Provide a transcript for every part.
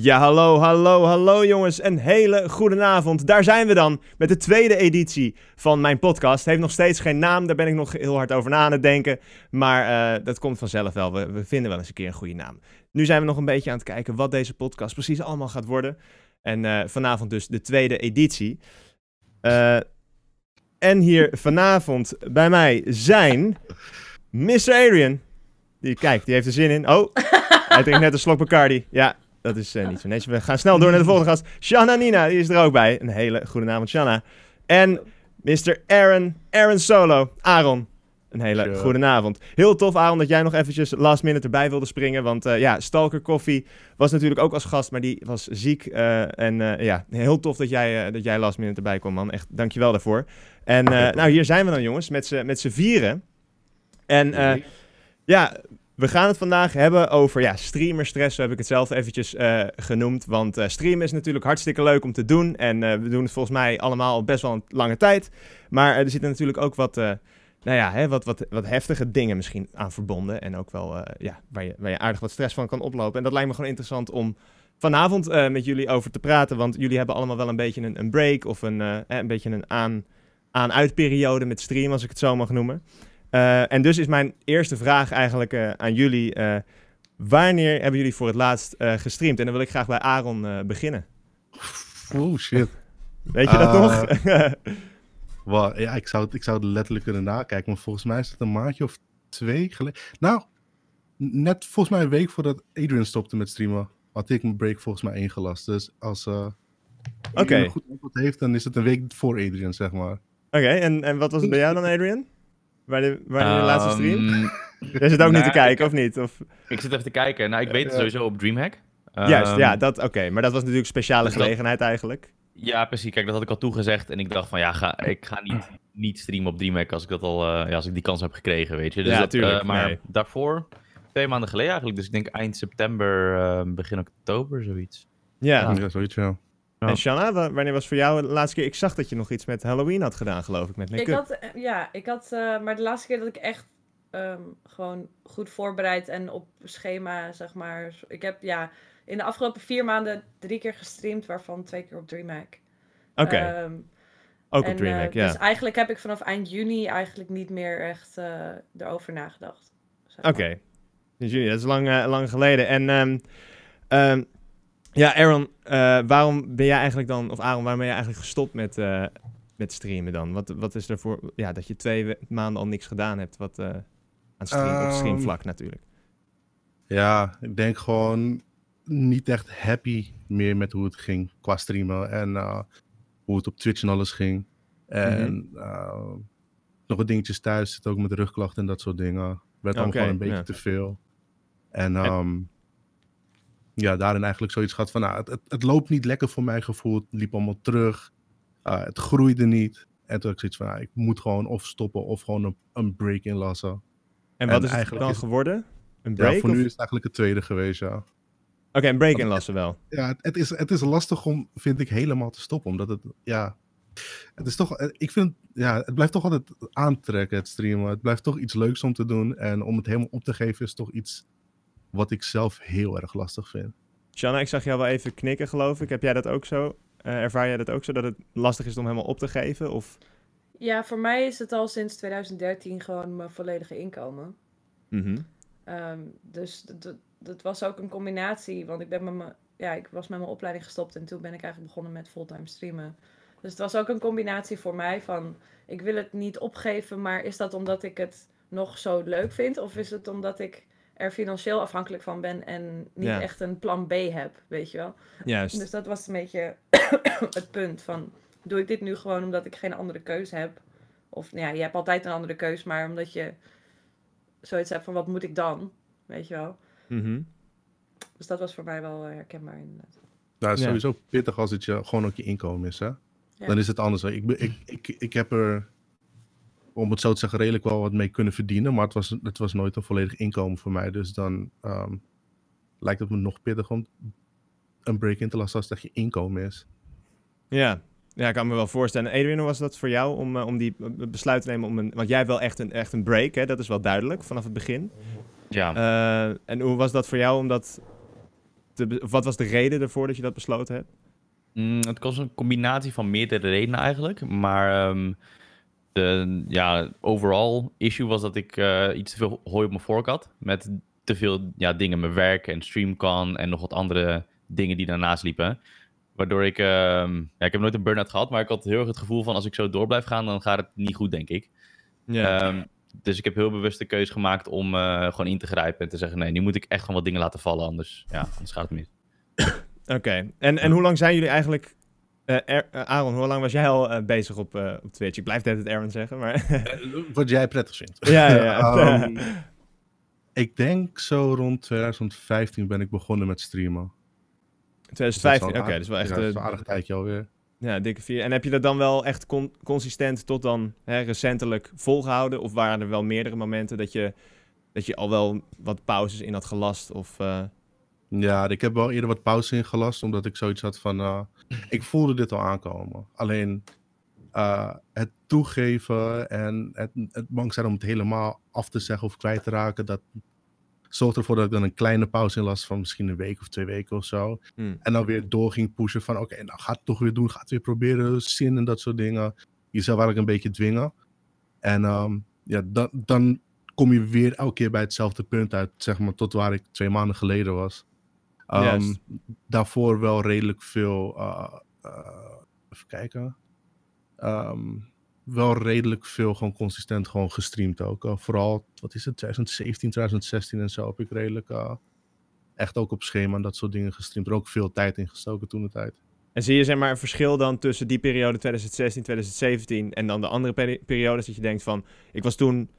Ja, hallo, hallo, hallo jongens. Een hele goede avond. Daar zijn we dan met de tweede editie van mijn podcast. Heeft nog steeds geen naam, daar ben ik nog heel hard over na aan het denken. Maar uh, dat komt vanzelf wel. We, we, vinden wel eens een keer een goede naam. Nu zijn we nog een beetje aan het kijken wat deze podcast precies allemaal gaat worden. En uh, vanavond dus de tweede editie. Uh, en hier vanavond bij mij zijn Mr. Adrian. Die, kijk, die heeft er zin in. Oh, hij drinkt net een slok Bacardi. Ja, dat is uh, niet zo netjes. We gaan snel door naar de volgende gast. Shanna Nina, die is er ook bij. Een hele goede avond, Shanna. En Mr. Aaron, Aaron Solo, Aaron. Een hele sure. goede avond. Heel tof, Aaron, dat jij nog eventjes last minute erbij wilde springen. Want uh, ja, Stalker Coffee was natuurlijk ook als gast, maar die was ziek. Uh, en uh, ja, heel tof dat jij, dat jij last minute erbij kwam, man. Echt, dankjewel daarvoor. En nou, hier zijn we dan, jongens, met z'n vieren. En ja, we gaan het vandaag hebben over ja, streamerstress, zo heb ik het zelf eventjes uh, genoemd. Want uh, streamen is natuurlijk hartstikke leuk om te doen. En uh, we doen het volgens mij allemaal best wel een lange tijd. Maar er zitten natuurlijk ook wat, nou ja, hè, wat, wat, wat heftige dingen misschien aan verbonden. En ook wel ja, waar, je, waar je aardig wat stress van kan oplopen. En dat lijkt me gewoon interessant om vanavond met jullie over te praten. Want jullie hebben allemaal wel een beetje een, een break of een, een beetje een aan, aan-uitperiode met stream, als ik het zo mag noemen. Uh, en dus is mijn eerste vraag eigenlijk uh, aan jullie. Uh, wanneer hebben jullie voor het laatst gestreamd? En dan wil ik graag bij Aaron beginnen. Oh shit. Weet je dat nog? well, ja, ik zou, het, ik zou het letterlijk kunnen nakijken. Maar volgens mij is het een maandje of twee geleden. Nou, net volgens mij een week voordat Adrian stopte met streamen, had ik mijn break volgens mij ingelast. Dus als uh, okay. een goed antwoord heeft, dan is het een week voor Adrian, zeg maar. Oké, okay, en, en wat was het bij jou dan, Adrian? Waar de, waar de um, laatste stream? Jij zit ook nou, niet te kijken, of niet? Of... Ik zit even te kijken. Nou, ik weet het sowieso op Dreamhack. Um, Juist, ja, dat, oké. Maar dat was natuurlijk een speciale gelegenheid eigenlijk. Ja, precies. Kijk, dat had ik al toegezegd. En ik dacht van, ja, ga, ik ga niet, niet streamen op Dreamhack als ik, dat al, uh, ja, als ik die kans heb gekregen, weet je. Dus ja, dat, tuurlijk. Uh, maar nee. daarvoor, twee maanden geleden eigenlijk. Dus ik denk eind september, uh, begin oktober, zoiets. Ja, ja. ja zoiets, ja. En Shanna, wanneer was voor jou de laatste keer? Ik zag dat je nog iets met Halloween had gedaan, geloof ik, met make-up. Ik had, ja, ik had, uh, maar de laatste keer dat ik echt um, gewoon goed voorbereid en op schema, zeg maar. Ik heb, ja, in de afgelopen vier maanden drie keer gestreamd, waarvan twee keer op DreamHack. Oké. Okay. Um, Ook en, op DreamHack, uh, ja. Dus eigenlijk heb ik vanaf eind juni eigenlijk niet meer echt uh, erover nagedacht. Zeg Oké. Okay. Dus juni, dat is lang, uh, lang geleden. En um, um, ja, Aaron, uh, waarom ben jij eigenlijk dan, of Aaron, waarom ben jij eigenlijk gestopt met, uh, met streamen dan? Wat, wat is er voor, ja, dat je twee maanden al niks gedaan hebt wat, uh, aan stream, op streamvlak natuurlijk? Ja, ik denk gewoon niet echt happy meer met hoe het ging qua streamen en hoe het op Twitch en alles ging. En mm -hmm. nog wat dingetjes thuis, zit ook met rugklachten en dat soort dingen. Werd dan okay, gewoon een beetje ja. te veel. En, um, en ja, daarin eigenlijk zoiets gehad van, nou, het, het, het, loopt niet lekker voor mijn gevoel. Het liep allemaal terug. Uh, het groeide niet. En toen had ik zoiets van, nou, ik moet gewoon of stoppen of gewoon een, een break inlassen. En wat en is het dan is, geworden? Een break? Ja, voor of? nu is het eigenlijk het tweede geweest, ja. Oké, okay, een break Want inlassen wel. Ja, het, het, is, het is lastig om, vind ik, helemaal te stoppen. Omdat het, ja... Het is toch, ik vind, ja, het blijft toch altijd aantrekken, het streamen. Het blijft toch iets leuks om te doen. En om het helemaal op te geven is toch iets wat ik zelf heel erg lastig vind. Shanna, ik zag jou wel even knikken, geloof ik. Heb jij dat ook zo? Uh, ervaar jij dat ook zo, dat het lastig is om helemaal op te geven? Of? Ja, voor mij is het al sinds 2013 gewoon mijn volledige inkomen. Mm -hmm. um, dus dat was ook een combinatie, want ik, ben met me, ja, ik was met mijn opleiding gestopt en toen ben ik eigenlijk begonnen met fulltime streamen. Dus het was ook een combinatie voor mij van, ik wil het niet opgeven, maar is dat omdat ik het nog zo leuk vind? Of is het omdat ik er financieel afhankelijk van ben en niet ja. echt een plan B heb, weet je wel. Juist. Dus dat was een beetje het punt van, doe ik dit nu gewoon omdat ik geen andere keuze heb? Of nou ja, je hebt altijd een andere keuze, maar omdat je zoiets hebt van, wat moet ik dan? Weet je wel. Mm -hmm. Dus dat was voor mij wel herkenbaar inderdaad. Nou, het is sowieso ja. pittig als het je, gewoon ook je inkomen is, hè? Ja. Dan is het anders. Ik, ik, ik, ik heb er om het zo te zeggen, redelijk wel wat mee kunnen verdienen. Maar het was, het was nooit een volledig inkomen voor mij. Dus dan um, lijkt het me nog pittig om een break in te lassen als dat je inkomen is. Ja, ja ik kan me wel voorstellen. Adrian, hoe was dat voor jou om, uh, om die besluit te nemen? Om een, want jij hebt wel echt een, echt een break, hè? dat is wel duidelijk vanaf het begin. Ja. Uh, en hoe was dat voor jou om dat te wat was de reden ervoor dat je dat besloten hebt? Mm, het was een combinatie van meerdere redenen eigenlijk. Maar ehm, de ja, overall issue was dat ik eh, iets te veel hooi op mijn vork had. Met te veel ja, dingen, mijn werk en StreamCon en nog wat andere dingen die daarnaast liepen. Waardoor ik, ehm, ja, ik heb nooit een burn-out gehad, maar ik had heel erg het gevoel van als ik zo door blijf gaan, dan gaat het niet goed, denk ik. Ehm, dus ik heb heel bewust de keuze gemaakt om eh, gewoon in te grijpen en te zeggen, nee, nu moet ik echt gewoon wat dingen laten vallen, anders, ja, anders gaat het mis. Oké, en, en hoe lang zijn jullie eigenlijk... eh, Aaron, hoe lang was jij al eh, bezig op, eh, op Twitch? Ik blijf net het Aaron zeggen, maar... Wat jij prettig vindt. ja, ja. Ehm, ik denk zo rond 2015 ben ik begonnen met streamen. 2015, Dus oké, dat dus wel echt... Ja, een aardig tijdje alweer. Ja, dikke vier. En heb je dat dan wel echt con- consistent tot dan hè, recentelijk volgehouden? Of waren er wel meerdere momenten dat je, dat je al wel wat pauzes in had gelast? Of, Ja, ik heb wel eerder wat pauze ingelast, omdat ik zoiets had van... eh, ik voelde dit al aankomen. Alleen eh, het toegeven en het, het bang zijn om het helemaal af te zeggen of kwijt te raken... dat zorgt ervoor dat ik dan een kleine pauze inlast van misschien een week of twee weken of zo. hmm. En dan weer door ging pushen van oké, nou ga het toch weer doen. Ga het weer proberen, zin en dat soort dingen. Jezelf eigenlijk een beetje dwingen. En ehm, ja, dan, dan kom je weer elke keer bij hetzelfde punt uit, zeg maar, tot waar ik twee maanden geleden was. Ehm, daarvoor wel redelijk veel, eh, eh, even kijken. Ehm, wel redelijk veel gewoon consistent gewoon gestreamd ook. Eh, vooral, wat is het, 2017, 2016 en zo heb ik redelijk echt ook op schema en dat soort dingen gestreamd. Er ook veel tijd in gestoken toen de tijd. En zie je zeg maar een verschil dan tussen die periode 2016, 2017 en dan de andere peri- periodes dat je denkt van, ik was toen,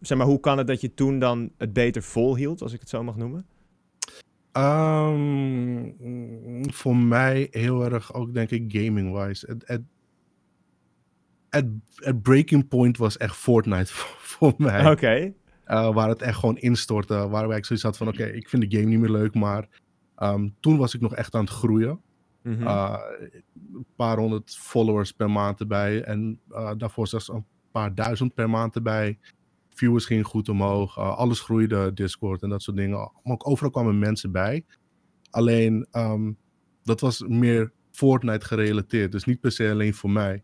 zeg maar, hoe kan het dat je toen dan het beter volhield, als ik het zo mag noemen? Ehm, voor mij heel erg ook, denk ik, gaming-wise. Het, het, het, het breaking point was echt Fortnite voor, voor mij. Oké. Eh, waar het echt gewoon instortte. Waarbij ik zoiets had van, oké, ik vind de game niet meer leuk. Maar ehm, toen was ik nog echt aan het groeien. Uh, een paar honderd followers per maand erbij. En uh, daarvoor zelfs een paar duizend per maand erbij. Viewers gingen goed omhoog. Uh, alles groeide, Discord en dat soort dingen. Maar ook overal kwamen mensen bij. Alleen, um, dat was meer Fortnite gerelateerd. Dus niet per se alleen voor mij.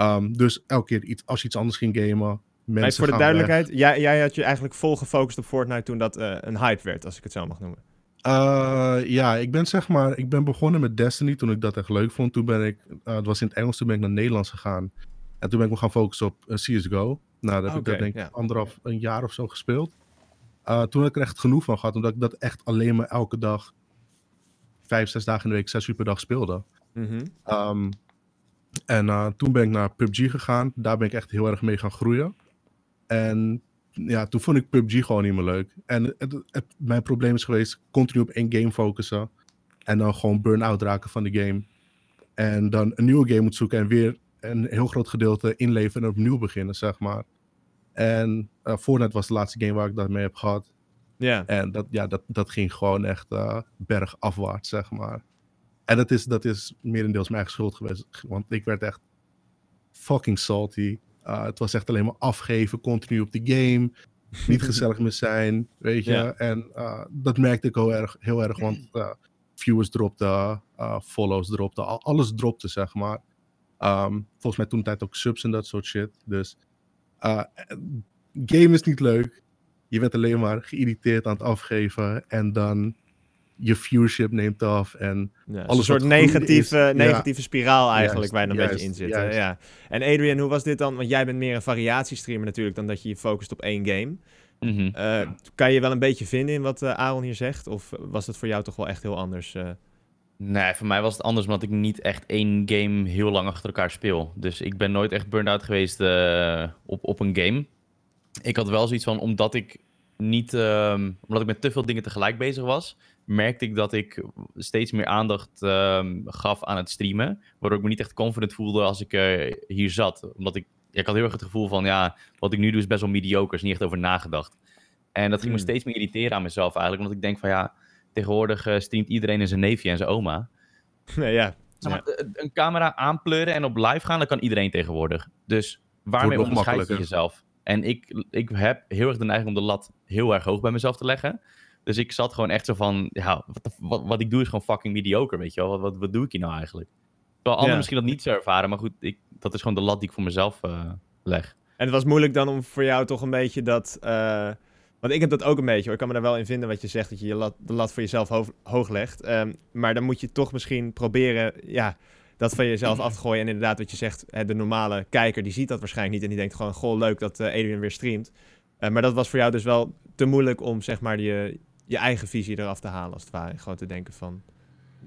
Um, dus elke keer iets, als je iets anders ging gamen. Mensen voor de duidelijkheid, jij, jij had je eigenlijk vol gefocust op Fortnite toen dat uh, een hype werd, als ik het zo mag noemen. Uh, ja, ik ben zeg maar, ik ben begonnen met Destiny toen ik dat echt leuk vond. Toen ben ik, uh, het was in het Engels, toen ben ik naar Nederlands gegaan. En toen ben ik me gaan focussen op uh, CSGO. Nou, daar heb ik dat denk ik anderhalf, een jaar of zo gespeeld. Uh, toen heb ik er echt genoeg van gehad, omdat ik dat echt alleen maar elke dag, vijf, zes dagen in de week, zes uur per dag speelde. Mhm. Um, en uh, toen ben ik naar PUBG gegaan. Daar ben ik echt heel erg mee gaan groeien. En ja, toen vond ik PUBG gewoon niet meer leuk. En het, het, het, mijn probleem is geweest continu op één game focussen. En dan gewoon burn-out raken van de game. En dan een nieuwe game moet zoeken en weer een heel groot gedeelte inleveren en opnieuw beginnen, zeg maar. En uh, Fortnite was de laatste game waar ik dat mee heb gehad. Ja. En dat, ja, dat, dat ging gewoon echt uh, bergafwaarts, zeg maar. En dat is, dat is merendeels mijn eigen schuld geweest. Want ik werd echt fucking salty. Uh, het was echt alleen maar afgeven, continu op de game. Niet gezellig meer zijn, weet je. En uh, dat merkte ik heel erg, heel erg want viewers dropten, follows dropten, al, alles dropte, zeg maar. Um, volgens mij toen tijd ook subs en dat soort shit. Dus game is niet leuk. Je bent alleen maar geïrriteerd aan het afgeven. En dan je viewership neemt af en ja, alles een soort wat negatieve, is, negatieve ja. spiraal eigenlijk juist, waar je dan een juist, beetje in zit. Ja. En Adrian, hoe was dit dan? Want jij bent meer een variatiestreamer natuurlijk dan dat je je focust op één game. Mm -hmm. uh, kan je wel een beetje vinden in wat uh, Aaron hier zegt? Of was het voor jou toch wel echt heel anders? Uh... Nee, voor mij was het anders omdat ik niet echt één game heel lang achter elkaar speel. Dus ik ben nooit echt burned-out geweest uh, op, op een game. Ik had wel zoiets van, omdat ik niet, um, omdat ik met te veel dingen tegelijk bezig was, merkte ik dat ik steeds meer aandacht um, gaf aan het streamen. Waardoor ik me niet echt confident voelde als ik uh, hier zat. Omdat ik, ja, ik had heel erg het gevoel van, ja, wat ik nu doe is best wel mediocre, is niet echt over nagedacht. En dat ging Hmm. me steeds meer irriteren aan mezelf eigenlijk, omdat ik denk van, ja, tegenwoordig uh, streamt iedereen in zijn neefje en zijn oma. Nee, ja. Zeg maar, ja. Een camera aanpleuren en op live gaan, dat kan iedereen tegenwoordig. Dus waarmee onderscheid je jezelf? En ik, ik heb heel erg de neiging om de lat heel erg hoog bij mezelf te leggen. Dus ik zat gewoon echt zo van, ja, wat, wat, wat ik doe is gewoon fucking mediocre, weet je wel. Wat, wat, wat doe ik hier nou eigenlijk? Terwijl anderen Ja. misschien dat niet zo ervaren, maar goed, ik, dat is gewoon de lat die ik voor mezelf eh, leg. En het was moeilijk dan om voor jou toch een beetje dat... eh, want ik heb dat ook een beetje hoor. Ik kan me daar wel in vinden wat je zegt, dat je je lat, de lat voor jezelf hoog, hoog legt. Ehm, maar dan moet je toch misschien proberen ja, dat van jezelf af te gooien. En inderdaad wat je zegt, de normale kijker die ziet dat waarschijnlijk niet. En die denkt gewoon, goh leuk dat eh Adrian weer streamt. Eh, maar dat was voor jou dus wel te moeilijk om zeg maar je, je eigen visie eraf te halen als het ware. Gewoon te denken van...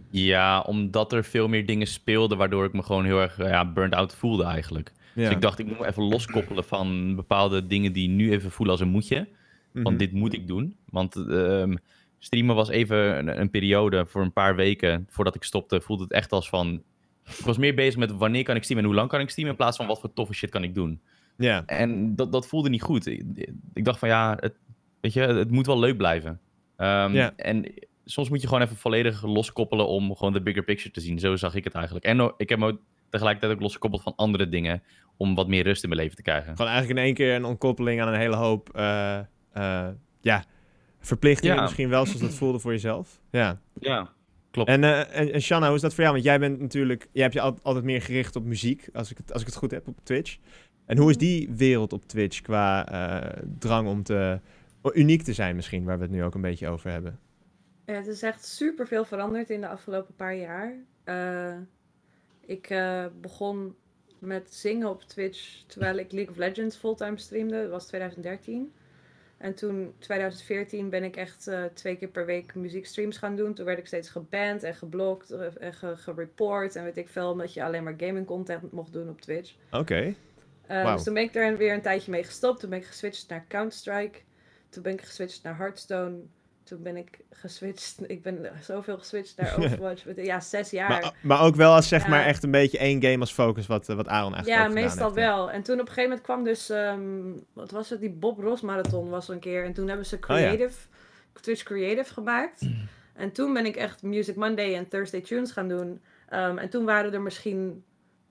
Ja, omdat er veel meer dingen speelden, waardoor ik me gewoon heel erg eh, ja, burnt out voelde eigenlijk. Ja. Dus ik dacht, ik moet me even loskoppelen van bepaalde dingen die nu even voelen als een moetje. Mhm. Van dit moet ik doen. Want ehm, streamen was even een, een periode voor een paar weken voordat ik stopte. Voelde het echt als van. Ik was meer bezig met wanneer kan ik streamen en hoe lang kan ik streamen. In plaats van wat voor toffe shit kan ik doen. Ja, En dat, dat voelde niet goed. Ik, ik dacht van ja, het, weet je, het moet wel leuk blijven. Ja. En soms moet je gewoon even volledig loskoppelen om gewoon de bigger picture te zien. Zo zag ik het eigenlijk. En ik heb me ook tegelijkertijd ook losgekoppeld van andere dingen. Om wat meer rust in mijn leven te krijgen. Gewoon eigenlijk in één keer een ontkoppeling aan een hele hoop eh, eh, ja, verplichtingen Ja. misschien wel, zoals dat voelde voor jezelf. Ja. Ja, klopt. En, eh en, en Shanna, hoe is dat voor jou? Want jij bent natuurlijk, jij hebt je al- altijd meer gericht op muziek, als ik het, als ik het goed heb, op Twitch. En hoe is die wereld op Twitch qua eh, drang om te, uniek te zijn misschien, waar we het nu ook een beetje over hebben? Ja, het is echt super veel veranderd in de afgelopen paar jaar. Eh, ik eh, begon met zingen op Twitch terwijl ik League of Legends fulltime streamde. Dat was 2013. En toen, 2014, ben ik echt eh, twee keer per week muziekstreams gaan doen. Toen werd ik steeds geband en geblokt eh, en ge- gereport en weet ik veel. Omdat je alleen maar gaming content mocht doen op Twitch. Oké. Eh. Dus toen ben ik er weer een tijdje mee gestopt. Toen ben ik geswitcht naar Counter-Strike. Toen ben ik geswitcht naar Hearthstone. Toen ben ik geswitcht. Ik ben zoveel geswitcht naar Overwatch. ja, zes jaar. Maar, maar ook wel als zeg Ja. maar echt een beetje één game als focus, wat, eh, wat Aaron eigenlijk ja, meestal heeft, wel. En toen op een gegeven moment kwam dus, ehm, wat was het, die Bob Ross Marathon was er een keer. En toen hebben ze Oh ja. Creative, Twitch Creative gemaakt. En toen ben ik echt Music Monday en Thursday Tunes gaan doen. Ehm, en toen waren er misschien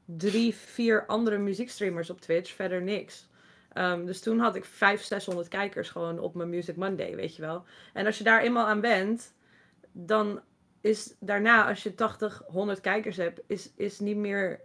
drie, vier andere muziekstreamers op Twitch, verder niks. Ehm, dus toen had ik 500, 600 kijkers gewoon op mijn Music Monday, weet je wel. En als je daar eenmaal aan bent, dan is daarna, als je 80, 100 kijkers hebt, is, is niet meer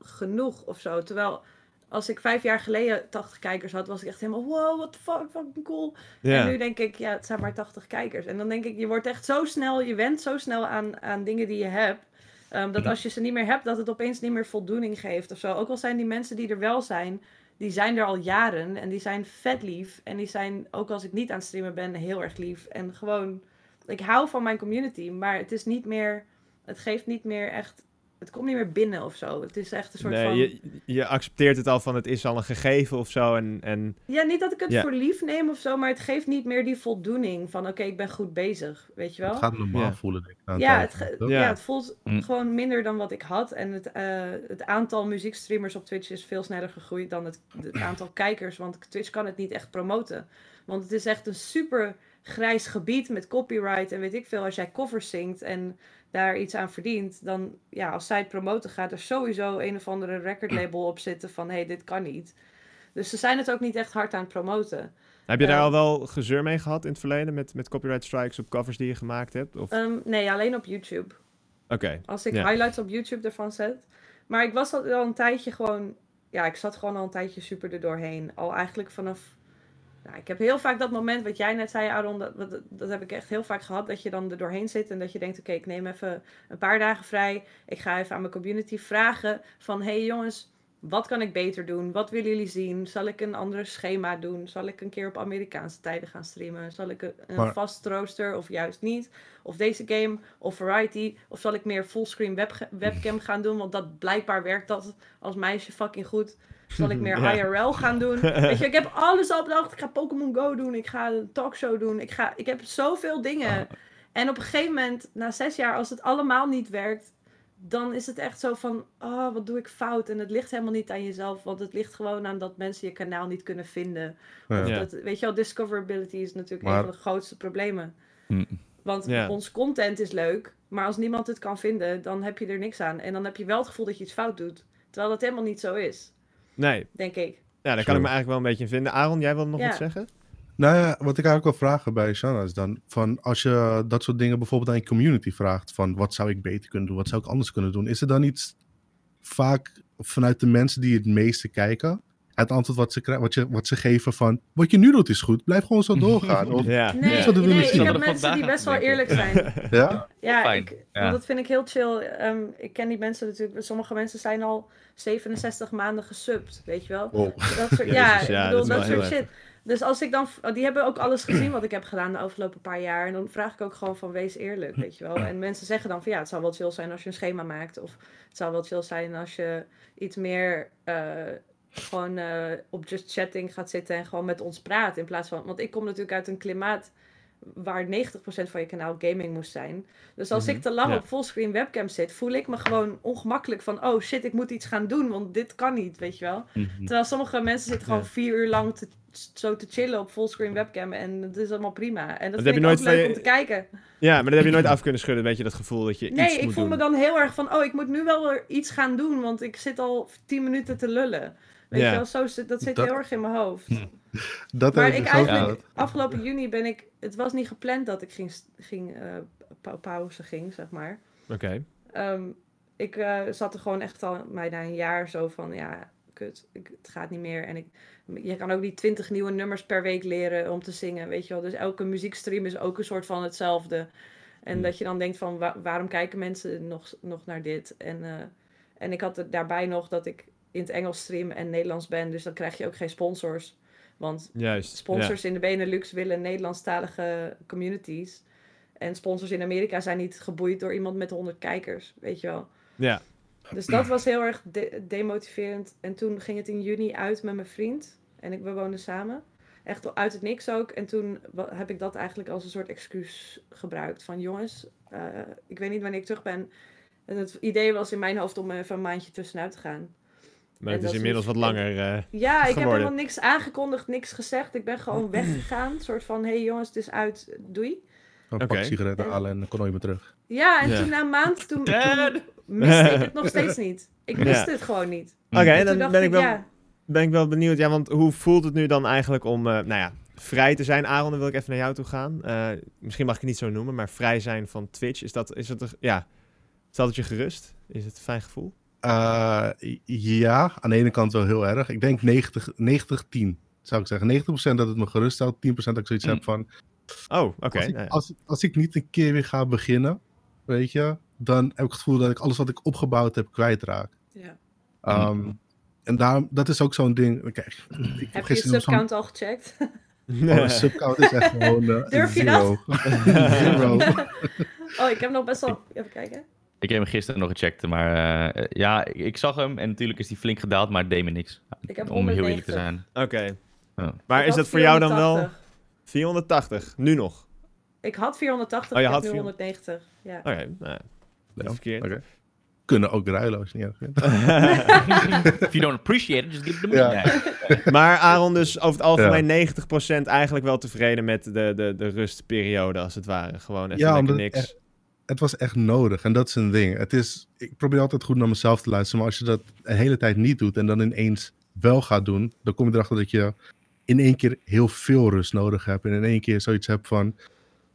genoeg of zo. Terwijl als ik vijf jaar geleden 80 kijkers had, was ik echt helemaal, wow, what the fuck, fucking cool. En nu denk ik, ja, het zijn maar 80 kijkers. En dan denk ik, je wordt echt zo snel, je went zo snel aan, aan dingen die je hebt. ehm, dat als je ze niet meer hebt, dat het opeens niet meer voldoening geeft of zo. Ook al zijn die mensen die er wel zijn, die zijn er al jaren. En die zijn vet lief. En die zijn, ook als ik niet aan het streamen ben, heel erg lief. En gewoon, ik hou van mijn community. Maar het is niet meer, het geeft niet meer echt, het komt niet meer binnen of zo. Het is echt een soort Nee, van... je, je accepteert het al van het is al een gegeven of zo. En, en Ja, niet dat ik het Ja. voor lief neem of zo, maar het geeft niet meer die voldoening van oké, ik ben goed bezig, weet je wel? Het gaat normaal Ja. voelen, denk ik. ja, het, ge- toch? Ja. ja. het voelt Mm. gewoon minder dan wat ik had. En het, eh, het aantal muziekstreamers op Twitch is veel sneller gegroeid dan het, het aantal kijkers. Want Twitch kan het niet echt promoten. Want het is echt een super grijs gebied met copyright en weet ik veel. Als jij covers zingt en daar iets aan verdient, dan ja, als zij het promoten gaat er sowieso een of andere recordlabel op zitten van hé, hey, dit kan niet. Dus ze zijn het ook niet echt hard aan het promoten. heb je daar Ja. al wel gezeur mee gehad in het verleden met, met copyright strikes op covers die je gemaakt hebt? Of... Ehm, nee, alleen op YouTube. Oké, Als ik highlights op YouTube ervan zet. Maar ik was al, al een tijdje gewoon... Ja, ik zat gewoon al een tijdje super er doorheen. Al eigenlijk vanaf... Nou, ik heb heel vaak dat moment wat jij net zei, Aaron. Dat, dat, dat heb ik echt heel vaak gehad. Dat je dan er doorheen zit en dat je denkt... Oké, ik neem even een paar dagen vrij. Ik ga even aan mijn community vragen van... hey jongens, wat kan ik beter doen? Wat willen jullie zien? Zal ik een ander schema doen? Zal ik een keer op Amerikaanse tijden gaan streamen? Zal ik een, een Maar- vast rooster of juist niet? Of deze game of variety? Of zal ik meer fullscreen web, webcam gaan doen? Want dat blijkbaar werkt dat als meisje fucking goed. Zal ik meer Ja. IRL gaan doen? Weet je, ik heb alles al bedacht. Ik ga Pokémon Go doen. Ik ga een talkshow doen. Ik, ga, ik heb zoveel dingen. En op een gegeven moment, na zes jaar, als het allemaal niet werkt, dan is het echt zo van, oh, wat doe ik fout? En het ligt helemaal niet aan jezelf, want het ligt gewoon aan dat mensen je kanaal niet kunnen vinden. Ja. Dat, weet je wel, discoverability is natuurlijk Maar- een van de grootste problemen. Hm. Want Ja. ons content is leuk, maar als niemand het kan vinden, dan heb je er niks aan. En dan heb je wel het gevoel dat je iets fout doet. Terwijl dat helemaal niet zo is, nee. denk ik. Ja, daar kan ik me eigenlijk wel een beetje in vinden. Aaron, jij wil nog Ja. wat zeggen? Nou ja, wat ik eigenlijk wil vragen bij Shanna is dan, van als je dat soort dingen bijvoorbeeld aan je community vraagt, van wat zou ik beter kunnen doen, wat zou ik anders kunnen doen, is er dan iets vaak vanuit de mensen die het meeste kijken, het antwoord wat ze, wat, je, wat ze geven van, wat je nu doet is goed, blijf gewoon zo doorgaan. Of, Ja. Nee, ik heb Dat mensen die best wel eerlijk zijn. ja? Ja, ik, ja. want dat vind ik heel chill. Ehm, ik ken die mensen natuurlijk. Sommige mensen zijn al 67 maanden gesubt, weet je wel. Wow. Dat soort, Jezus, ja, ja, ik dat bedoel, soort shit. Dus als ik dan, die hebben ook alles gezien wat ik heb gedaan de afgelopen paar jaar. En dan vraag ik ook gewoon van wees eerlijk, weet je wel. En mensen zeggen dan van ja, het zou wel chill zijn als je een schema maakt. Of het zou wel chill zijn als je iets meer eh, gewoon eh, op just chatting gaat zitten en gewoon met ons praat. In plaats van, want ik kom natuurlijk uit een klimaat waar 90% van je kanaal gaming moest zijn. Dus als Mhm, ik te lang ja. op fullscreen webcam zit, voel ik me gewoon ongemakkelijk van, oh shit, ik moet iets gaan doen, want dit kan niet, weet je wel. Mhm. Terwijl sommige mensen zitten gewoon Ja. vier uur lang te, zo te chillen op fullscreen webcam en dat is allemaal prima. En dat heb vind ik nooit ook leuk je- om te kijken. ja, maar dat heb je nooit af kunnen schudden, weet je, dat gevoel dat je iets Nee, ik voel doen. me dan heel erg van, oh, ik moet nu wel weer iets gaan doen, want ik zit al tien minuten te lullen. Weet Ja. je wel, zo zit, dat zit Dat- heel erg in mijn hoofd. Dat Maar heb ik dus ook eigenlijk, gehad. afgelopen juni ben ik, het was niet gepland dat ik ging, ging eh, pa- pauze ging, zeg maar. Oké. Ehm, ik eh, zat er gewoon echt al bijna een jaar zo van, ja, kut, ik, het gaat niet meer. En ik, je kan ook niet twintig nieuwe nummers per week leren om te zingen, weet je wel. Dus elke muziekstream is ook een soort van hetzelfde. En Hmm. dat je dan denkt van, wa- waarom kijken mensen nog, nog naar dit? En, eh, en ik had er daarbij nog dat ik in het Engels stream en Nederlands ben, dus dan krijg je ook geen sponsors. Want Juist. sponsors in de Benelux willen Nederlandstalige communities. En sponsors in Amerika zijn niet geboeid door iemand met 100 kijkers, weet je wel. Ja. Dus dat was heel erg de- demotiverend. En toen ging het in juni uit met mijn vriend. En ik, we woonden samen. Echt uit het niks ook. En toen heb ik dat eigenlijk als een soort excuus gebruikt. Van jongens, eh, ik weet niet wanneer ik terug ben. En het idee was in mijn hoofd om even een maandje tussenuit te gaan. Maar En het is inmiddels wat langer. eh, Ja, ik heb helemaal niks aangekondigd, niks gezegd. Ik ben gewoon weggegaan. Een soort van, hé hey jongens, het is uit, doei. Een Oké. pak sigaretten halen en dan kon nooit meer terug. Ja, en Ja. toen na een maand, toen, toen miste ik het nog steeds niet. Ik Ja. wist het gewoon niet. Oké, En dan ben ik, ik, wel, ja, ben ik wel benieuwd. Ja, want hoe voelt het nu dan eigenlijk om, eh, nou ja, vrij te zijn? Aaron, dan wil ik even naar jou toe gaan. Eh, misschien mag ik het niet zo noemen, maar vrij zijn van Twitch. Is dat, is dat, ja, stelt het je gerust? Is het een fijn gevoel? Eh, ja, aan de ene kant wel heel erg. Ik denk 90, 90 10 zou ik zeggen. 90% dat het me gerust stelt, 10% dat ik zoiets Mm. heb van... Oh, oké. als, nou ja. als, als ik niet een keer weer ga beginnen, weet je, dan heb ik het gevoel dat ik alles wat ik opgebouwd heb kwijtraak. ja. Ehm, En daarom, dat is ook zo'n ding. Kijk, ik heb Heb je subcount al gecheckt? Oh, een subcount is echt gewoon eh, Durf je zero. zero. oh, ik heb nog best wel... Even kijken. Ik heb hem gisteren nog gecheckt, maar eh, ja, ik, ik zag hem en natuurlijk is hij flink gedaald, maar het deed me niks. Ik heb Om heel eerlijk te 190. zijn. Oké. Ja. Maar Ik is dat voor jou dan wel 480. 480? Nu nog? Ik had 480, Oh, je ik had nu 400. 190. Ja. Oké, nou ja. Verkeerd. oké. Kunnen ook ruilen als je niet erg vindt. If you don't appreciate it, just give it to me. Ja. Maar Aaron dus over het algemeen 90% eigenlijk wel tevreden met de, de, de rustperiode als het ware. Gewoon even Ja, niks. Het was echt nodig en dat is een ding. Het is, ik probeer altijd goed naar mezelf te luisteren, maar als je dat een hele tijd niet doet en dan ineens wel gaat doen, dan kom je erachter dat je in één keer heel veel rust nodig hebt. En in één keer zoiets hebt van,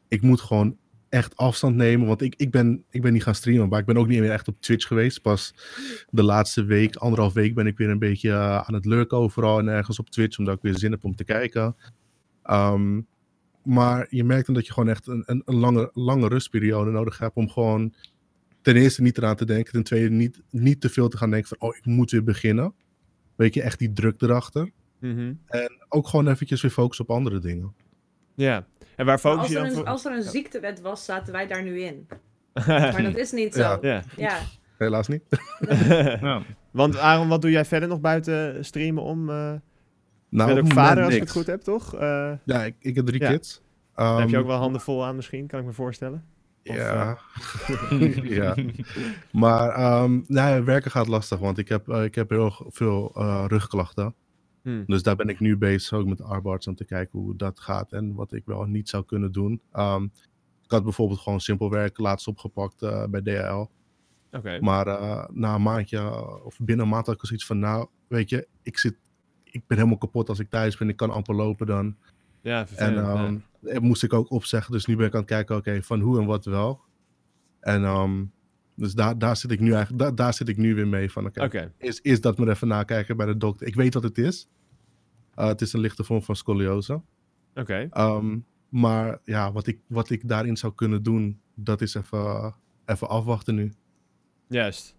ik moet gewoon echt afstand nemen. Want ik, ik, ben, ik ben niet gaan streamen, maar ik ben ook niet meer echt op Twitch geweest. Pas de laatste week, anderhalf week, ben ik weer een beetje eh, aan het lurken overal en ergens op Twitch, omdat ik weer zin heb om te kijken. Ehm, maar je merkt dan dat je gewoon echt een, een, een lange, lange rustperiode nodig hebt om gewoon ten eerste niet eraan te denken. Ten tweede niet, niet te veel te gaan denken van, oh, ik moet weer beginnen. Weet je, echt die druk erachter. Mhm. En ook gewoon eventjes weer focussen op andere dingen. Ja. En waar focus als, je er dan een, voor? als er een ziektewet was, zaten wij daar nu in. Maar dat is niet zo. Ja. Ja. ja. Helaas niet. Ja. Want Aaron, wat doe jij verder nog buiten streamen om? Eh je Nou, bent ook vader als ik het goed heb, toch? Eh, Ja, ik, ik heb drie Ja. kids. daar heb je Ehm, ook wel handen vol aan misschien, kan ik me voorstellen. Of, Ja. ja. Maar ehm nou, ja, werken gaat lastig, want ik heb, eh, ik heb heel veel eh, rugklachten. Hmm. Dus daar ben ik nu bezig, ook met arbeids, om te kijken hoe dat gaat en wat ik wel niet zou kunnen doen. Ehm, ik had bijvoorbeeld gewoon simpel werk laatst opgepakt eh, bij DHL. Oké. Maar eh, na een maandje, eh, of binnen een maand had ik zoiets van, nou, weet je, ik, zit, ik ben helemaal kapot als ik thuis ben. Ik kan amper lopen dan. Ja, En vervelend. ja. ehm, eh, moest ik ook opzeggen. Dus nu ben ik aan het kijken, oké, van hoe en wat wel. En ehm, dus daar, daar, zit ik nu eigenlijk, daar, daar zit ik nu weer mee van, oké, is, is dat maar even nakijken bij de dokter. Ik weet wat het is. Uh, het is een lichte vorm van scoliose. oké. Um, maar ja, wat ik, wat ik daarin zou kunnen doen, dat is even, even afwachten nu. Juist.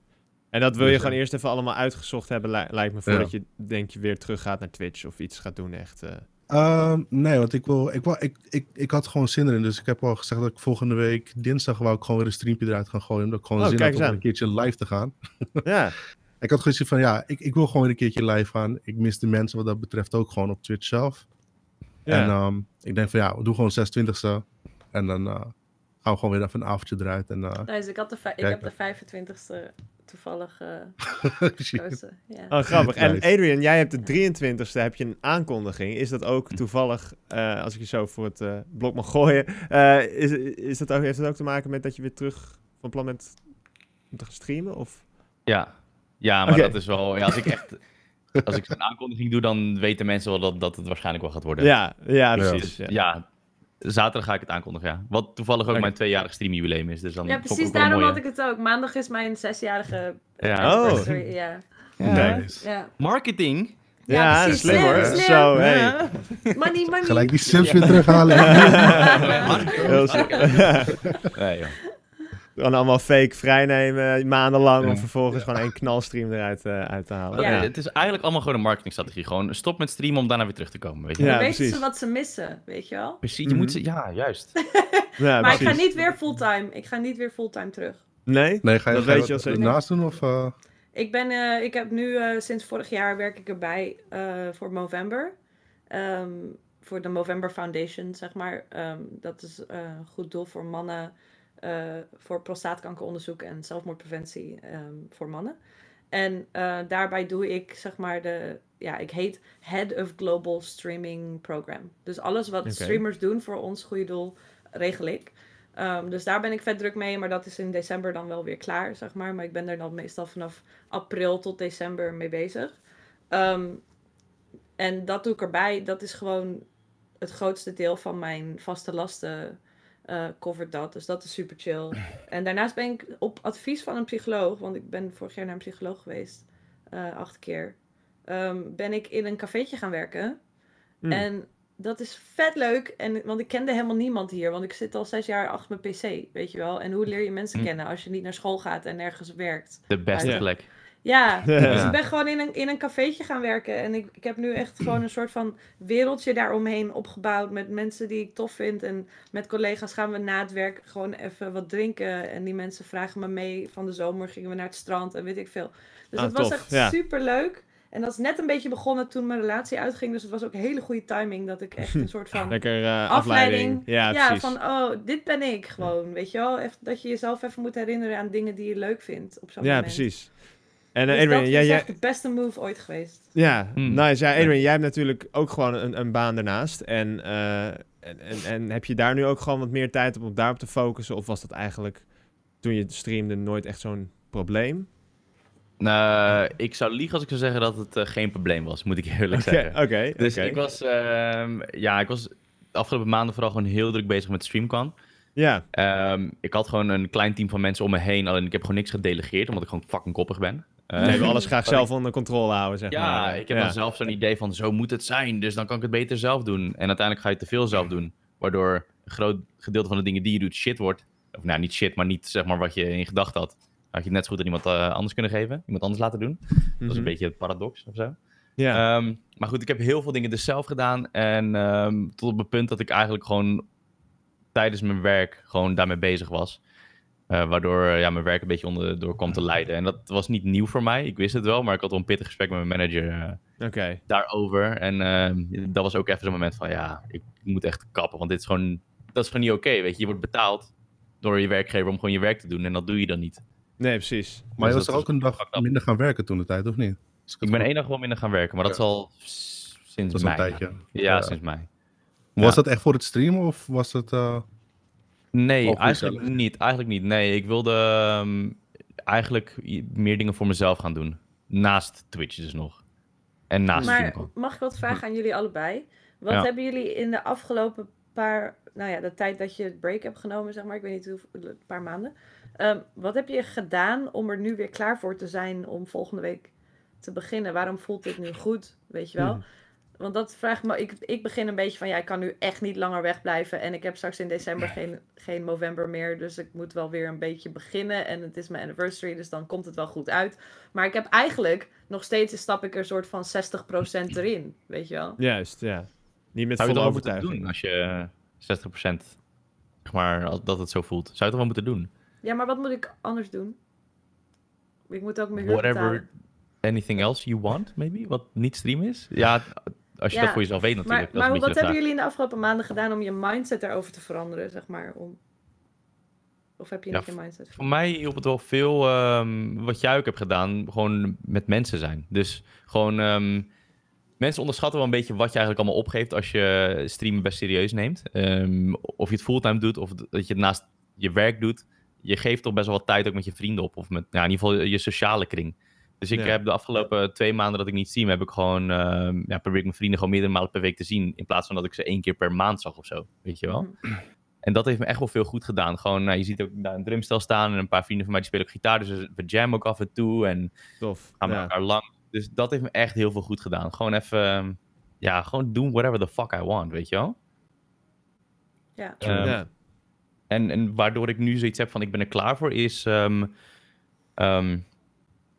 En dat wil je Dus, gewoon eh, eerst even allemaal uitgezocht hebben, li- lijkt me, voordat je denk je weer terug gaat naar Twitch of iets gaat doen echt. eh. Um, nee, want ik, wil, ik, wil, ik, ik, ik had gewoon zin erin. Dus ik heb al gezegd dat ik volgende week dinsdag wou ik gewoon weer een streampje eruit gaan gooien. Omdat ik gewoon Oh, zin had om een keertje live te gaan. ja, Ik had gewoon zoiets van, ja, ik, ik wil gewoon weer een keertje live gaan. Ik mis de mensen wat dat betreft ook gewoon op Twitch zelf. ja. En um, ik denk van, ja, we doen gewoon 26e. En dan uh, gaan we gewoon weer even een avondje eruit. En, uh, Nice, ik, had de ik heb de 25ste toevallig eh gekozen. Ja. Oh, grappig. En. Adrian, jij hebt de 23ste, heb je een aankondiging. Is dat ook toevallig, eh, als ik je zo voor het eh, blok mag gooien, eh, is, is dat ook, heeft dat ook te maken met dat je weer terug van plan bent om te gaan streamen? Of? Ja, ja maar dat is wel... Ja, als ik echt... Als ik zo'n aankondiging doe, dan weten mensen wel dat, dat het waarschijnlijk wel gaat worden. Ja, ja, Ja. precies. Dus, Ja. ja, zaterdag ga ik het aankondigen, ja. Wat toevallig ook Oké. mijn tweejarig streamjubileum is. Dus dan Ja, precies daarom had ik het ook. Maandag is mijn zesjarige Ja. Oh. ja. Ja. Nice. Ja. Marketing? Ja, Ja, precies. slim hoor. Slim. Zo, hey. Ja. Money, money. Gelijk die subs weer terughalen. Heel. Nee, joh. Gewoon allemaal fake vrijnemen, maandenlang, om Ja. vervolgens gewoon één knalstream eruit eh, uit te halen. Ja. Ja, Het is eigenlijk allemaal gewoon een marketingstrategie. Gewoon stop met streamen om daarna weer terug te komen, weet je Ja, Dan weten precies. ze wat ze missen, weet je wel? Precies, je Mhm. moet ze... Ja, juist. Ja, maar ik ga niet weer fulltime. Ik ga niet weer fulltime terug. Nee? Nee, ga je, Dat ga je weet je wat al zeker. naast doen? Of, uh... Ik, ben, eh, ik heb nu eh, sinds vorig jaar werk ik erbij eh, voor Movember. Ehm, voor de Movember Foundation, zeg maar. Ehm, dat is eh, een goed doel voor mannen. Eh, voor prostaatkankeronderzoek en zelfmoordpreventie ehm, voor mannen. En eh, daarbij doe ik, zeg maar, de... Ja, ik heet Head of Global Streaming Program. Dus alles wat streamers doen voor ons goede doel, regel ik. Ehm, dus daar ben ik vet druk mee, maar dat is in december dan wel weer klaar, zeg maar. Maar ik ben er dan meestal vanaf april tot december mee bezig. Ehm, en dat doe ik erbij. Dat is gewoon het grootste deel van mijn vaste lasten eh covert dat. Dus dat is super chill. En daarnaast ben ik op advies van een psycholoog, want ik ben vorig jaar naar een psycholoog geweest, eh, acht keer, ehm, ben ik in een cafeetje gaan werken. Hmm. En dat is vet leuk. En, want ik kende helemaal niemand hier. Want ik zit al zes jaar achter mijn pc, weet je wel. En hoe leer je mensen Hm. kennen als je niet naar school gaat en nergens werkt? De beste Ja. plek. Ja, dus Ja. ik ben gewoon in een, in een cafeetje gaan werken. En ik, ik heb nu echt gewoon een soort van wereldje daaromheen opgebouwd. Met mensen die ik tof vind. En met collega's gaan we na het werk gewoon even wat drinken. En die mensen vragen me mee. Van de zomer gingen we naar het strand en weet ik veel. Dus Ah, het was echt ja. super leuk. En dat is net een beetje begonnen toen mijn relatie uitging. Dus het was ook hele goede timing dat ik echt een soort van Lekker eh, afleiding. Ja, Ja, precies. van oh, dit ben ik gewoon. Weet je wel? Echt, dat je jezelf even moet herinneren aan dingen die je leuk vindt op zo'n ja, moment. precies. En Dus Adrian, dat jij, is jij, echt de beste move ooit geweest. ja, Hmm. nice. Ja, Adrian, jij hebt natuurlijk ook gewoon een, een baan daarnaast. En, eh, en, en, en heb je daar nu ook gewoon wat meer tijd op om daarop te focussen? Of was dat eigenlijk, toen je streamde, nooit echt zo'n probleem? Nou, ik zou liegen als ik zou zeggen dat het eh, geen probleem was, moet ik eerlijk zeggen. oké. Dus ik was, ehm, ja, ik was de afgelopen maanden vooral gewoon heel druk bezig met StreamCon. Ja, Ehm, ik had gewoon een klein team van mensen om me heen, alleen ik heb gewoon niks gedelegeerd, omdat ik gewoon fucking koppig ben. Eh, nee, we alles graag zelf onder controle houden, zeg ja, maar. ik heb dan zelf zo'n idee van zo moet het zijn, dus dan kan ik het beter zelf doen. En uiteindelijk ga je te veel zelf doen, waardoor een groot gedeelte van de dingen die je doet shit wordt. Of nou, niet shit, maar niet zeg maar wat je in gedachten had. Had je het net zo goed aan iemand eh, anders kunnen geven, iemand anders laten doen. Dat is Mhm. een beetje het paradox of zo. Ja, Ehm, maar goed, ik heb heel veel dingen dus zelf gedaan. En ehm, tot op het punt dat ik eigenlijk gewoon tijdens mijn werk gewoon daarmee bezig was. Eh, waardoor eh, ja, mijn werk een beetje onderdoor kwam te lijden. En dat was niet nieuw voor mij. Ik wist het wel, maar ik had wel een pittig gesprek met mijn manager eh, oké. daarover. En ehm, dat was ook even zo'n moment van ja, ik moet echt kappen. Want dit is gewoon, dat is gewoon niet oké. weet je, je wordt betaald door je werkgever om gewoon je werk te doen. En dat doe je dan niet. Nee, precies. Maar Dus je was er ook een dag minder gaan werken toen de tijd, of niet? Ik ben één dag wel minder gaan werken, maar dat is al sinds Dat is al mei. een tijdje. Ja, Ja. sinds mei. Was Ja. dat echt voor het streamen of was het... Nee, eigenlijk niet. Eigenlijk niet. Nee, ik wilde ehm, eigenlijk meer dingen voor mezelf gaan doen. Naast Twitch dus nog. En naast maar mag ik wat vragen aan jullie allebei? Wat Ja. hebben jullie in de afgelopen paar, nou ja, de tijd dat je het break hebt genomen, zeg maar, ik weet niet hoeveel, een paar maanden. Ehm, wat heb je gedaan om er nu weer klaar voor te zijn om volgende week te beginnen? Waarom voelt dit nu goed, weet je wel? Mhm. Want dat vraagt me, ik, ik begin een beetje van, ja, ik kan nu echt niet langer wegblijven. En ik heb straks in december geen, geen November meer. Dus ik moet wel weer een beetje beginnen. En het is mijn anniversary, dus dan komt het wel goed uit. Maar ik heb eigenlijk, nog steeds stap ik er soort van 60% erin, weet je wel? Juist, ja. Niet met Zou je volle het wel moeten overtuiging. doen als je eh, 60% zeg maar, als- dat het zo voelt? Zou je het wel moeten doen? Ja, maar wat moet ik anders doen? Ik moet ook mijn huur Whatever, betalen. anything else you want, maybe? Wat niet stream is? Ja, als je Ja, dat voor jezelf weet natuurlijk. Maar, wat hebben jullie in de afgelopen maanden gedaan om je mindset erover te veranderen, zeg maar? Om... Of heb je Ja, niet je mindset? Voor mij hielp het wel veel ehm, wat jij ook hebt gedaan, gewoon met mensen zijn. Dus gewoon, ehm, mensen onderschatten wel een beetje wat je eigenlijk allemaal opgeeft als je streamen best serieus neemt. Ehm, of je het fulltime doet of dat je het naast je werk doet. Je geeft toch best wel wat tijd ook met je vrienden op. Of met, ja, in ieder geval je sociale kring. Dus ik Ja. heb de afgelopen twee maanden dat ik niet stream, heb ik gewoon, ehm, ja, probeer ik mijn vrienden gewoon meerdere malen per week te zien. In plaats van dat ik ze één keer per maand zag of zo, weet je wel. Mhm. En dat heeft me echt wel veel goed gedaan. Gewoon, nou, je ziet ook daar een drumstel staan en een paar vrienden van mij die spelen ook gitaar. Dus we jammen ook af en toe en Tof. gaan met Ja. elkaar lang. Dus dat heeft me echt heel veel goed gedaan. Gewoon even, ehm, ja, gewoon doen whatever the fuck I want, weet je wel. Ja. Ehm, ja. En, en waardoor ik nu zoiets heb van ik ben er klaar voor is... ehm, ehm,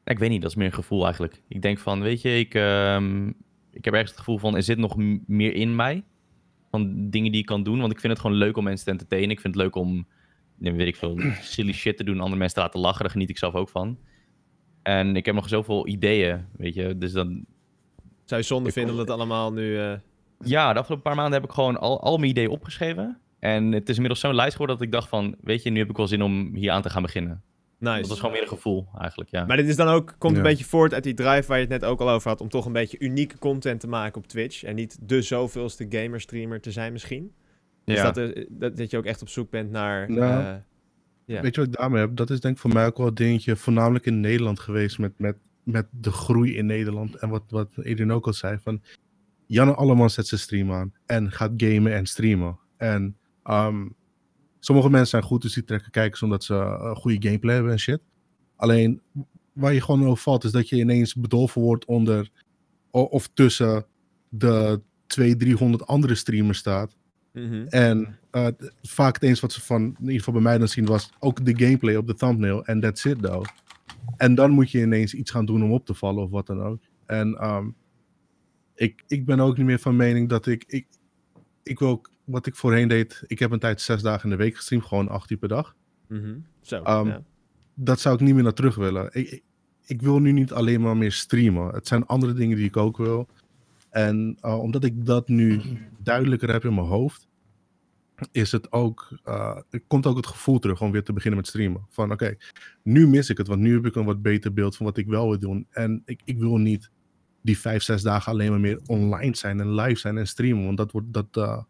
ik weet niet, dat is meer een gevoel eigenlijk. Ik denk van, weet je, ik, ehm, ik heb ergens het gevoel van er zit nog meer in mij. Van dingen die ik kan doen. Want ik vind het gewoon leuk om mensen te entertainen. Ik vind het leuk om, weet ik veel, silly shit te doen. Andere mensen te laten lachen. Daar geniet ik zelf ook van. En ik heb nog zoveel ideeën, weet je. Dus dan, Zou je zonde vinden dat het allemaal nu... eh, ja, de afgelopen paar maanden heb ik gewoon al, al mijn ideeën opgeschreven. En het is inmiddels zo'n lijst geworden dat ik dacht van, weet je, nu heb ik wel zin om hier aan te gaan beginnen. Nice. Dat is gewoon meer een gevoel eigenlijk, ja. Maar dit is dan ook, komt een Ja. beetje voort uit die drive waar je het net ook al over had, om toch een beetje unieke content te maken op Twitch. En niet de zoveelste gamer-streamer te zijn misschien. Dus ja. dat, er- dat, dat je ook echt op zoek bent naar... Nou, eh, Ja. Weet je wat ik daarmee heb? Dat is denk ik voor mij ook wel een dingetje, voornamelijk in Nederland geweest met, met, met de groei in Nederland. En wat, wat Edwin ook al zei, van Janne Alleman zet zijn stream aan en gaat gamen en streamen. En ehm, sommige mensen zijn goed, dus die trekken kijkers omdat ze eh, goede gameplay hebben en shit. Alleen, waar je gewoon over valt, is dat je ineens bedolven wordt onder of tussen de 200, 300 andere streamers staat. mhm. En eh, vaak het eens wat ze van, in ieder geval bij mij dan zien, was ook de gameplay op de thumbnail. En that's it though. En dan moet je ineens iets gaan doen om op te vallen of wat dan ook. En ehm, ik, ik ben ook niet meer van mening dat ik, ik... Ik wil ook, wat ik voorheen deed, ik heb een tijd zes dagen in de week gestreamd, gewoon acht uur per dag. Mhm. Zo, Ehm, ja. Dat zou ik niet meer naar terug willen. Ik, ik, wil nu niet alleen maar meer streamen. Het zijn andere dingen die ik ook wil. En eh, omdat ik dat nu duidelijker heb in mijn hoofd, is het ook, eh, er komt ook het gevoel terug om weer te beginnen met streamen. Van oké, nu mis ik het, want nu heb ik een wat beter beeld van wat ik wel wil doen. En ik, ik wil niet die vijf, zes dagen alleen maar meer online zijn en live zijn en streamen, want dat wordt, dat,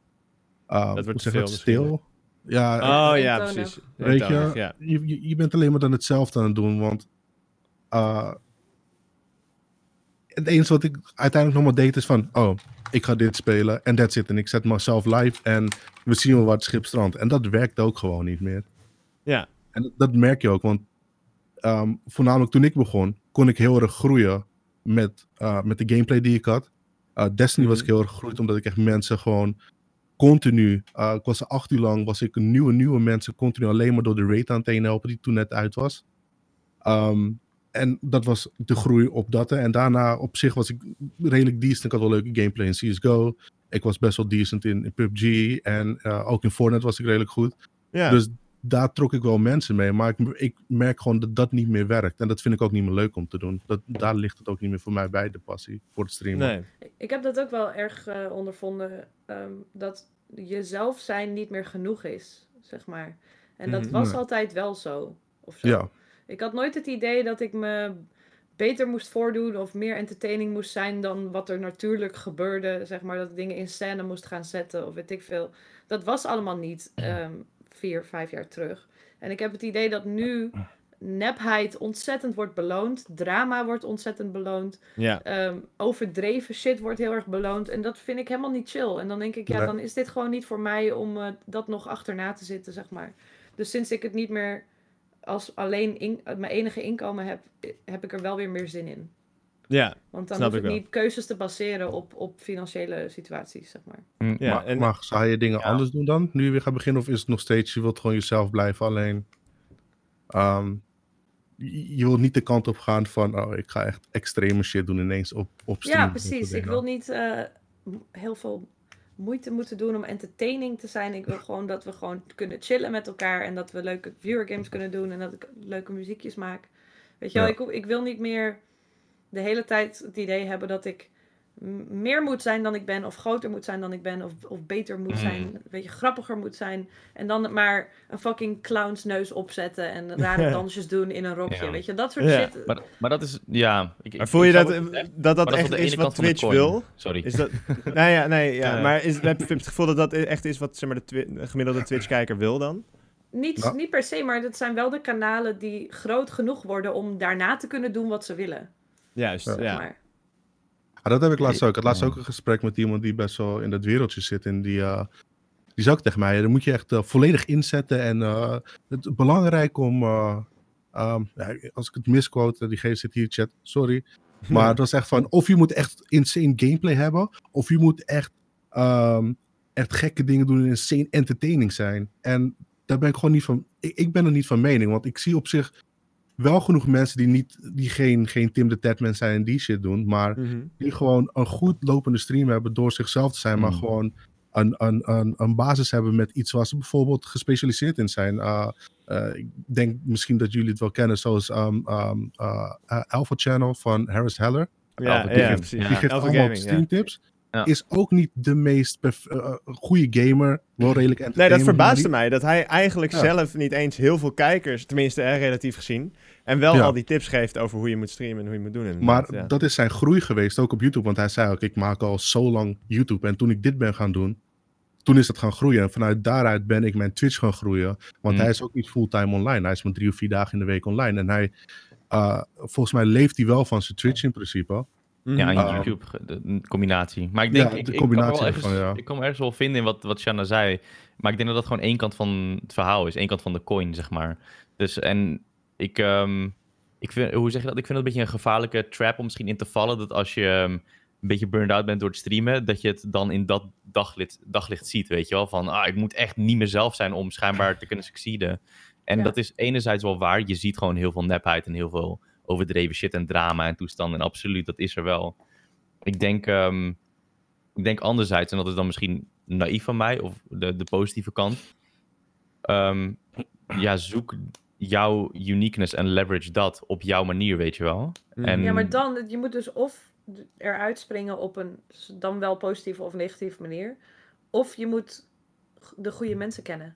eh, eh, wordt veel dat, stil. Ja, Oh ja, eentonig. precies. Weet je, Ja. je, bent alleen maar dan hetzelfde aan het doen, want uh, het enige wat ik uiteindelijk nog maar deed is van, oh, ik ga dit spelen en that's it. En ik zet mezelf live en we zien wel het schip strandt. En dat werkt ook gewoon niet meer. Ja. En dat, dat merk je ook, want ehm, voornamelijk toen ik begon, kon ik heel erg groeien met, uh, met de gameplay die ik had. Uh, Destiny was ik Mhm. heel erg gegroeid omdat ik echt mensen gewoon continu, uh, ik was acht uur lang, was ik nieuwe, nieuwe mensen continu alleen maar door de raid aan het heen helpen die toen net uit was. Ehm, en dat was de groei op dat. hè. En daarna op zich was ik redelijk decent. Ik had wel leuke gameplay in CSGO. Ik was best wel decent in, in PUBG. En uh, ook in Fortnite was ik redelijk goed. Ja. Dus daar trok ik wel mensen mee. Maar ik, ik, merk gewoon dat dat niet meer werkt. En dat vind ik ook niet meer leuk om te doen. Dat, daar ligt het ook niet meer voor mij bij, de passie voor het streamen. nee. Ik- heb dat ook wel erg eh, ondervonden. ehm, dat jezelf zijn niet meer genoeg is, zeg maar. En dat Mhm. was Nee. altijd wel zo. Of zo. Ja, Ik had nooit het idee dat ik me beter moest voordoen of meer entertaining moest zijn dan wat er natuurlijk gebeurde. Zeg maar dat ik dingen in scène moest gaan zetten of weet ik veel. Dat was allemaal niet ehm, vier, vijf jaar terug. En ik heb het idee dat nu nepheid ontzettend wordt beloond. Drama wordt ontzettend beloond. Ja. Ehm, overdreven shit wordt heel erg beloond. En dat vind ik helemaal niet chill. En dan denk ik, ja, Nee. dan is dit gewoon niet voor mij om eh, dat nog achterna te zitten, zeg maar. Dus sinds ik het niet meer als alleen in, mijn enige inkomen heb, heb ik er wel weer meer zin in. Ja. Want dan Snap hoef ik wel. niet keuzes te baseren op, op financiële situaties, zeg maar. Mm, Ja, maar, en- maar zou je dingen Ja. anders doen dan? Nu je weer gaat beginnen? Of is het nog steeds, je wilt gewoon jezelf blijven alleen? Ehm, je, wilt niet de kant op gaan van, oh, ik ga echt extreme shit doen ineens op, op stream. Ja, precies. Ik wil niet eh, heel veel moeite moeten doen om entertaining te zijn. Ik wil gewoon dat we gewoon kunnen chillen met elkaar en dat we leuke viewer games kunnen doen en dat ik leuke muziekjes maak. Weet je wel, Ja. ik, ik wil niet meer de hele tijd het idee hebben dat ik meer moet zijn dan ik ben, of groter moet zijn dan ik ben, of, of beter moet Mm. zijn, weet je, grappiger moet zijn. En dan maar een fucking clownsneus opzetten en rare dansjes doen in een rokje, Ja. weet je, dat soort Ja. shit. Maar, maar dat is, ja... Ik, Maar voel je dat dat, dat echt is wat Twitch wil? Sorry. Is dat... nou ja, nee, ja. Maar is, heb je het gevoel dat dat echt is wat zeg maar, de, twi- de gemiddelde Twitch-kijker wil dan? Niet, Ja. niet per se, maar het zijn wel de kanalen die groot genoeg worden om daarna te kunnen doen wat ze willen. Juist, Ja. ja. Maar. Ah, dat heb ik laatst ook. Ik had laatst ook een gesprek met iemand die best wel in dat wereldje zit. En die, eh, die zei ook tegen mij, dan moet je echt eh, volledig inzetten. En eh, het is belangrijk om, eh, ehm, ja, als ik het misquote, diegene zit hier in chat, sorry. Maar het was echt van, of je moet echt insane gameplay hebben, of je moet echt, ehm, echt gekke dingen doen en insane entertaining zijn. En daar ben ik gewoon niet van, ik, ik ben er niet van mening, want ik zie op zich wel genoeg mensen die, niet, die geen, geen Tim de Tatman zijn en die shit doen, maar Mhm. die gewoon een goed lopende stream hebben door zichzelf te zijn, maar Mm. gewoon een, een, een, een basis hebben met iets waar ze bijvoorbeeld gespecialiseerd in zijn. Uh, uh, ik denk misschien dat jullie het wel kennen, zoals um, um, uh, uh, Alpha Channel van Harris Heller. Ja, Alpha ja, precies. Ja. Die geeft Alpha allemaal Gaming, ja. Ja. Is ook niet de meest perf- uh, goede gamer. Wel redelijk Nee, entertainment. dat verbaasde mij. Dat hij eigenlijk Ja. zelf niet eens heel veel kijkers, tenminste hè, relatief gezien, en wel Ja. al die tips geeft over hoe je moet streamen en hoe je moet doen. inderdaad, Maar dat is zijn groei geweest, ook op YouTube. Want hij zei ook, ik maak al zo lang YouTube. En toen ik dit ben gaan doen, toen is het gaan groeien. En vanuit daaruit ben ik mijn Twitch gaan groeien. Want Mm. hij is ook niet fulltime online. Hij is maar drie of vier dagen in de week online. En hij, uh, volgens mij leeft hij wel van zijn Twitch in principe. Ja, en Ah. YouTube, de, combinatie. Maar ik denk, Ja, ik, de ik, kan combinatie wel ergens, ja. ik kan me ergens wel vinden in wat, wat Shanna zei. Maar ik denk dat dat gewoon één kant van het verhaal is. één kant van de coin, zeg maar. Dus, en ik, ehm, ik vind, hoe zeg je dat? Ik vind het een beetje een gevaarlijke trap om misschien in te vallen. Dat als je ehm, een beetje burned out bent door het streamen, dat je het dan in dat daglicht, daglicht ziet, weet je wel? Van, ah, ik moet echt niet mezelf zijn om schijnbaar te kunnen succeeden. En Ja. dat is enerzijds wel waar. Je ziet gewoon heel veel nepheid en heel veel overdreven shit en drama en toestanden. En absoluut, dat is er wel. Ik denk, ehm, ik denk anderzijds, en dat is dan misschien naïef van mij, of de, de positieve kant. ehm, ja, zoek jouw uniqueness en leverage dat op jouw manier, weet je wel. Mhm. En- Ja, maar dan, je moet dus of eruit springen op een dan wel positieve of negatieve manier. Of je moet de goede mensen kennen.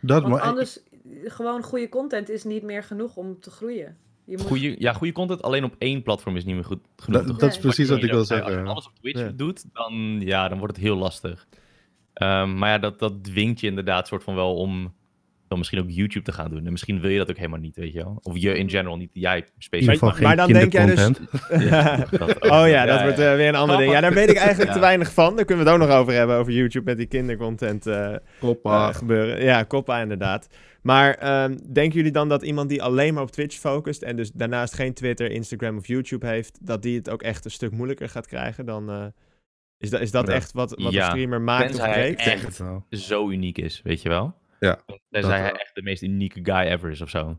Dat, Want maar anders, gewoon goede content is niet meer genoeg om te groeien. Je moet, Goeie, ja, goede content alleen op één platform is niet meer goed genoeg. dat, is precies wat ik wil Als je zeggen. alles op Twitch Ja. doet, dan, ja, dan wordt het heel lastig. Ehm, maar ja, dat, dat dwingt je inderdaad soort van wel om dan misschien ook YouTube te gaan doen. En misschien wil je dat ook helemaal niet, weet je wel. Of je in general niet, jij specifiek. maar geen dan denk jij dus-. Ja, dat. Oh ja, dat wordt eh, weer een ander ding. Ja, daar weet ik eigenlijk Ja. te weinig van. Daar kunnen we het ook nog over hebben, over YouTube met die kindercontent eh, Koppa. eh, gebeuren. Ja, Koppa inderdaad. Maar ehm, denken jullie dan dat iemand die alleen maar op Twitch focust en dus daarnaast geen Twitter, Instagram of YouTube heeft, dat die het ook echt een stuk moeilijker gaat krijgen dan... eh, is, dat, is dat Ja. echt wat, wat Ja, een streamer maakt of tenzij hij breekt? echt- zo uniek is, weet je wel. Ja, Tenzij dat hij wel. echt de meest unieke guy ever is of zo.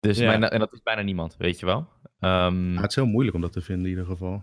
Dus, Ja. en dat is bijna niemand, weet je wel. Ehm, Ja, het is heel moeilijk om dat te vinden in ieder geval.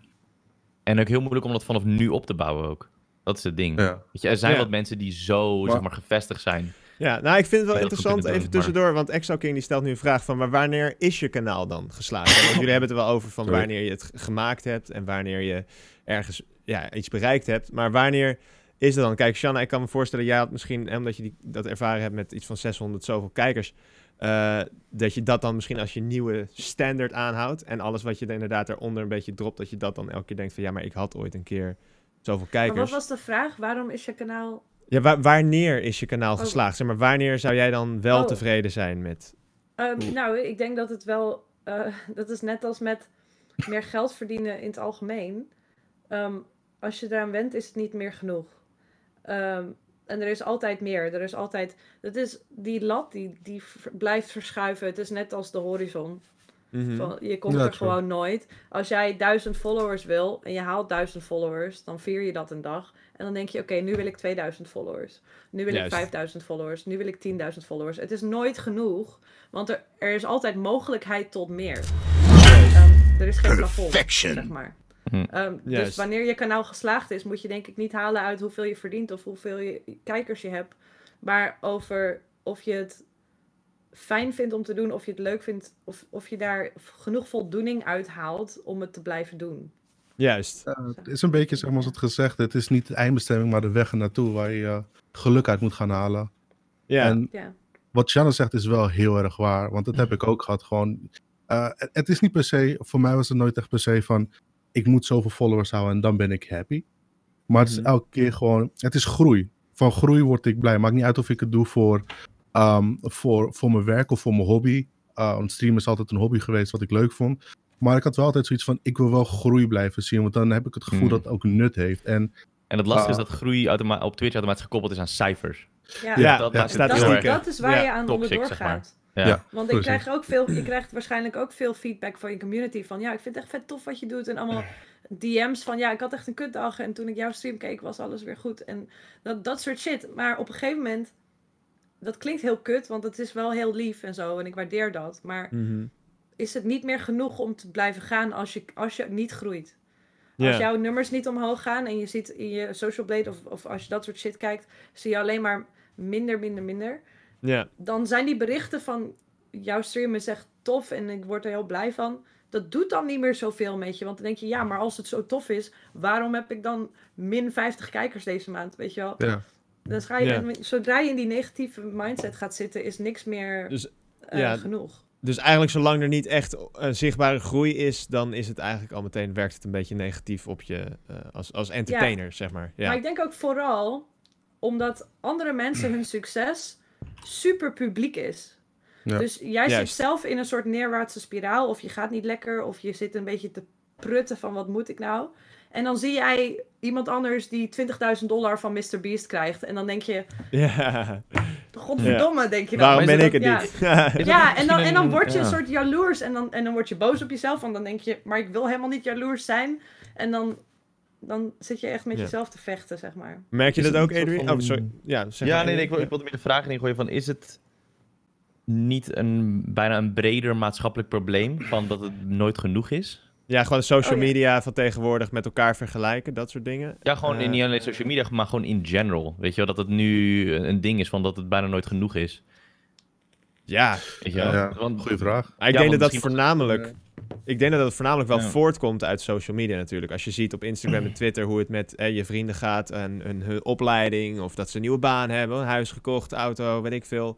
En ook heel moeilijk om dat vanaf nu op te bouwen ook. Dat is het ding. Ja. Weet je, er zijn Ja. wat mensen die zo, Maar- zeg maar, gevestigd zijn. Ja, nou, ik vind het wel interessant, even doen, maar- tussendoor, want Exo King die stelt nu een vraag van, maar wanneer is je kanaal dan geslaagd? Want jullie hebben het er wel over van Sorry. wanneer je het gemaakt hebt en wanneer je ergens ja, iets bereikt hebt, maar wanneer is het dan? Kijk, Shanna, ik kan me voorstellen, jij had misschien, omdat je die, dat ervaren hebt met iets van 600 zoveel kijkers, eh, dat je dat dan misschien als je nieuwe standaard aanhoudt en alles wat je er inderdaad eronder een beetje dropt, dat je dat dan elke keer denkt van, ja, maar ik had ooit een keer zoveel maar kijkers. wat was de vraag? Waarom is je kanaal... Ja, wa- wanneer is je kanaal Oh. geslaagd? Zeg maar, wanneer zou jij dan wel Oh. tevreden zijn met Ehm, nou, ik denk dat het wel. eh, dat is net als met meer geld verdienen in het algemeen. Ehm, als je eraan went, is het niet meer genoeg. Ehm, en er is altijd meer. Er is altijd. Het is die lat die, die blijft verschuiven. Het is net als de horizon. Mhm. Van, je komt Ja, er gewoon nooit. Als jij duizend followers wil en je haalt duizend followers, dan vier je dat een dag. En dan denk je, oké, nu wil ik 2000 followers. Nu wil Juist. ik 5000 followers. Nu wil ik 10.000 followers. Het is nooit genoeg, want er, er is altijd mogelijkheid tot meer. Ehm, er is geen plafond, zeg maar. Hm. Ehm, dus wanneer je kanaal geslaagd is, moet je denk ik niet halen uit hoeveel je verdient of hoeveel je, kijkers je hebt. Maar over of je het fijn vindt om te doen, of je het leuk vindt, of, of je daar genoeg voldoening uit haalt om het te blijven doen. Juist. Eh, het is een beetje, zeg maar, zoals het gezegd, het is niet de eindbestemming, maar de weg ernaartoe waar je geluk uit moet gaan halen. Ja. En Ja, wat Shannon zegt is wel heel erg waar, want dat heb ik ook gehad. Gewoon, eh, het- het is niet per se, voor mij was het nooit echt per se van, ik moet zoveel followers houden en dan ben ik happy. Maar het is Mhm. elke keer gewoon, het is groei. Van groei word ik blij. Maakt niet uit of ik het doe voor, ehm, voor, voor mijn werk of voor mijn hobby. Uh, want streamen is altijd een hobby geweest wat ik leuk vond. Maar ik had wel altijd zoiets van, ik wil wel groei blijven zien. Want dan heb ik het gevoel Mhm. dat het ook nut heeft. En En het lastige is Ah. dat groei op Twitch automatisch gekoppeld is aan cijfers. ja. Ja, dat dat, is waar Ja, je aan toxic, onderdoor zeg maar. Ja. Ja. Want ik Precies. krijg ook veel, je krijgt waarschijnlijk ook veel feedback van je community. Van ja, ik vind het echt vet tof wat je doet. En allemaal DM's van ja, ik had echt een kutdag. En toen ik jouw stream keek, was alles weer goed. En dat, dat soort shit. Maar op een gegeven moment, dat klinkt heel kut, want het is wel heel lief en zo. En ik waardeer dat. Maar Mhm. is het niet meer genoeg om te blijven gaan als je, als je niet groeit? Als jouw nummers niet omhoog gaan en je ziet in je social blade of, of als je dat soort shit kijkt, zie je alleen maar minder, minder, minder Ja. dan zijn die berichten van jouw stream is echt tof en ik word er heel blij van. Dat doet dan niet meer zoveel met je. Want dan denk je, ja, maar als het zo tof is, waarom heb ik dan min 50 kijkers deze maand? Weet je wel? ja, Dan ga je, Ja. zodra je in die negatieve mindset gaat zitten, is niks meer Dus, eh, ja. genoeg. dus eigenlijk zolang er niet echt een zichtbare groei is, dan is het eigenlijk al meteen, werkt het een beetje negatief op je eh, als, als entertainer, zeg maar. Ja. Maar ik denk ook vooral omdat andere mensen hun succes super publiek is. Ja. Dus jij zit zelf in een soort neerwaartse spiraal, of je gaat niet lekker, of je zit een beetje te prutten van wat moet ik nou. En dan zie jij iemand anders die 20.000 dollar van Mr. Beast krijgt. En dan denk je, ja. godverdomme, denk je dan. Waarom ben ik het ja. niet? Ja, en dan, en dan word je een soort jaloers en dan, en dan word je boos op jezelf. Want dan denk je, maar ik wil helemaal niet jaloers zijn. En dan, dan zit je echt met Ja. jezelf te vechten, zeg maar. Merk je Is dat ook, Adrian? van- Oh, sorry. Ja, zeg Ja, maar, nee, ik, wil, ik wilde meer de vraag ingooien van, is het niet een, bijna een breder maatschappelijk probleem van dat het nooit genoeg is? Ja, gewoon social Oh, ja. media van tegenwoordig met elkaar vergelijken, dat soort dingen. Ja, gewoon in, Eh, niet alleen social media, maar gewoon in general. Weet je wel, dat het nu een ding is van dat het bijna nooit genoeg is. Ja, Weet je wel? ja, Want- goede vraag. ik Ja, denk dat dat voornamelijk... Ik denk dat dat voornamelijk wel Ja. voortkomt uit social media natuurlijk. Als je ziet op Instagram en Twitter hoe het met eh, je vrienden gaat en hun, hun opleiding... of dat ze een nieuwe baan hebben, een huis gekocht, auto, weet ik veel.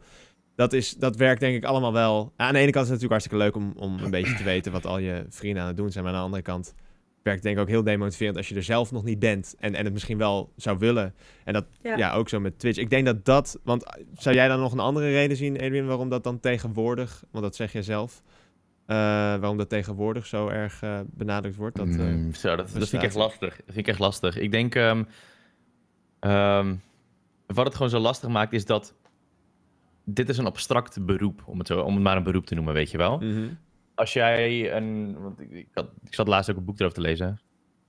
Dat, is, dat werkt denk ik allemaal wel. Aan de ene kant is het natuurlijk hartstikke leuk om, om een beetje te weten... wat al je vrienden aan het doen zijn. Maar aan de andere kant werkt het denk ik ook heel demotiverend... als je er zelf nog niet bent en, en het misschien wel zou willen. En dat Ja. ja. ook zo met Twitch. Ik denk dat dat... Want zou jij dan nog een andere reden zien, Edwin... waarom dat dan tegenwoordig... want dat zeg je zelf... eh, waarom dat tegenwoordig zo erg eh, benadrukt wordt? Dat, eh, Mm, zo, dat, dat vind ik echt lastig. Dat vind ik echt lastig. Ik denk, ehm, ehm, wat het gewoon zo lastig maakt, is dat dit is een abstract beroep, om het, zo, om het maar een beroep te noemen, weet je wel. mhm. Als jij een, want ik, ik, had, ik zat laatst ook een boek erover te lezen.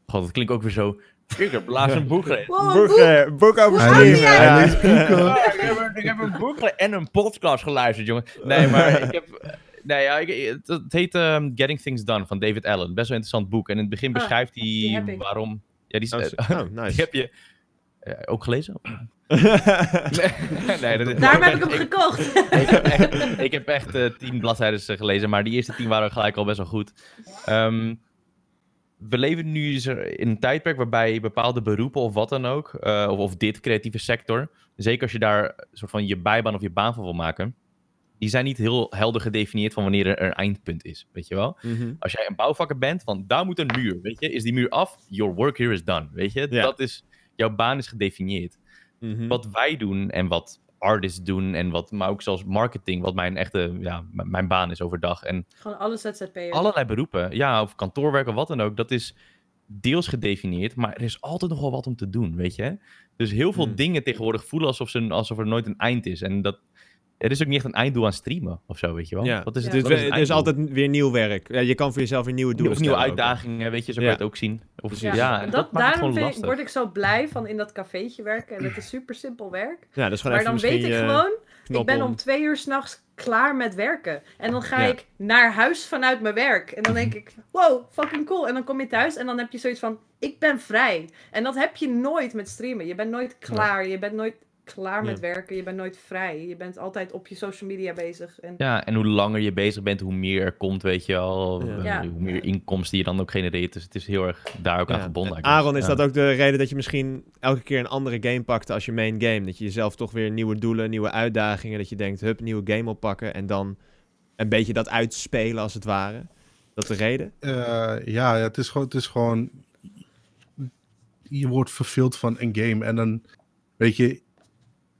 God, dat klinkt ook weer zo. Ik heb laatst een boek gelezen. Wow, boek, boek! eh, boek over ja. Ja, ik, heb een, ik heb een boek en een podcast geluisterd, jongen. Nee, maar ik heb... Nee, ja, ik, het, het heet ehm, Getting Things Done van David Allen. Best wel interessant boek. En in het begin Ah, beschrijft hij waarom... Ja, die, is- Oh, eh, oh, die nice. heb je eh, ook gelezen? nee, nee, dat, Daarom heb ik hem gekocht. ik heb echt, ik heb echt eh, tien bladzijden gelezen, maar die eerste tien waren gelijk al best wel goed. Ehm, we leven nu in een tijdperk waarbij bepaalde beroepen of wat dan ook, eh, of, of dit creatieve sector, zeker als je daar soort van je bijbaan of je baan van wil maken, die zijn niet heel helder gedefinieerd van wanneer er een eindpunt is, weet je wel? Mhm. Als jij een bouwvakker bent, van daar moet een muur, weet je? Is die muur af? Your work here is done, weet je? Ja. Dat is, jouw baan is gedefinieerd. Mhm. Wat wij doen en wat artist doen en wat, maar ook zelfs marketing, wat mijn echte, ja, mijn baan is overdag. En Gewoon alle ZZP'ers. allerlei beroepen, ja, of kantoorwerk of wat dan ook, dat is deels gedefinieerd, maar er is altijd nog wel wat om te doen, weet je. Dus heel veel Hmm. dingen tegenwoordig voelen alsof, ze, alsof er nooit een eind is. En dat, er is ook niet echt een einddoel aan streamen of zo, weet je wel. Ja. Wat is het? Dus wat is het er is einddoel? altijd weer nieuw werk. Ja, je kan voor jezelf weer nieuwe doelen Of nieuwe uitdagingen, weet je, zo kan Ja. je het ook zien. Of, ja, en dat, dat, daarom ik, word ik zo blij van in dat cafeetje werken. En het is super simpel werk. Ja, dat is gewoon Maar even dan weet ik je gewoon, ik ben om. om twee uur s'nachts klaar met werken. En dan ga Ja. ik naar huis vanuit mijn werk. En dan denk ik, wow, fucking cool. En dan kom je thuis en dan heb je zoiets van, ik ben vrij. En dat heb je nooit met streamen. Je bent nooit klaar. Je bent nooit klaar met Ja. werken. Je bent nooit vrij. Je bent altijd op je social media bezig. En Ja, en hoe langer je bezig bent, hoe meer er komt, weet je al. Ja. Eh, Ja. Hoe meer inkomsten je dan ook genereert. Dus het is heel erg daar ook aan. I Aaron, is Ja. dat ook de reden dat je misschien elke keer een andere game pakte als je main game? Dat je jezelf toch weer nieuwe doelen, nieuwe uitdagingen, dat je denkt, hup, nieuwe game oppakken en dan een beetje dat uitspelen als het ware? Dat de reden? Eh, ja, het is gewoon, het is gewoon. Je wordt verveeld van een game en dan weet je.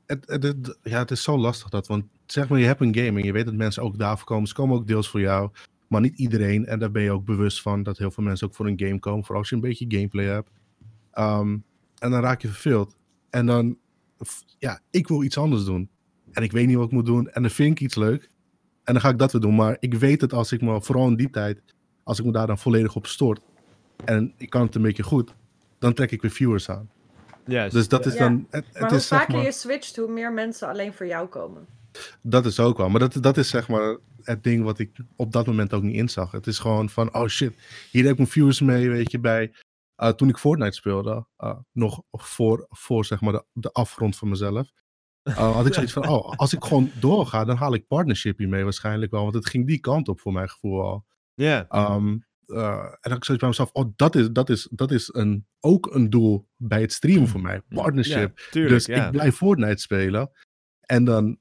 Het, ja, het is zo lastig dat. Want zeg maar, je hebt een game en je weet dat mensen ook daarvoor komen. Ze komen ook deels voor jou, maar niet iedereen. En daar ben je ook bewust van dat heel veel mensen ook voor een game komen. Vooral als je een beetje gameplay hebt. Ehm, en dan raak je verveeld. En dan, ja, ik wil iets anders doen. En ik weet niet wat ik moet doen. En dan vind ik iets leuk. En dan ga ik dat weer doen. Maar ik weet het als ik me, vooral in die tijd, als ik me daar dan volledig op stort. En ik kan het een beetje goed. Dan trek ik weer viewers aan. Dus dat is Ja. dan. Het, maar het hoe is zeg vaker maar. je switcht, hoe meer mensen alleen voor jou komen. Dat is ook wel. Maar dat, dat is zeg maar het ding wat ik op dat moment ook niet inzag. Het is gewoon van, oh shit, hier heb ik mijn viewers mee, weet je, bij... eh, toen ik Fortnite speelde, eh, nog voor, voor zeg maar de, de afgrond van mezelf, eh, had ik zoiets van, oh, als ik gewoon doorga, dan haal ik partnership hiermee waarschijnlijk wel. Want het ging die kant op voor mijn gevoel al. Ja, Ehm, eh, en dan zoiets bij mezelf, oh, dat is, dat is, dat is een, ook een doel bij het streamen voor mij. Partnership. ja, tuurlijk. Dus ja. ik blijf Fortnite spelen. En dan,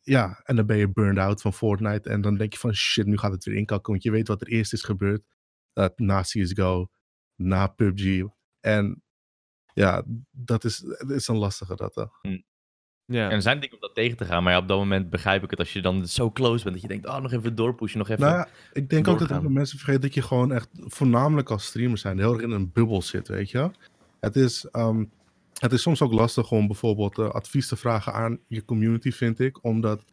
ja, en dan ben je burned out van Fortnite. En dan denk je van shit, nu gaat het weer inkakken. Want je weet wat er eerst is gebeurd. eh, na CSGO, na PUBG. En ja, dat is, dat is een lastige dat. eh. Ja. En er zijn dingen om dat tegen te gaan, maar ja, op dat moment begrijp ik het als je dan zo close bent dat je denkt, oh, nog even doorpushen, nog even. Nou ja, ik denk ook dat heel veel mensen vergeten dat je gewoon echt, voornamelijk als streamer zijn, heel erg in een bubbel zit, weet je. Het is, ehm, het is soms ook lastig om bijvoorbeeld eh, advies te vragen aan je community, vind ik. Omdat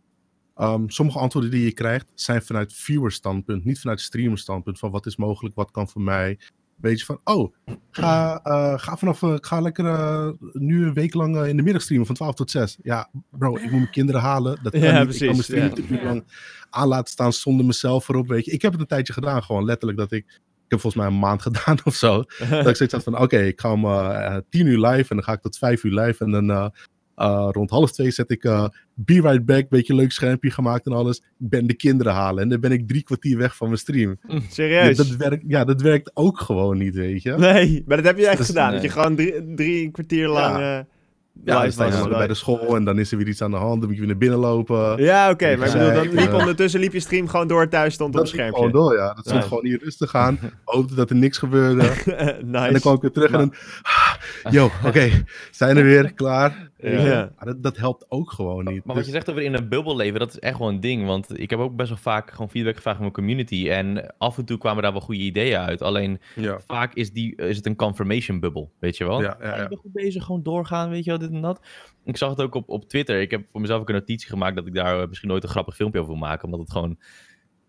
ehm, sommige antwoorden die je krijgt, zijn vanuit viewer standpunt, niet vanuit streamer standpunt. Van wat is mogelijk, wat kan voor mij. Weet je van, oh, ga, eh, ga vanaf, eh, ga lekker eh, nu een week lang in de middag streamen van 12 tot 6. Ja, bro, ik moet mijn kinderen halen. Dat kan Ja, niet. Ik kan mijn stream niet Ja. lang aan laten staan zonder mezelf voorop, weet je. Ik heb het een tijdje gedaan, gewoon letterlijk dat ik... Ik heb volgens mij een maand gedaan of zo. Dat ik zoiets had van, oké, ik ga om eh, tien uur live en dan ga ik tot vijf uur live. En dan eh, rond half twee zet ik eh Be Right Back, beetje leuk schermpje gemaakt en alles. Ik ben de kinderen halen en dan ben ik drie kwartier weg van mijn stream. Ja, Serieus? dat, werkt, ja, dat werkt ook gewoon niet, weet je. Nee, maar dat heb je echt Dus, gedaan. nee. Dat je gewoon drie, drie kwartier lang eh Ja, dan was. maar bij de school en dan is er weer iets aan de hand. Dan moet je weer naar binnen lopen. Ja, oké. maar ik bedoel, dan Ja, liep ja. ondertussen liep je stream gewoon door thuis, stond op het schermpje. gewoon door, ja. Dat stond Ja. gewoon hier rustig aan. Hoopte dat er niks gebeurde. nice. En dan kwam ik weer terug en dan... Yo, oké, zijn er weer, klaar. Ja. Maar dat, dat helpt ook gewoon niet. Maar wat Dus- je zegt over in een bubbel leven, dat is echt wel een ding. Want ik heb ook best wel vaak gewoon feedback gevraagd van mijn community. En af en toe kwamen daar wel goede ideeën uit. Alleen ja. vaak is, die, is het een confirmation bubbel, weet je wel? Ja, ja, ja. Ik ben goed bezig, gewoon doorgaan, weet je wel, dit en dat. Ik zag het ook op, op Twitter. Ik heb voor mezelf ook een notitie gemaakt dat ik daar eh, misschien nooit een grappig filmpje over wil maken. Omdat het gewoon...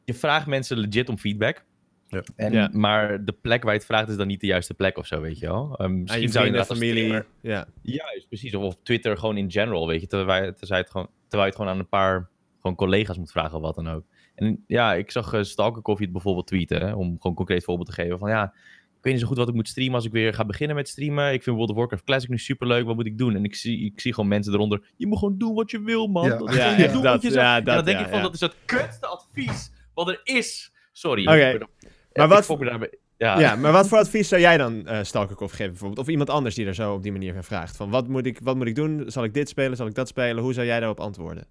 Je vraagt mensen legit om feedback. Ja. En, Ja. Maar de plek waar je het vraagt is dan niet de juiste plek of zo, weet je wel. Um, misschien je zou inderdaad als familie. streamer- Ja. Juist, precies. Of op Twitter gewoon in general, weet je. Terwijl, je- terwijl, je het gewoon, terwijl je het gewoon aan een paar gewoon collega's moet vragen of wat dan ook. En ja, ik zag uh, Stalker Coffee het bijvoorbeeld tweeten, hè, om gewoon een concreet voorbeeld te geven. Van ja, ik weet niet zo goed wat ik moet streamen als ik weer ga beginnen met streamen. Ik vind World of Warcraft Classic nu superleuk, wat moet ik doen? En ik zie, ik zie gewoon mensen eronder, je moet gewoon doen wat je wil, man. Ja. Dat is Ja, dat, je ja, en dat, dan denk ja, ik van, ja. dat is het kutste advies wat er is. Sorry. Oké. Ik ben- Maar wat- fok me daarbij- Ja, ja, maar wat voor advies zou jij dan Stalkerkoff geven bijvoorbeeld? Of iemand anders die er zo op die manier van vraagt. Van wat moet, ik, wat moet ik doen? Zal ik dit spelen? Zal ik dat spelen? Hoe zou jij daarop antwoorden?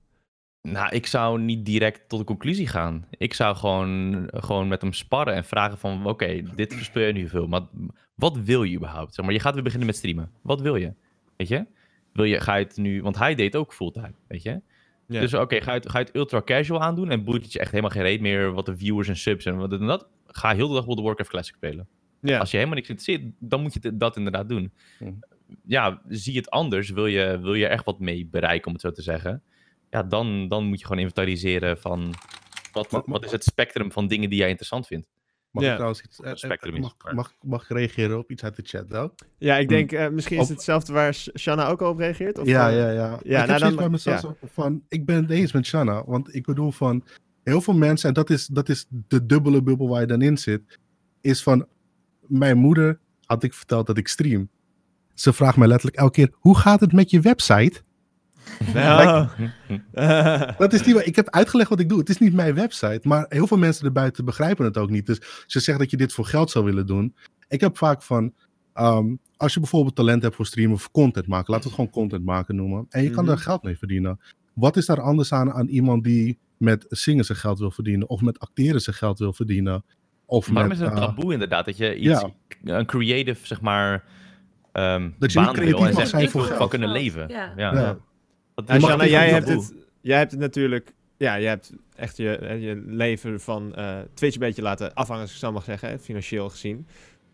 Nou, ik zou niet direct tot de conclusie gaan. Ik zou gewoon, gewoon met hem sparren en vragen van... Oké, dit verspeel je nu veel, maar wat wil je überhaupt? Zeg maar, je gaat weer beginnen met streamen. Wat wil je? Weet je? wil je, ga je het nu, want hij deed ook fulltime, weet je. Ja. Dus oké, ga, je ga je het ultra casual aandoen en boeit het je echt helemaal geen reet meer wat de viewers en subs en wat en dat. Ga heel de dag World of Warcraft Classic spelen. ja. Als je helemaal niks interesseert, dan moet je dat inderdaad doen. Mhm. Ja, zie je het anders, wil je, wil je echt wat mee bereiken, om het zo te zeggen. Ja, dan, dan moet je gewoon inventariseren van wat, wat is het spectrum van dingen die jij interessant vindt. Mag Ja. ik trouwens iets... eh, eh, mag, mag, mag ik reageren op iets uit de chat ook? ja, ik denk eh, misschien is het hetzelfde waar Sh- Shanna ook al op reageert. Of, ja, ja, ja. ja, ik nou dan- bij mezelf ja. van, ik ben het eens met Shanna. Want ik bedoel van, heel veel mensen, en dat is, dat is de dubbele bubbel waar je dan in zit, is van, mijn moeder had ik verteld dat ik stream. Ze vraagt mij letterlijk elke keer, hoe gaat het met je website? Dat is niet. Ik heb uitgelegd wat ik doe. Het is niet mijn website. Maar heel veel mensen erbuiten begrijpen het ook niet. Dus ze zeggen dat je dit voor geld zou willen doen. Ik heb vaak van. ehm, als je bijvoorbeeld talent hebt voor streamen of content maken. Laten we het gewoon content maken noemen. En je kan Mhm. daar geld mee verdienen. Wat is daar anders aan aan iemand die met zingen zijn geld wil verdienen? Of met acteren zijn geld wil verdienen? Of Waarom met, is het een eh, taboe inderdaad, dat je iets, ja. een creative, zeg maar, ehm Dat je baan wil creatief en zegt, ik voor wil kunnen leven. ja. Ja. Ja. Dat Nou, is Shanna, een jij hebt, het, jij hebt het natuurlijk... Ja, jij hebt echt je, eh, je leven van eh, Twitch een beetje laten afhangen, als ik zo mag zeggen, hè, financieel gezien.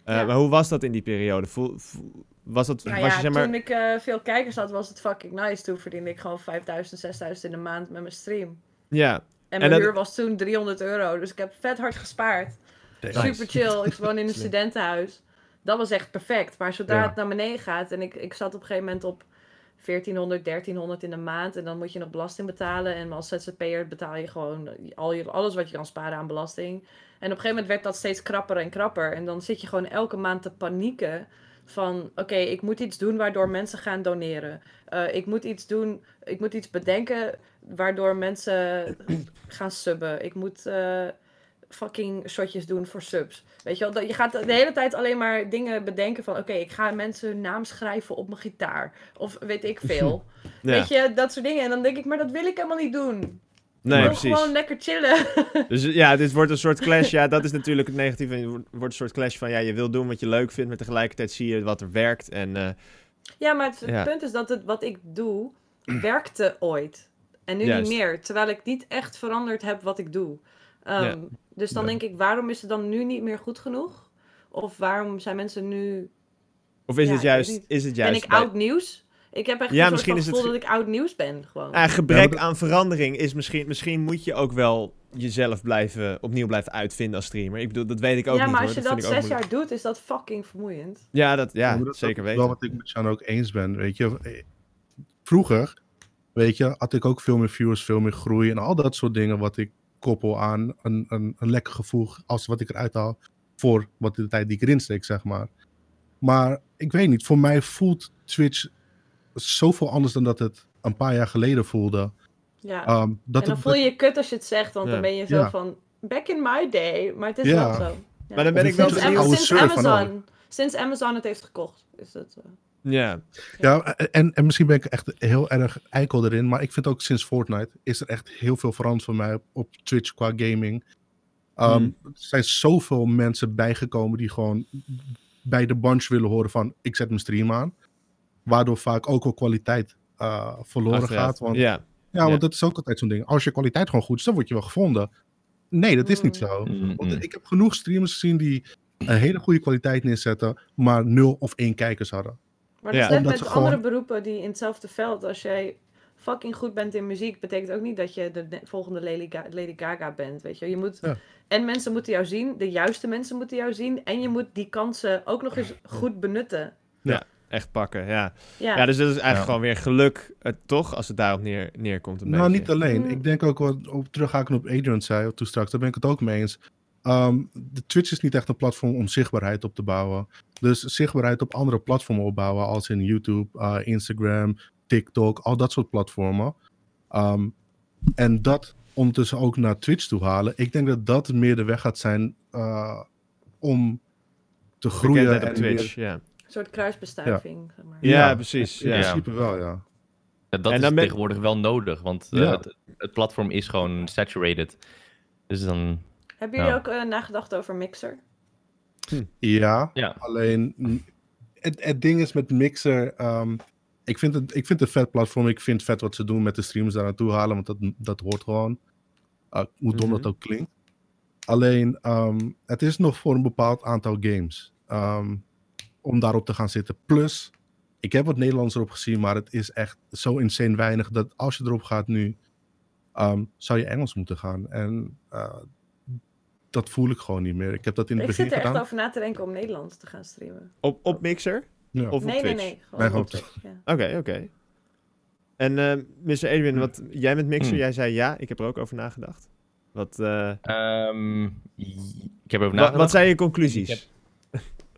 Eh, Ja. Maar hoe was dat in die periode? Voel, voel- was dat, Nou was ja, je zeg maar... toen ik eh, veel kijkers had, was het fucking nice. Toen verdiende ik gewoon 5000, 6000 in de maand met mijn stream. Ja, En En mijn dat- huur was toen 300 euro. Dus ik heb vet hard gespaard. Nice. Super chill. Ik woon in een studentenhuis. Dat was echt perfect. Maar zodra Ja. het naar beneden gaat en ik, ik zat op een gegeven moment op 1400, 1300 in de maand. En dan moet je nog belasting betalen. En als ZZP'er betaal je gewoon al je, alles wat je kan sparen aan belasting. En op een gegeven moment werd dat steeds krapper en krapper. En dan zit je gewoon elke maand te panieken. Van oké, ik moet iets doen waardoor mensen gaan doneren. Eh, ik moet iets doen, ik moet iets bedenken waardoor mensen gaan subben. Ik moet eh, fucking shotjes doen voor subs. Weet je wel, dat- je gaat de hele tijd alleen maar dingen bedenken van... Oké, ik ga mensen hun naam schrijven op mijn gitaar. Of weet ik veel. ja. Weet je, dat soort dingen. En dan denk ik, maar dat wil ik helemaal niet doen. nee, ik wil precies. gewoon lekker chillen. Dus ja, dit wordt een soort clash. Ja, dat is natuurlijk het negatieve. Het wordt- een soort clash van, ja, je wil doen wat je leuk vindt, maar tegelijkertijd zie je wat er werkt. En eh, Ja, maar het, het Ja. punt is dat het, wat ik doe, werkte ooit. En nu Juist. niet meer. Terwijl ik niet echt veranderd heb wat ik doe. Ehm, Ja. Dus dan Ja. denk ik, waarom is het dan nu niet meer goed genoeg? Of waarom zijn mensen nu... of is Ja, het juist, niet. is het juist ben ik bij- oud nieuws? Ik heb echt Ja, een soort misschien van is het gevoel ge- dat ik oud nieuws ben. Gewoon. Ah, gebrek Ja, maar dat- aan verandering is misschien... Misschien moet je ook wel jezelf blijven, opnieuw blijven uitvinden als streamer. Ik bedoel, dat weet ik ook ja, niet maar hoor. als je Dat dat zes jaar doet, is dat fucking vermoeiend. Ja, dat, ja, maar dat zeker weten. wel wat ik met Sjan ook eens ben, weet je. Vroeger, weet je, had ik ook veel meer viewers, veel meer groei en al dat soort dingen wat ik koppel aan een, een, een lekker gevoel als wat ik eruit haal voor wat de tijd die ik erin steek, zeg maar. Maar ik weet niet, voor mij voelt Twitch zoveel anders dan dat het een paar jaar geleden voelde. Ja. Ehm, dat en dan het, voel je je kut als je het zegt, want Ja. dan ben je zo Ja. van... Back in my day. Maar het is Ja. wel zo. Ja. Maar dan ben Of ik wel sinds, Amazon, sinds Amazon het heeft gekocht, is het... eh, Ja, Ja, en, en misschien ben ik echt heel erg eikel erin, maar ik vind ook sinds Fortnite is er echt heel veel veranderd voor mij op, Twitch qua gaming. Ehm, Hmm. Er zijn zoveel mensen bijgekomen die gewoon bij de bunch willen horen van ik zet mijn stream aan. Waardoor vaak ook wel kwaliteit eh, verloren gaat. Want, ja. Ja, want ja. dat is ook altijd zo'n ding. Als je kwaliteit gewoon goed is, dan word je wel gevonden. Nee, dat is niet Mm. zo. Mm, Want ik heb genoeg streamers gezien die een hele goede kwaliteit neerzetten, maar nul of één kijkers hadden. Maar Ja. dat is net Omdat met andere beroepen die in hetzelfde veld. Als jij fucking goed bent in muziek, betekent ook niet dat je de volgende Lady, Ga- Lady Gaga bent. Weet je, je moet. Ja. En mensen moeten jou zien, de juiste mensen moeten jou zien. En je moet die kansen ook nog eens goed benutten. echt pakken, ja. Ja, Ja, dus dat is eigenlijk Ja. gewoon weer geluk, eh, toch? Als het daarop neer, neerkomt een Nou, beetje. niet alleen. Mm. Ik denk ook wat op terughaken op Adrian zei toen straks, daar ben ik het ook mee eens. Ehm, de Twitch is niet echt een platform om zichtbaarheid op te bouwen. Dus zichtbaarheid op andere platformen opbouwen, als in YouTube, eh, Instagram, TikTok, al dat soort platformen. Ehm, en dat ondertussen ook naar Twitch toe halen. Ik denk dat dat meer de weg gaat zijn eh, om te groeien. Op en Twitch, ja. een soort kruisbestuiving. Zeg maar. Ja, Ja, precies. In Ja. principe wel, ja. Ja, dat En is ben- tegenwoordig wel nodig, want eh, Ja. het, het platform is gewoon saturated. Dus dan... Hebben jullie Ja. ook eh, nagedacht over Mixer? Ja, Ja. alleen mm, het, het ding is met Mixer. ehm, ik vind, het, ik vind het een vet platform. Ik vind vet wat ze doen met de streams daar naartoe halen, want dat, dat hoort gewoon. Uh, hoe dom dat Mhm. ook klinkt. Alleen, ehm, het is nog voor een bepaald aantal games. ehm, om daarop te gaan zitten. Plus, ik heb wat Nederlands erop gezien, maar het is echt zo insane weinig dat als je erop gaat nu, ehm, zou je Engels moeten gaan. En eh, dat voel ik gewoon niet meer. Ik heb dat in het Ik begin zit er echt gedaan. over na te denken om Nederlands te gaan streamen. Op, op Mixer? Ja. Of op nee, nee, Twitch? nee. Gewoon Nee, ja. Oké, oké. En eh Mr. Adrian, wat, jij met Mixer, Hmm. jij zei ja, ik heb er ook over nagedacht. Wat, eh, Ehm, ik heb over wat, nagedacht. wat zijn je conclusies? Ik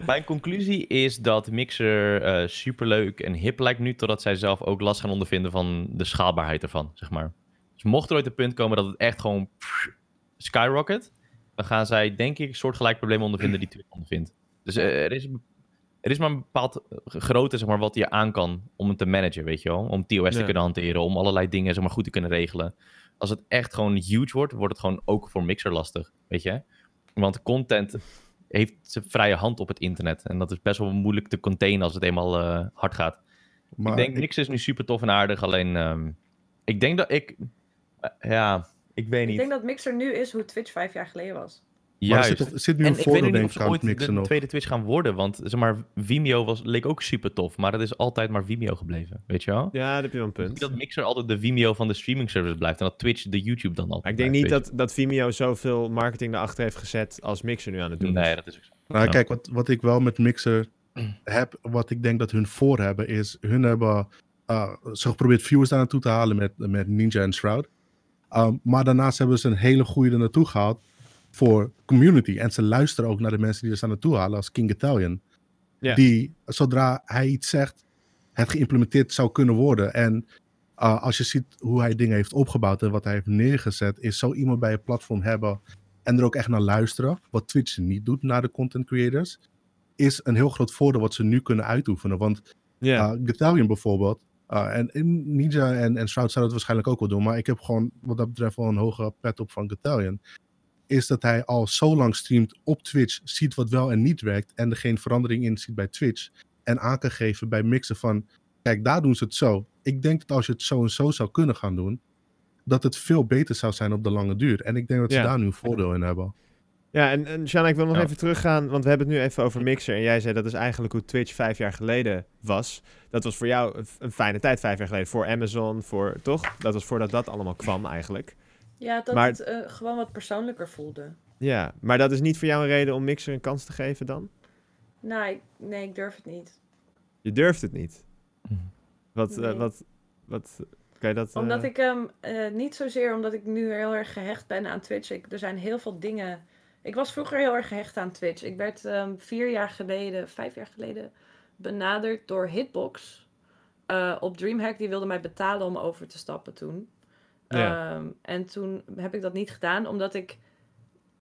Mijn conclusie is dat Mixer eh superleuk en hip lijkt nu, totdat zij zelf ook last gaan ondervinden van de schaalbaarheid ervan, zeg maar. Dus mocht er ooit een punt komen dat het echt gewoon pff, skyrocket, dan gaan zij, denk ik, soortgelijk problemen ondervinden die Twitch ondervindt. Dus eh, er, is, er is maar een bepaald eh, grootte, zeg maar, wat je aan kan om het te managen, weet je wel. Om TOS te kunnen hanteren, om allerlei dingen, zeg maar, goed te kunnen regelen. Als het echt gewoon huge wordt, wordt het gewoon ook voor Mixer lastig, weet je. Want content heeft zijn vrije hand op het internet. En dat is best wel moeilijk te containen als het eenmaal eh, hard gaat. Maar ik denk, ik- niks is nu super tof en aardig. Alleen, ehm, ik denk dat ik... ja, ik weet Ik niet. denk dat Mixer nu is hoe Twitch vijf jaar geleden was. maar er zit, er zit nu en een ik ik, aan ooit het mixen de tweede Twitch gaan worden. Want zeg maar, Vimeo was, leek ook super tof. Maar het is altijd maar Vimeo gebleven. Weet je wel? Ja, daar heb je wel een Ik denk punt. dat Mixer altijd de Vimeo van de streaming service blijft. En dat Twitch de YouTube dan altijd Maar ik denk blijft, niet dat, dat Vimeo zoveel marketing erachter heeft gezet als Mixer nu aan het doen Nee, dat is ook zo. Nou, Ja. kijk, wat, wat ik wel met Mixer heb, wat ik denk dat hun voor hebben, is hun hebben uh, ze geprobeerd viewers daar naartoe te halen met, met Ninja en Shroud. Um, maar daarnaast hebben ze een hele goede er naartoe gehaald voor community. En ze luisteren ook naar de mensen die er staan naartoe halen, als King Italian. Die, zodra hij iets zegt, het geïmplementeerd zou kunnen worden. En uh, als je ziet hoe hij dingen heeft opgebouwd en wat hij heeft neergezet, is zo iemand bij je platform hebben en er ook echt naar luisteren, wat Twitch niet doet naar de content creators, is een heel groot voordeel wat ze nu kunnen uitoefenen. Want uh, Gatalion bijvoorbeeld, uh, en, Ninja en, en Shroud zouden het waarschijnlijk ook wel doen, maar ik heb gewoon wat dat betreft wel een hoge pet op van Gatalion. Is dat hij al zo lang streamt op Twitch, ziet wat wel en niet werkt en er geen verandering in ziet bij Twitch. En aan kan geven bij mixen van, kijk, daar doen ze het zo. Ik denk dat als je het zo en zo zou kunnen gaan doen, dat het veel beter zou zijn op de lange duur. En ik denk dat ze Ja. daar nu een voordeel in hebben. Ja en, en Shanna, ik wil nog Ja. even teruggaan, want we hebben het nu even over Mixer. En jij zei dat is eigenlijk hoe Twitch vijf jaar geleden was. Dat was voor jou een, een fijne tijd vijf jaar geleden. Voor Amazon, voor, toch? Dat was voordat dat allemaal kwam eigenlijk. Ja, dat Maar- het eh, gewoon wat persoonlijker voelde. Ja, maar dat is niet voor jou een reden om Mixer een kans te geven dan? Nou, ik, nee, ik durf het niet. Je durft het niet. Mhm. Wat, eh, Nee. wat, wat, kan je dat... eh, Omdat ik hem, eh, niet zozeer omdat ik nu heel erg gehecht ben aan Twitch. Ik, er zijn heel veel dingen. Ik was vroeger heel erg gehecht aan Twitch. Ik werd ehm, vier jaar geleden, vijf jaar geleden, benaderd door Hitbox. eh, op Dreamhack, die wilde mij betalen om over te stappen toen. Ja. Ehm, en toen heb ik dat niet gedaan, omdat ik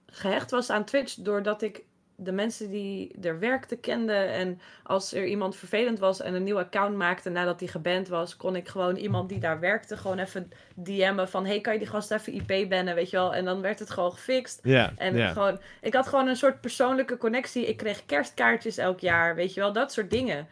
gehecht was aan Twitch. Doordat ik de mensen die er werkten kende. En als er iemand vervelend was en een nieuw account maakte nadat hij geband was, kon ik gewoon iemand die daar werkte gewoon even DM'en van hey, kan je die gast even IP bannen, weet je wel? En dan werd het gewoon gefixt. Ja, En gewoon, ik had gewoon een soort persoonlijke connectie. Ik kreeg kerstkaartjes elk jaar, weet je wel, dat soort dingen.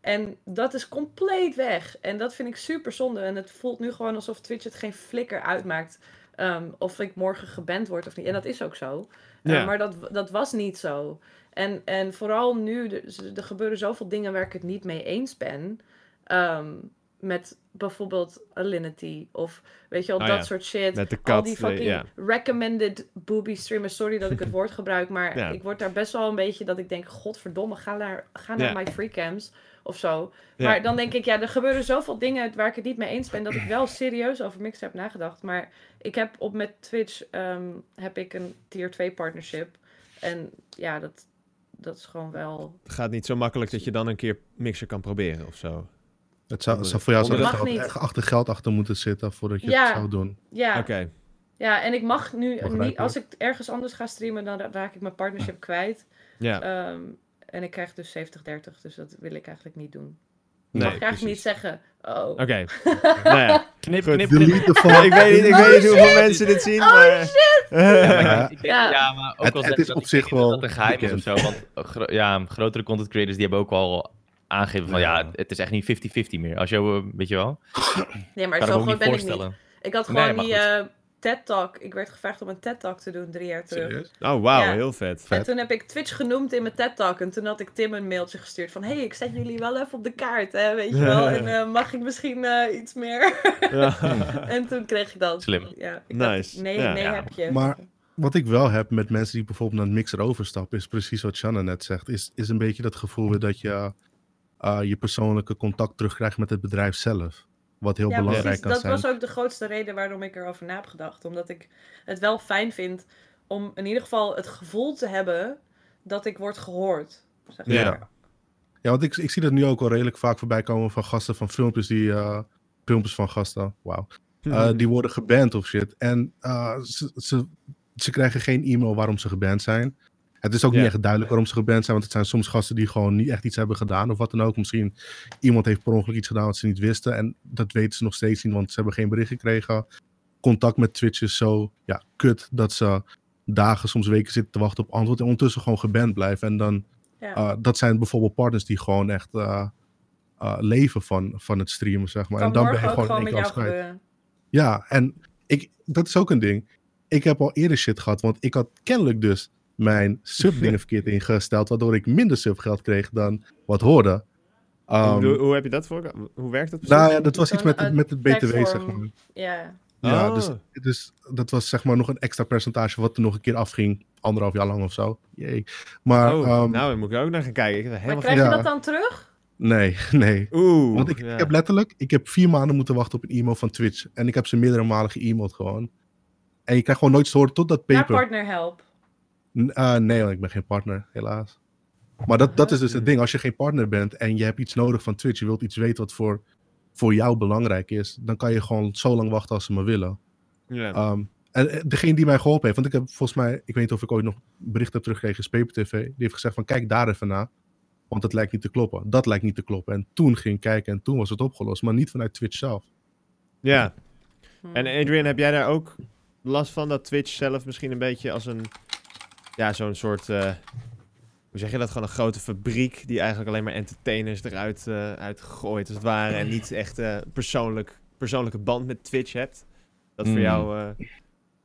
En dat is compleet weg. En dat vind ik super zonde. En het voelt nu gewoon alsof Twitch het geen flikker uitmaakt. Ehm, of ik morgen geband word of niet. En dat is ook zo. Uh, Ja. maar dat, dat was niet zo. En, en vooral nu, er, gebeuren zoveel dingen waar ik het niet mee eens ben. Ehm, met bijvoorbeeld Alinity of weet je wel, Oh dat ja, soort shit. Met de Al die eh, fucking recommended booby streamers. Sorry dat ik het woord gebruik, maar Ja. ik word daar best wel een beetje dat ik denk, godverdomme, ga naar, ga naar Ja. my freecams of zo. Ja. Maar dan denk ik, ja, er gebeuren zoveel dingen waar ik het niet mee eens ben, dat ik wel serieus over Mixer heb nagedacht. Maar ik heb op met Twitch ehm, heb ik een tier 2 partnership. En ja, dat, dat is gewoon wel. Het gaat niet zo makkelijk dat je dan een keer Mixer kan proberen of zo. Het zou, zou voor jou er geld, niet. achter geld achter moeten zitten voordat je Ja. het zou doen. Ja, Oké. ja en ik mag nu niet. Als ik ergens anders ga streamen, dan ra- raak ik mijn partnership kwijt. Ja. Ehm, en ik krijg dus 70-30, dus dat wil ik eigenlijk niet doen. Nee, mag ik eigenlijk precies. niet zeggen. Oh. Oké. nou ja. Knip, knip, knip. Ik weet niet, ik weet niet Oh, hoeveel shit. mensen dit zien, Oh, maar... Ja, maar Ja. ik- ik denk- Ja. ja, maar ook Het- al het zeggen is dat op ik zich wel dat een geheim is of zo. Want eh, gro- ja, grotere content creators die hebben ook al aangeven van ja, Ja. het is echt niet 50-50 meer. Als je, eh, weet je wel, Nee, maar kan zo groot niet ben ik niet. voorstellen. Ik had gewoon die. Eh, TED-talk. Ik werd gevraagd om een TED-talk te doen drie jaar terug. Serieus? Oh, wauw, Ja. heel vet. En toen heb ik Twitch genoemd in mijn TED-talk. En toen had ik Tim een mailtje gestuurd van... hey, ik zet jullie wel even op de kaart, hè, weet je wel. En eh, mag ik misschien eh, iets meer? Ja. en toen kreeg ik dat. Slim. Ja, ik Nice. dacht, nee, Ja. nee Ja. heb je. Maar- Wat ik wel heb met mensen die bijvoorbeeld naar een mixer overstappen, is precies wat Shanna net zegt. Is, is een beetje dat gevoel weer dat je eh, je persoonlijke contact terugkrijgt met het bedrijf zelf. Wat heel ja, belangrijk precies. kan Dat zijn. was ook de grootste reden waarom ik erover na heb gedacht. Omdat ik het wel fijn vind om in ieder geval het gevoel te hebben dat ik word gehoord. Zeg maar. Ja. Ja, want ik, ik zie dat nu ook wel redelijk vaak voorbij komen van gasten van filmpjes die. eh, filmpjes van gasten, wauw. eh, die worden geband of shit. En eh, ze, ze, ze krijgen geen e-mail waarom ze geband zijn. Het is ook Ja. niet echt duidelijk waarom ze geband zijn, want het zijn soms gasten die gewoon niet echt iets hebben gedaan of wat dan ook. Misschien iemand heeft per ongeluk iets gedaan wat ze niet wisten en dat weten ze nog steeds niet, want ze hebben geen bericht gekregen. Contact met Twitch is zo ja, kut dat ze dagen, soms weken zitten te wachten op antwoord en ondertussen gewoon geband blijven. En dan Ja. uh, dat zijn bijvoorbeeld partners die gewoon echt uh, uh, leven van, van het streamen, zeg maar. Kan en dan ben je gewoon in één keer. Ja, en ik, dat is ook een ding. Ik heb al eerder shit gehad, want ik had kennelijk dus mijn sub-dingen verkeerd ingesteld, waardoor ik minder subgeld kreeg dan wat hoorde. Um, hoe, hoe heb je dat voor? Hoe werkt dat precies? nou ja, dat was iets met, het- met het BTW, zeg maar. Ja. Ja, Oh. dus, dus dat was zeg maar nog een extra percentage wat er nog een keer afging. Anderhalf jaar lang of zo. Jee. Maar oh, ehm, nou, daar moet ik ook naar gaan kijken. Ik heb Maar helemaal krijg je dat dan terug? nee, nee. Oeh. Want ik, ja. ik heb letterlijk, ik heb vier maanden moeten wachten op een e-mail van Twitch. En ik heb ze meerdere malen ge-mailed gewoon. En je krijgt gewoon nooit te horen tot dat Naar paper. partner help. Eh, nee, want ik ben geen partner, helaas. Maar dat, dat is dus het ding. Als je geen partner bent en je hebt iets nodig van Twitch, je wilt iets weten wat voor, voor jou belangrijk is, dan kan je gewoon zo lang wachten als ze maar willen. Ja. Um, en eh, degene die mij geholpen heeft, want ik heb volgens mij, ik weet niet of ik ooit nog bericht heb teruggekregen, is Paper TV, die heeft gezegd van kijk daar even naar, want het lijkt niet te kloppen. Dat lijkt niet te kloppen. En toen ging ik kijken en toen was het opgelost, maar niet vanuit Twitch zelf. ja. Hm. En Adrian, heb jij daar ook last van dat Twitch zelf misschien een beetje als een, ja, zo'n soort, eh, hoe zeg je dat, gewoon een grote fabriek die eigenlijk alleen maar entertainers eruit eh uitgooit als het ware en niet echt eh, persoonlijk, persoonlijke band met Twitch hebt? Dat voor Mm. jou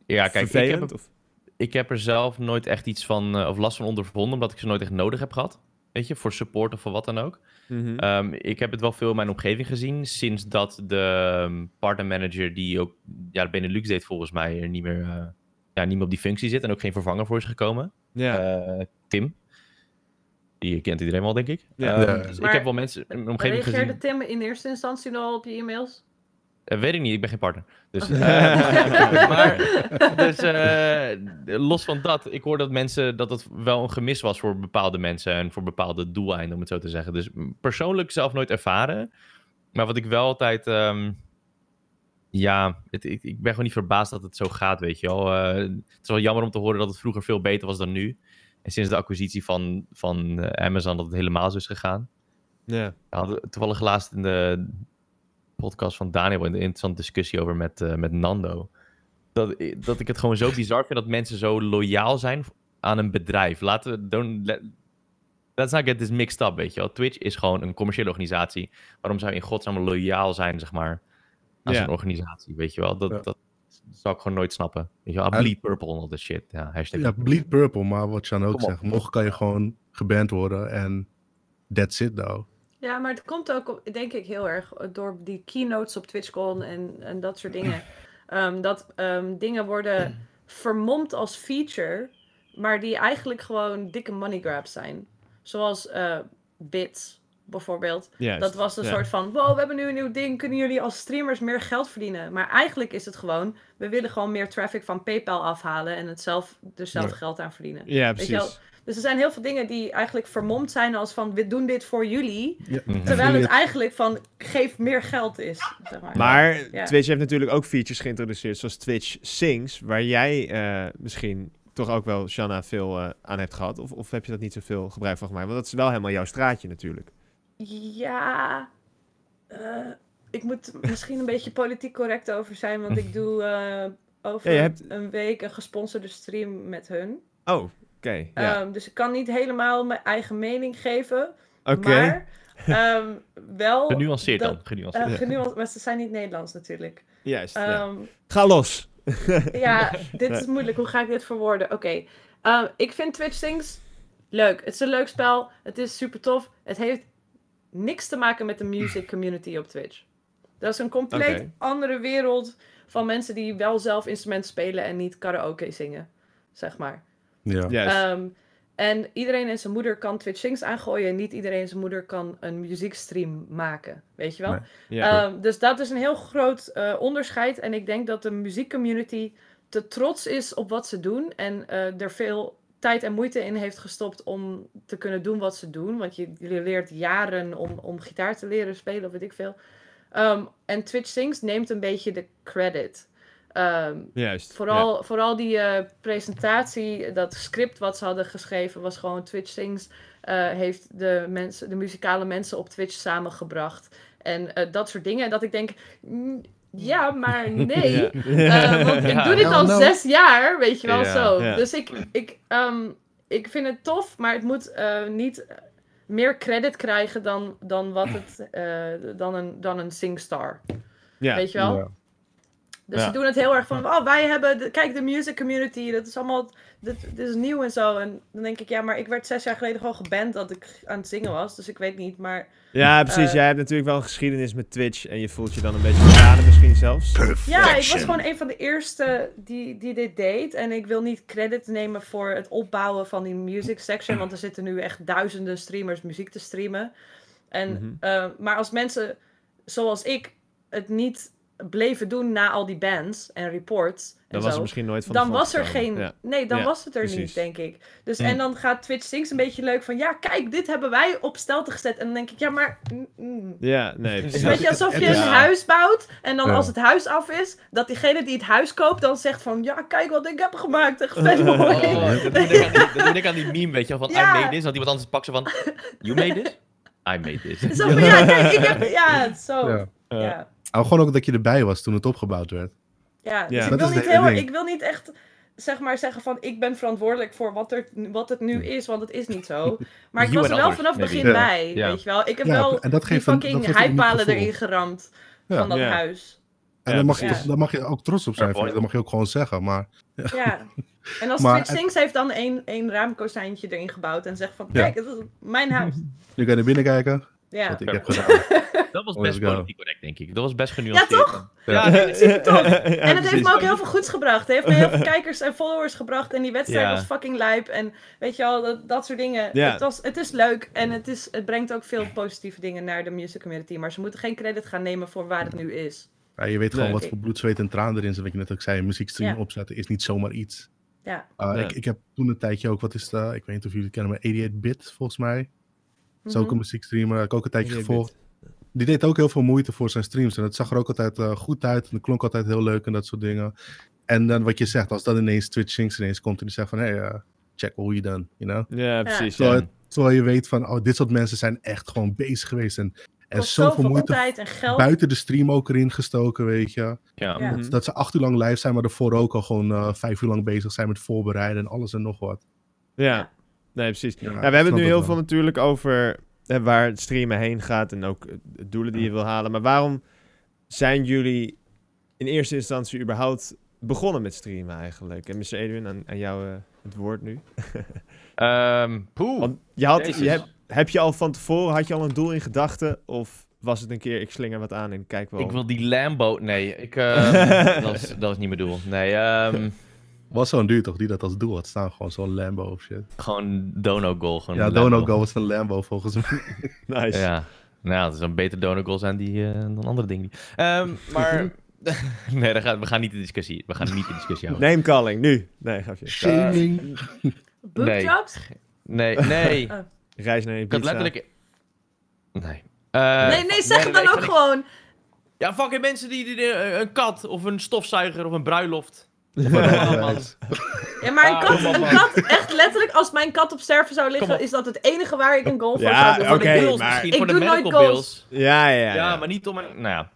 Ja, kijk, ik heb, vervelend? of? ik heb er zelf nooit echt iets van, of last van ondervonden, omdat ik ze nooit echt nodig heb gehad. Weet je, voor support of voor wat dan ook. Mhm. Ehm, ik heb het wel veel in mijn omgeving gezien, sinds dat de um, partnermanager die ook ja, Benelux deed volgens mij er niet meer, ja, niet meer op die functie zit en ook geen vervanger voor is gekomen. ja. Eh, Tim. Die kent iedereen wel, denk ik. Ja. Ehm, dus ik heb wel mensen in mijn omgeving Reageerde gezien. Tim in eerste instantie nog al op je e-mails? Eh, weet ik niet, ik ben geen partner. Dus, eh, maar, dus eh, los van dat, ik hoor dat mensen dat het wel een gemis was voor bepaalde mensen en voor bepaalde doeleinden, om het zo te zeggen. Dus persoonlijk zelf nooit ervaren. Maar wat ik wel altijd. ehm, ja, het, ik, ik ben gewoon niet verbaasd dat het zo gaat, weet je wel. Eh, het is wel jammer om te horen dat het vroeger veel beter was dan nu. En sinds de acquisitie van, van eh, Amazon dat het helemaal zo is gegaan. ja. Toevallig laatst in de podcast van Daniel een interessante discussie over met, eh, met Nando. Dat, dat ik het gewoon zo bizar vind dat mensen zo loyaal zijn aan een bedrijf. Laten we. Don't let, let's not get this mixed up, weet je wel. Twitch is gewoon een commerciële organisatie. Waarom zou je in godsnaam loyaal zijn, zeg maar, aan Ja. zo'n organisatie, weet je wel? Dat, Ja. dat zou ik gewoon nooit snappen. Weet je wel, bleed purple en al dat shit. Ja, hashtag. Ja, bleed purple, maar wat Jan ook zegt, morgen kan je gewoon geband worden en that's it though. Ja, maar het komt ook, denk ik, heel erg door die keynotes op TwitchCon en, en dat soort dingen. Ehm, dat ehm, dingen worden vermomd als feature, maar die eigenlijk gewoon dikke money grabs zijn. Zoals eh, bits, bijvoorbeeld. Juist. Dat was een Ja. soort van, wow, we hebben nu een nieuw ding, kunnen jullie als streamers meer geld verdienen? Maar eigenlijk is het gewoon, we willen gewoon meer traffic van PayPal afhalen en het zelf, er zelf Ja. geld aan verdienen. Ja, Weet je wel? precies. Dus er zijn heel veel dingen die eigenlijk vermomd zijn als van, we doen dit voor jullie. Ja. Mhm. Terwijl het eigenlijk van, geef meer geld is. Zeg maar. Maar Ja. Twitch heeft natuurlijk ook features geïntroduceerd, zoals Twitch Sings, waar jij eh, misschien toch ook wel, Shanna, veel eh, aan hebt gehad. Of, of heb je dat niet zoveel gebruik van gemaakt? Want dat is wel helemaal jouw straatje natuurlijk. Ja, eh, ik moet misschien een beetje politiek correct over zijn, want ik doe eh, over Ja, je hebt- een week een gesponsorde stream met hun. Oh, oké. ja. Ehm, dus ik kan niet helemaal mijn eigen mening geven. Oké. Maar Ehm, wel... Genuanceerd dat- dan. Genuanceerd. eh, genuance- maar ze zijn niet Nederlands natuurlijk. Juist, ja. Ehm, Ga los. Ja, dit is moeilijk. Hoe ga ik dit verwoorden? Oké. Ehm, ik vind Twitch Things leuk. Het is een leuk spel. Het is super tof. Het heeft niks te maken met de music community op Twitch. Dat is een compleet andere wereld van mensen die wel zelf instrumenten spelen en niet karaoke zingen. Zeg maar. Ja. Ehm, en iedereen en zijn moeder kan Twitch Things aangooien. En niet iedereen en zijn moeder kan een muziekstream maken. Weet je wel? Nee. ja. Ehm, dus dat is een heel groot eh, onderscheid. En ik denk dat de muziekcommunity te trots is op wat ze doen. En eh, er veel tijd en moeite in heeft gestopt om te kunnen doen wat ze doen. Want je, je leert jaren om, om gitaar te leren spelen of weet ik veel. Ehm, en Twitch Sings neemt een beetje de credit. Ehm, Juist. Vooral, vooral die eh, presentatie, dat script wat ze hadden geschreven, was gewoon Twitch Sings. eh, heeft de, mensen, de muzikale mensen op Twitch samengebracht. En eh, dat soort dingen. En dat ik denk, ja, maar nee. Ja. Eh, want ik doe dit al no. zes jaar, weet je wel Ja. zo. Ja. Dus ik, ik, ehm, ik vind het tof, maar het moet eh, niet meer credit krijgen dan, dan, wat het, eh, dan, een, dan een SingStar. Ja. Weet je wel? Dus Ja. ze doen het heel erg van, oh, wij hebben, de, kijk, de music community, dat is allemaal, dit, dit is nieuw en zo. En dan denk ik, ja, maar ik werd zes jaar geleden gewoon geband dat ik aan het zingen was, dus ik weet niet, maar Ja, precies. Eh, Jij hebt natuurlijk wel een geschiedenis met Twitch en je voelt je dan een beetje verraden misschien zelfs. ja, ik was gewoon een van de eerste die, die dit deed. En ik wil niet credit nemen voor het opbouwen van die music section, want er zitten nu echt duizenden streamers muziek te streamen. En, Mhm. eh, maar als mensen zoals ik het niet bleven doen na al die bans en reports en Dan zo, was het misschien nooit van de dan was er geen. Ja. Nee, dan Ja, was het er precies. niet, denk ik. Dus Mm. en dan gaat Twitch Things een beetje leuk van ja, kijk, dit hebben wij op stelte gezet. En dan denk ik, ja, maar. mm, mm. Ja, nee, Het is precies. een beetje alsof je een is- huis bouwt en dan Ja. als het huis af is, dat diegene die het huis koopt dan zegt van ja, kijk wat ik heb gemaakt, echt vet mooi. Oh, dat doe ik aan die- dat doe ik aan die meme, weet je wel, van Ja. I made this. Dat iemand anders pakt ze van, you made this? I made this. Zo van ja, kijk, ik heb. Ja, zo. Ja. Ja. Maar gewoon ook dat je erbij was toen het opgebouwd werd. dus Ja. ik, Dat wil niet het heel, ik wil niet echt zeg maar zeggen van ik ben verantwoordelijk voor wat, er, wat het nu is, want het is niet zo. Maar ik was er wel vanaf maybe. begin bij, weet je wel. Ik heb Ja, wel en dat die geeft fucking hypepalen gevoel. erin geramd Ja. van dat Ja. huis. En Ja, daar, mag je, daar mag je ook trots op zijn. Ik. Dat mag je ook gewoon zeggen. Maar Ja. En als Maar het- Sings heeft dan één, één raamkozijntje erin gebouwd en zegt van Ja. kijk, het is mijn huis. je kan er binnen kijken. Ja. Wat ik heb gedaan. Dat was Let's best politiek correct, denk ik. Dat was best genuanceerd. toch? Ja, Ja, super tof. Ja, En het heeft me ook heel veel goeds gebracht. Het heeft me heel veel kijkers en followers gebracht. En die wedstrijd Ja. was fucking lijp. En weet je wel, dat, dat soort dingen. Ja. Het, was, het is leuk. En het, is, het brengt ook veel positieve dingen naar de music community. Maar ze moeten geen credit gaan nemen voor waar het nu is. Ja, je weet gewoon Nee. wat voor bloed, zweet en traan erin zit. Wat je net ook zei, een muziekstream Ja. opzetten is niet zomaar iets. Ja. Uh, Nee. ik, ik heb toen een tijdje ook, wat is uh, ik weet niet of jullie het kennen, maar 88-bit volgens mij. Dat is ook Mhm. een muziekstreamer, heb ik ook een tijdje 88-bit. gevolgd. Die deed ook heel veel moeite voor zijn streams. En het zag er ook altijd uh, goed uit. En het klonk altijd heel leuk en dat soort dingen. En dan wat je zegt, als dan ineens Twitch ineens komt en die zegt van... Hey, uh, check what you done, you know? Ja, precies. Terwijl, Ja. het- terwijl je weet van, oh, dit soort mensen zijn echt gewoon bezig geweest. En, en zoveel zoveel moeite tijd en geld. buiten de stream ook erin gestoken, weet je. Ja. Ja. Mhm. Dat, dat ze acht uur lang live zijn, maar daarvoor ook al gewoon uh, vijf uur lang bezig zijn met voorbereiden en alles en nog wat. Ja, nee, precies. Ja, Ja, we hebben het nu heel wel. veel natuurlijk over eh, waar het streamen heen gaat en ook eh, de doelen die je wil halen. Maar waarom zijn jullie in eerste instantie überhaupt begonnen met streamen eigenlijk? En Mr. Edwin, aan, aan jou eh, het woord nu. Ehm, poeh. Want je had, Jezus. je heb je al van tevoren, had je al een doel in gedachten? Of was het een keer, ik slinger wat aan en kijk wel. Ik wil die Lambo... Nee, ik, ehm, dat, was, dat was niet mijn doel. Nee, ehm, Was zo'n dude toch die dat als doel had staan, gewoon zo'n Lambo of shit. gewoon Dono Goal. Gewoon Ja, Dono Lambo. Go was een Lambo volgens mij. Nice. Ja, nou, het is een beter Dono Goal zijn die, eh, dan andere dingen. Ehm, maar... nee, dan gaan, we gaan niet in discussie. We gaan niet in discussie houden. Name calling, nu. Nee, gaf je. Shaming. Boobjobs? Nee, nee. Reis naar Ik had letterlijk... Nee. Eh, nee, nee, zeg nee, het nee, dan ook gewoon. Ja, fucking mensen die, die, die, een kat of een stofzuiger of een bruiloft. Ja, Ja, maar een Ah, kat, een kat, echt letterlijk, als mijn kat op sterven zou liggen, is dat het enige waar ik een goal voor Ja, zou doen. Voor de bills maar- misschien, Ik voor de doe nooit goals. bills. Ja, ja, Ja, ja. maar niet om een... Nou ja.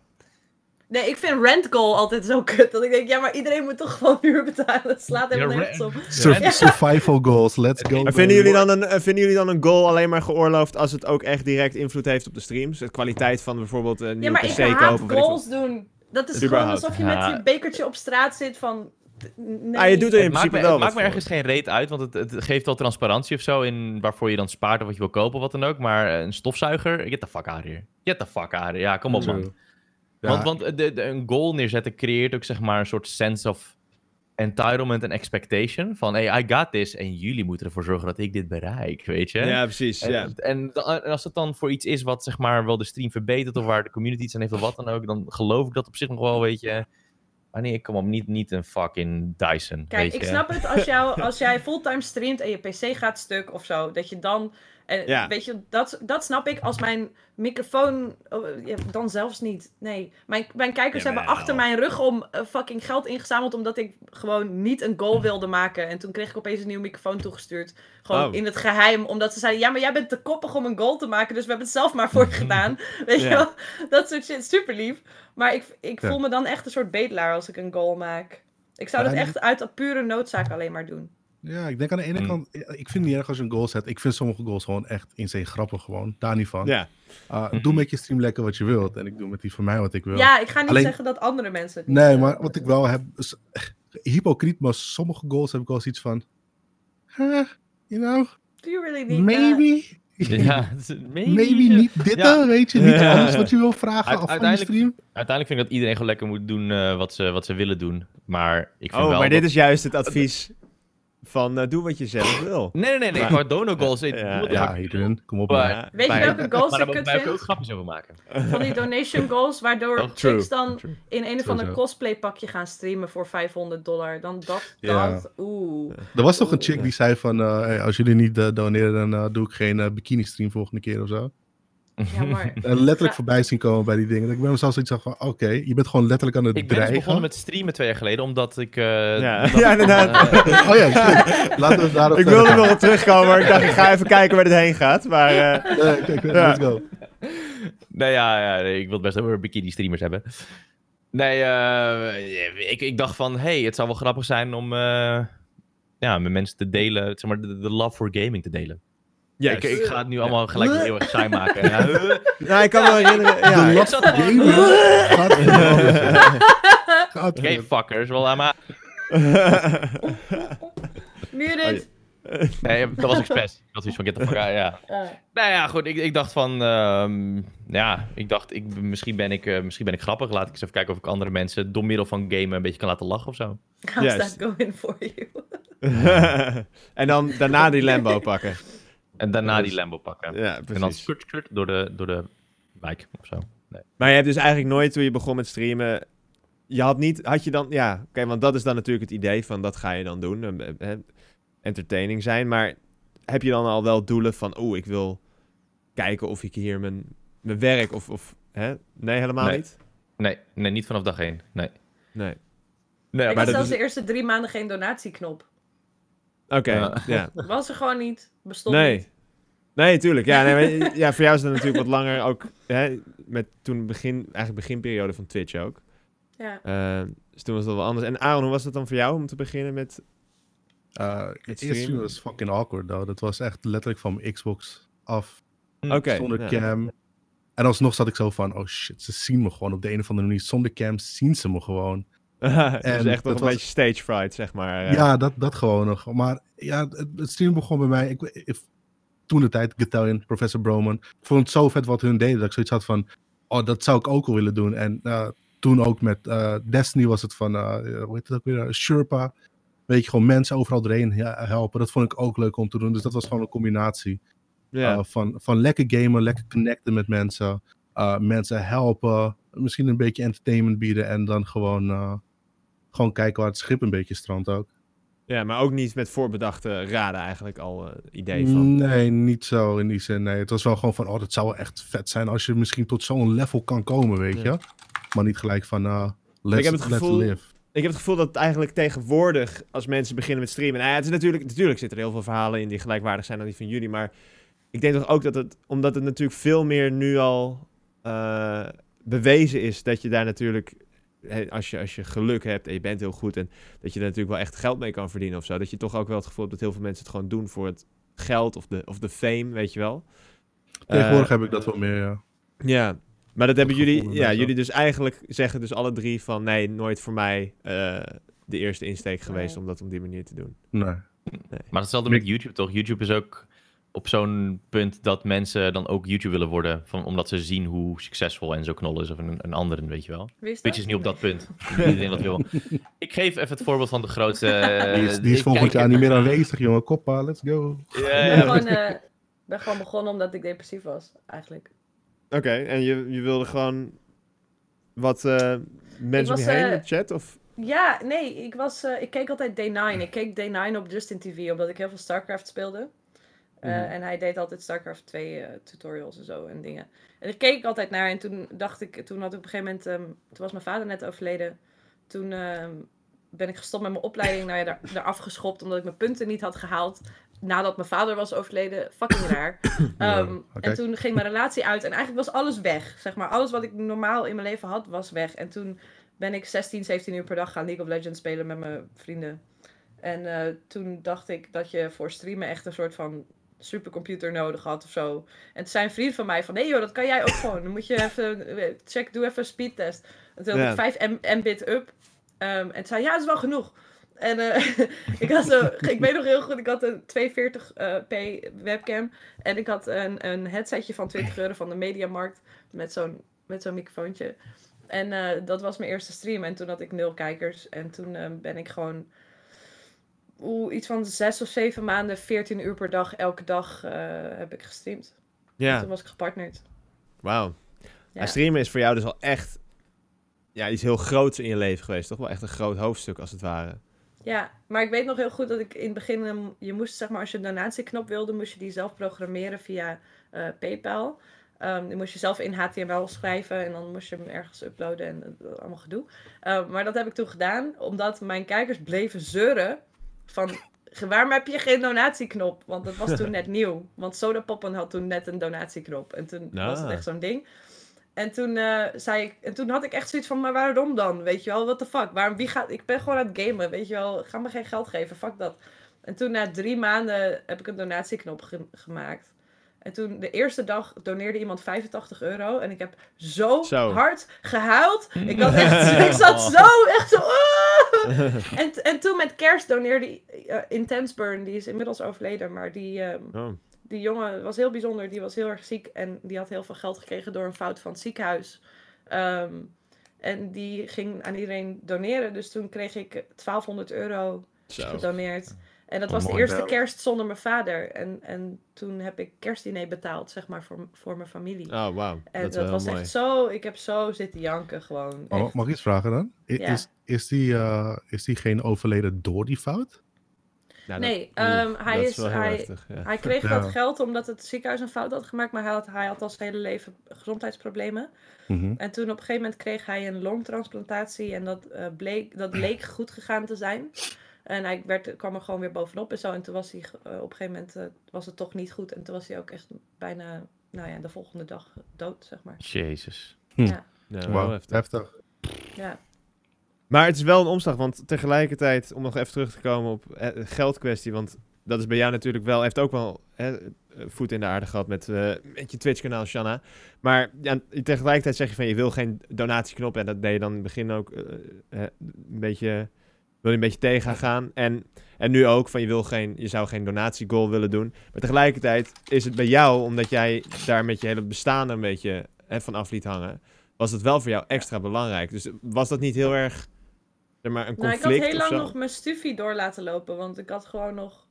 Nee, ik vind rent goal altijd zo kut. Dat ik denk, ja, maar iedereen moet toch gewoon huur betalen. Het slaat helemaal Ja, nergens op. Sur- Ja. Survival goals, let's go. Vinden jullie, dan een, vinden jullie dan een goal alleen maar geoorloofd als het ook echt direct invloed heeft op de streams? De kwaliteit van bijvoorbeeld een Ja, nieuwe maar ik PC kopen? haat goals doen. Dat is gewoon alsof je Ja. met je bekertje op straat zit van... Nee. Ah, je doet er in Het maakt principe me, wel het maakt me ergens geen reet uit, want het, het geeft wel transparantie of zo in waarvoor je dan spaart of wat je wil kopen of wat dan ook. Maar een stofzuiger, get the fuck out here. Get the fuck out here. Ja, kom op man. Ja, Want, want de, de- een goal neerzetten creëert ook zeg maar een soort sense of entitlement en expectation. Van hey, I got this en jullie moeten ervoor zorgen dat ik dit bereik, weet je? Ja, precies. En, Ja. en, en als het dan voor iets is wat zeg maar wel de stream verbetert of waar de community iets aan heeft of wat dan ook, dan geloof ik dat op zich nog wel, weet je. Maar nee, kom op, niet, niet een fucking Dyson, Kijk, weet ik je. snap het als, jou, als jij fulltime streamt en je pc gaat stuk of zo. Dat je dan... En, Ja. Weet je, dat, dat snap ik als mijn microfoon... oh, ja, dan zelfs niet. Nee. Mijn, mijn kijkers hebben achter mijn rug om eh, fucking geld ingezameld... omdat ik gewoon niet een goal wilde maken. En toen kreeg ik opeens een nieuwe microfoon toegestuurd. Gewoon Oh. in het geheim. Omdat ze zeiden, ja, maar jij bent te koppig om een goal te maken... dus we hebben het zelf maar voor je gedaan. Weet je wel? Dat soort shit. Super lief. Maar ik, ik voel me dan echt een soort bedelaar als ik een goal maak. Ik zou dat echt uit pure noodzaak alleen maar doen. Ja, ik denk aan de ene Mm. kant, ik vind het niet erg als je een goal zet. Ik vind sommige goals gewoon echt insane grappig gewoon. Daar niet van. ja. Uh, Mhm. Doe met je stream lekker wat je wilt. En ik doe met die van mij wat ik wil. Ja, ik ga niet Alleen- zeggen dat andere mensen het niet nee, doen. maar wat ik wel heb, is hypocriet, maar sommige goals heb ik wel zoiets van, huh, you know, Do you really need maybe, Ja, maybe, maybe niet dit, Ja. eh, weet je, niet Ja. alles wat je wil vragen Uit- af van uiteindelijk- stream. Uiteindelijk vind ik dat iedereen gewoon lekker moet doen eh, wat, ze, wat ze willen doen. Maar ik vind Oh, wel maar dat- dit is juist het advies van eh, doe wat je zelf wil. Nee, nee, nee, nee. Maar- Maar dono goals. ik- Ja, Ja, Adrian, kom op. Maar- Weet je welke goals Maar ik kut ik ook vind? grapjes over maken. Van die donation goals, waardoor Oh, chicks dan True. in een of ander cosplay pakje gaan streamen voor 500 dollar. Dan dat, Ja. dat, oeh. Er was toch een chick die zei van, eh, hey, als jullie niet eh, doneren, dan eh, doe ik geen bikini stream volgende keer of zo. Ja, maar... En letterlijk Ja. voorbij zien komen bij die dingen. Dat ik bij mezelf zoiets van, oké, je bent gewoon letterlijk aan het Ik ben dus begonnen met streamen twee jaar geleden, omdat ik... eh, Ja. inderdaad. eh, Oh ja, shit. laten we daarop Ik wilde nog op terugkomen, maar ik dacht ik ga even kijken waar dit heen gaat. Maar eh, Nee, kijk, Ja. let's go. nee, ja, ja nee, ik wil het best over bikini-streamers hebben. Nee, eh, ik, ik dacht van, hey, het zou wel grappig zijn om eh, ja, met mensen te delen, zeg maar, de, de love for gaming te delen. Ja, Ik, ik ga het nu allemaal gelijk heel erg saai maken. Ja. nou, ik kan me wel herinneren. De Ja. Gaat Gaat Oké, fuckers, wel aan maar. Muted! Nee, dat was expres. Ik had zoiets van, get the fuck out, ja. Ah. Nou ja, goed. Ik, ik dacht van, ehm, ja, ik dacht, ik, misschien, ben ik, eh, misschien ben ik grappig. Laat ik eens even kijken of ik andere mensen door middel van gamen een beetje kan laten lachen of zo. How's Juist. that going for you? en dan daarna die Lambo pakken. En daarna die dus- Lambo pakken. Ja, en dan skurt, skurt door de, door de wijk of zo. Nee. Maar je hebt dus eigenlijk nooit, toen je begon met streamen, je had niet, had je dan, ja, oké, want dat is dan natuurlijk het idee van, dat ga je dan doen, eh, eh, entertaining zijn, maar heb je dan al wel doelen van, oeh, ik wil kijken of ik hier mijn, mijn werk, of, of hè? Nee, helemaal Nee. niet? Nee, nee, niet vanaf dag één. Nee. Nee. Nee, ik maar had dat zelfs is- de eerste drie maanden geen donatieknop. Oké, Ja. ja. Was er gewoon niet. Bestond Nee. niet. Nee, tuurlijk. Ja, nee, maar, ja, voor jou is het natuurlijk wat langer ook, hè, met toen begin, eigenlijk beginperiode van Twitch ook. Ja. Eh, dus toen was dat wel anders. En Aaron, hoe was het dan voor jou om te beginnen met... Uh, Het eerste was fucking awkward, though. Dat was echt letterlijk van mijn Xbox af, Oké. zonder ja. cam. En alsnog zat ik zo van, oh shit, ze zien me gewoon op de een of andere manier. Zonder cam zien ze me gewoon. dus echt dat een was- beetje stage fright, zeg maar. Ja, dat, dat gewoon nog. Maar ja, het, het stream begon bij mij. Ik, ik, toen de tijd, Gattalion, Professor Broman. Ik vond het zo vet wat hun deden. Dat ik zoiets had van, oh, dat zou ik ook wel willen doen. En eh, toen ook met eh, Destiny was het van, eh, hoe heet het ook weer? Sherpa. Weet je, gewoon mensen overal doorheen helpen. Dat vond ik ook leuk om te doen. Dus dat was gewoon een combinatie. Van, van lekker gamen, lekker connecten met mensen. mensen helpen. Misschien een beetje entertainment bieden. En dan gewoon, gewoon kijken waar het schip een beetje strandt ook. ja, maar ook niet met voorbedachte raden eigenlijk al eh, idee van. Nee, niet zo in die zin. Nee, het was wel gewoon van, oh, dat zou wel echt vet zijn als je misschien tot zo'n level kan komen, weet Ja. je. Maar niet gelijk van, uh, let's, Ik heb het gevoel- live. Ik heb het gevoel dat het eigenlijk tegenwoordig, als mensen beginnen met streamen... Nou ja, het is natuurlijk, natuurlijk zitten er heel veel verhalen in die gelijkwaardig zijn aan die van jullie, maar ik denk toch ook dat het, omdat het natuurlijk veel meer nu al eh, bewezen is dat je daar natuurlijk als, je, als je geluk hebt en je bent heel goed en dat je er natuurlijk wel echt geld mee kan verdienen of zo. Dat je toch ook wel het gevoel hebt dat heel veel mensen het gewoon doen voor het geld of de, of de fame, weet je wel. Tegenwoordig Eh, heb ik dat wel meer, ja. Ja, maar dat hebben jullie, ja, jullie dus eigenlijk zeggen dus alle drie van nee, nooit voor mij eh, de eerste insteek geweest Nee. om dat op die manier te doen. Nee. Maar hetzelfde met YouTube toch? YouTube is ook op zo'n punt dat mensen dan ook YouTube willen worden. Van, omdat ze zien hoe succesvol en zo knol is. Of een, een anderen, weet je wel. Wie is Twitch dat? is niet op dat punt. Iedereen dat wil. Ik geef even het voorbeeld van de grootste... eh, Die is, die is ik volgend jaar niet meer aanwezig, jongen. Koppa, let's go. Ja, Ik ja. ben gewoon, eh, ben gewoon begonnen omdat ik depressief was, eigenlijk. Oké, en je, je wilde gewoon wat eh, mensen was, heen eh, in de chat? Of? Ja, nee, ik, was, eh, ik keek altijd Day 9. Ik keek Day 9 op Justin TV, omdat ik heel veel StarCraft speelde. Eh, Mhm. En hij deed altijd StarCraft 2 eh, tutorials en zo en dingen. En ik keek altijd naar en toen dacht ik, toen had ik op een gegeven moment, ehm, toen was mijn vader net overleden. Toen ehm, ben ik gestopt met mijn opleiding, nou ja, daar, daar afgeschopt omdat ik mijn punten niet had gehaald. Nadat mijn vader was overleden, fucking raar. Ehm. En toen ging mijn relatie uit en eigenlijk was alles weg. Zeg maar, alles wat ik normaal in mijn leven had, was weg. En toen ben ik 16, 17 uur per dag gaan League of Legends spelen met mijn vrienden. En eh, toen dacht ik dat je voor streamen echt een soort van supercomputer nodig had of zo. En toen zei een vriend van mij van, nee joh, dat kan jij ook gewoon. Dan moet je even, eh, check, doe even een speedtest. En toen had ik 5 M- Mbit up. Ehm, en toen zei ja, dat is wel genoeg. En eh, ik, had zo, ik weet nog heel goed, ik had een 240p webcam. En ik had een, een headsetje van 20 euro van de Mediamarkt met zo'n met zo'n microfoontje. En eh, dat was mijn eerste stream. En toen had ik nul kijkers. En toen eh, ben ik gewoon oeh, iets van zes of zeven maanden, 14 uur per dag, elke dag eh, heb ik gestreamd. En Ja, toen was ik gepartnerd. wauw. Ja. Streamen is voor jou dus al echt ja, iets heel groots in je leven geweest, toch? Wel echt een groot hoofdstuk als het ware. Ja, maar ik weet nog heel goed dat ik in het begin, ehm, je moest zeg maar, als je een donatieknop wilde, moest je die zelf programmeren via eh, PayPal. Ehm die moest je zelf in HTML schrijven en dan moest je hem ergens uploaden en eh, allemaal gedoe. Ehm, maar dat heb ik toen gedaan, omdat mijn kijkers bleven zeuren van, waarom heb je geen donatieknop? Want dat was toen net nieuw. Want Soda Poppen had toen net een donatieknop en toen was het Ah. echt zo'n ding. En toen, eh, zei ik, en toen had ik echt zoiets van, maar waarom dan? Weet je wel, what the fuck? Waarom, wie gaat, ik ben gewoon aan het gamen, weet je wel. Ga me geen geld geven, fuck dat. En toen na drie maanden heb ik een donatieknop ge- gemaakt. En toen de eerste dag doneerde iemand 85 euro. En ik heb zo, Zo. hard gehuild. Ik, had echt, ik zat zo, echt zo... "Ah!" en, en toen met kerst doneerde uh, Intensburn, die is inmiddels overleden, maar die... ehm, Oh. die jongen was heel bijzonder. Die was heel erg ziek en die had heel veel geld gekregen door een fout van het ziekenhuis. Ehm, en die ging aan iedereen doneren. Dus toen kreeg ik 1200 euro Zo. gedoneerd. En dat Oh, was de eerste kerst zonder mijn vader. En, en toen heb ik kerstdiner betaald, zeg maar, voor, voor mijn familie. Oh, wauw. en Dat was mooi. echt zo... Ik heb zo zitten janken gewoon. Oh, mag ik iets vragen dan? Ja. Is, is, die, eh, is diegene overleden door die fout? Nou, Nee, ehm, hij is- hij- heftig, ja. Hij kreeg Ja. dat geld omdat het ziekenhuis een fout had gemaakt. Maar hij had, hij had al zijn hele leven gezondheidsproblemen. Mhm. En toen op een gegeven moment kreeg hij een longtransplantatie en dat, eh, bleek, dat leek goed gegaan te zijn. En hij werd, kwam er gewoon weer bovenop en zo. En toen was hij, eh, op een gegeven moment eh, was het toch niet goed. En toen was hij ook echt bijna, nou ja, de volgende dag dood, zeg maar. Jezus. Hm. Ja, Ja, wel Wauw, heftig. heftig. ja. Maar het is wel een omslag, want tegelijkertijd, om nog even terug te komen op eh, geldkwestie, want dat is bij jou natuurlijk wel, heeft ook wel hè, voet in de aarde gehad met, eh, met je Twitch-kanaal, Shanna. Maar ja, tegelijkertijd zeg je van, je wil geen donatieknop, en dat deed je dan in het begin ook een beetje, wil je een beetje tegen gaan. En, en nu ook, van je, wil geen, je zou geen donatiegoal willen doen. Maar tegelijkertijd is het bij jou, omdat jij daar met je hele bestaan een beetje hè, van af liet hangen, was het wel voor jou extra belangrijk. Dus was dat niet heel erg zeg maar, een Nou, ik conflict had heel lang zo? nog mijn stufie door laten lopen. Want ik had gewoon nog,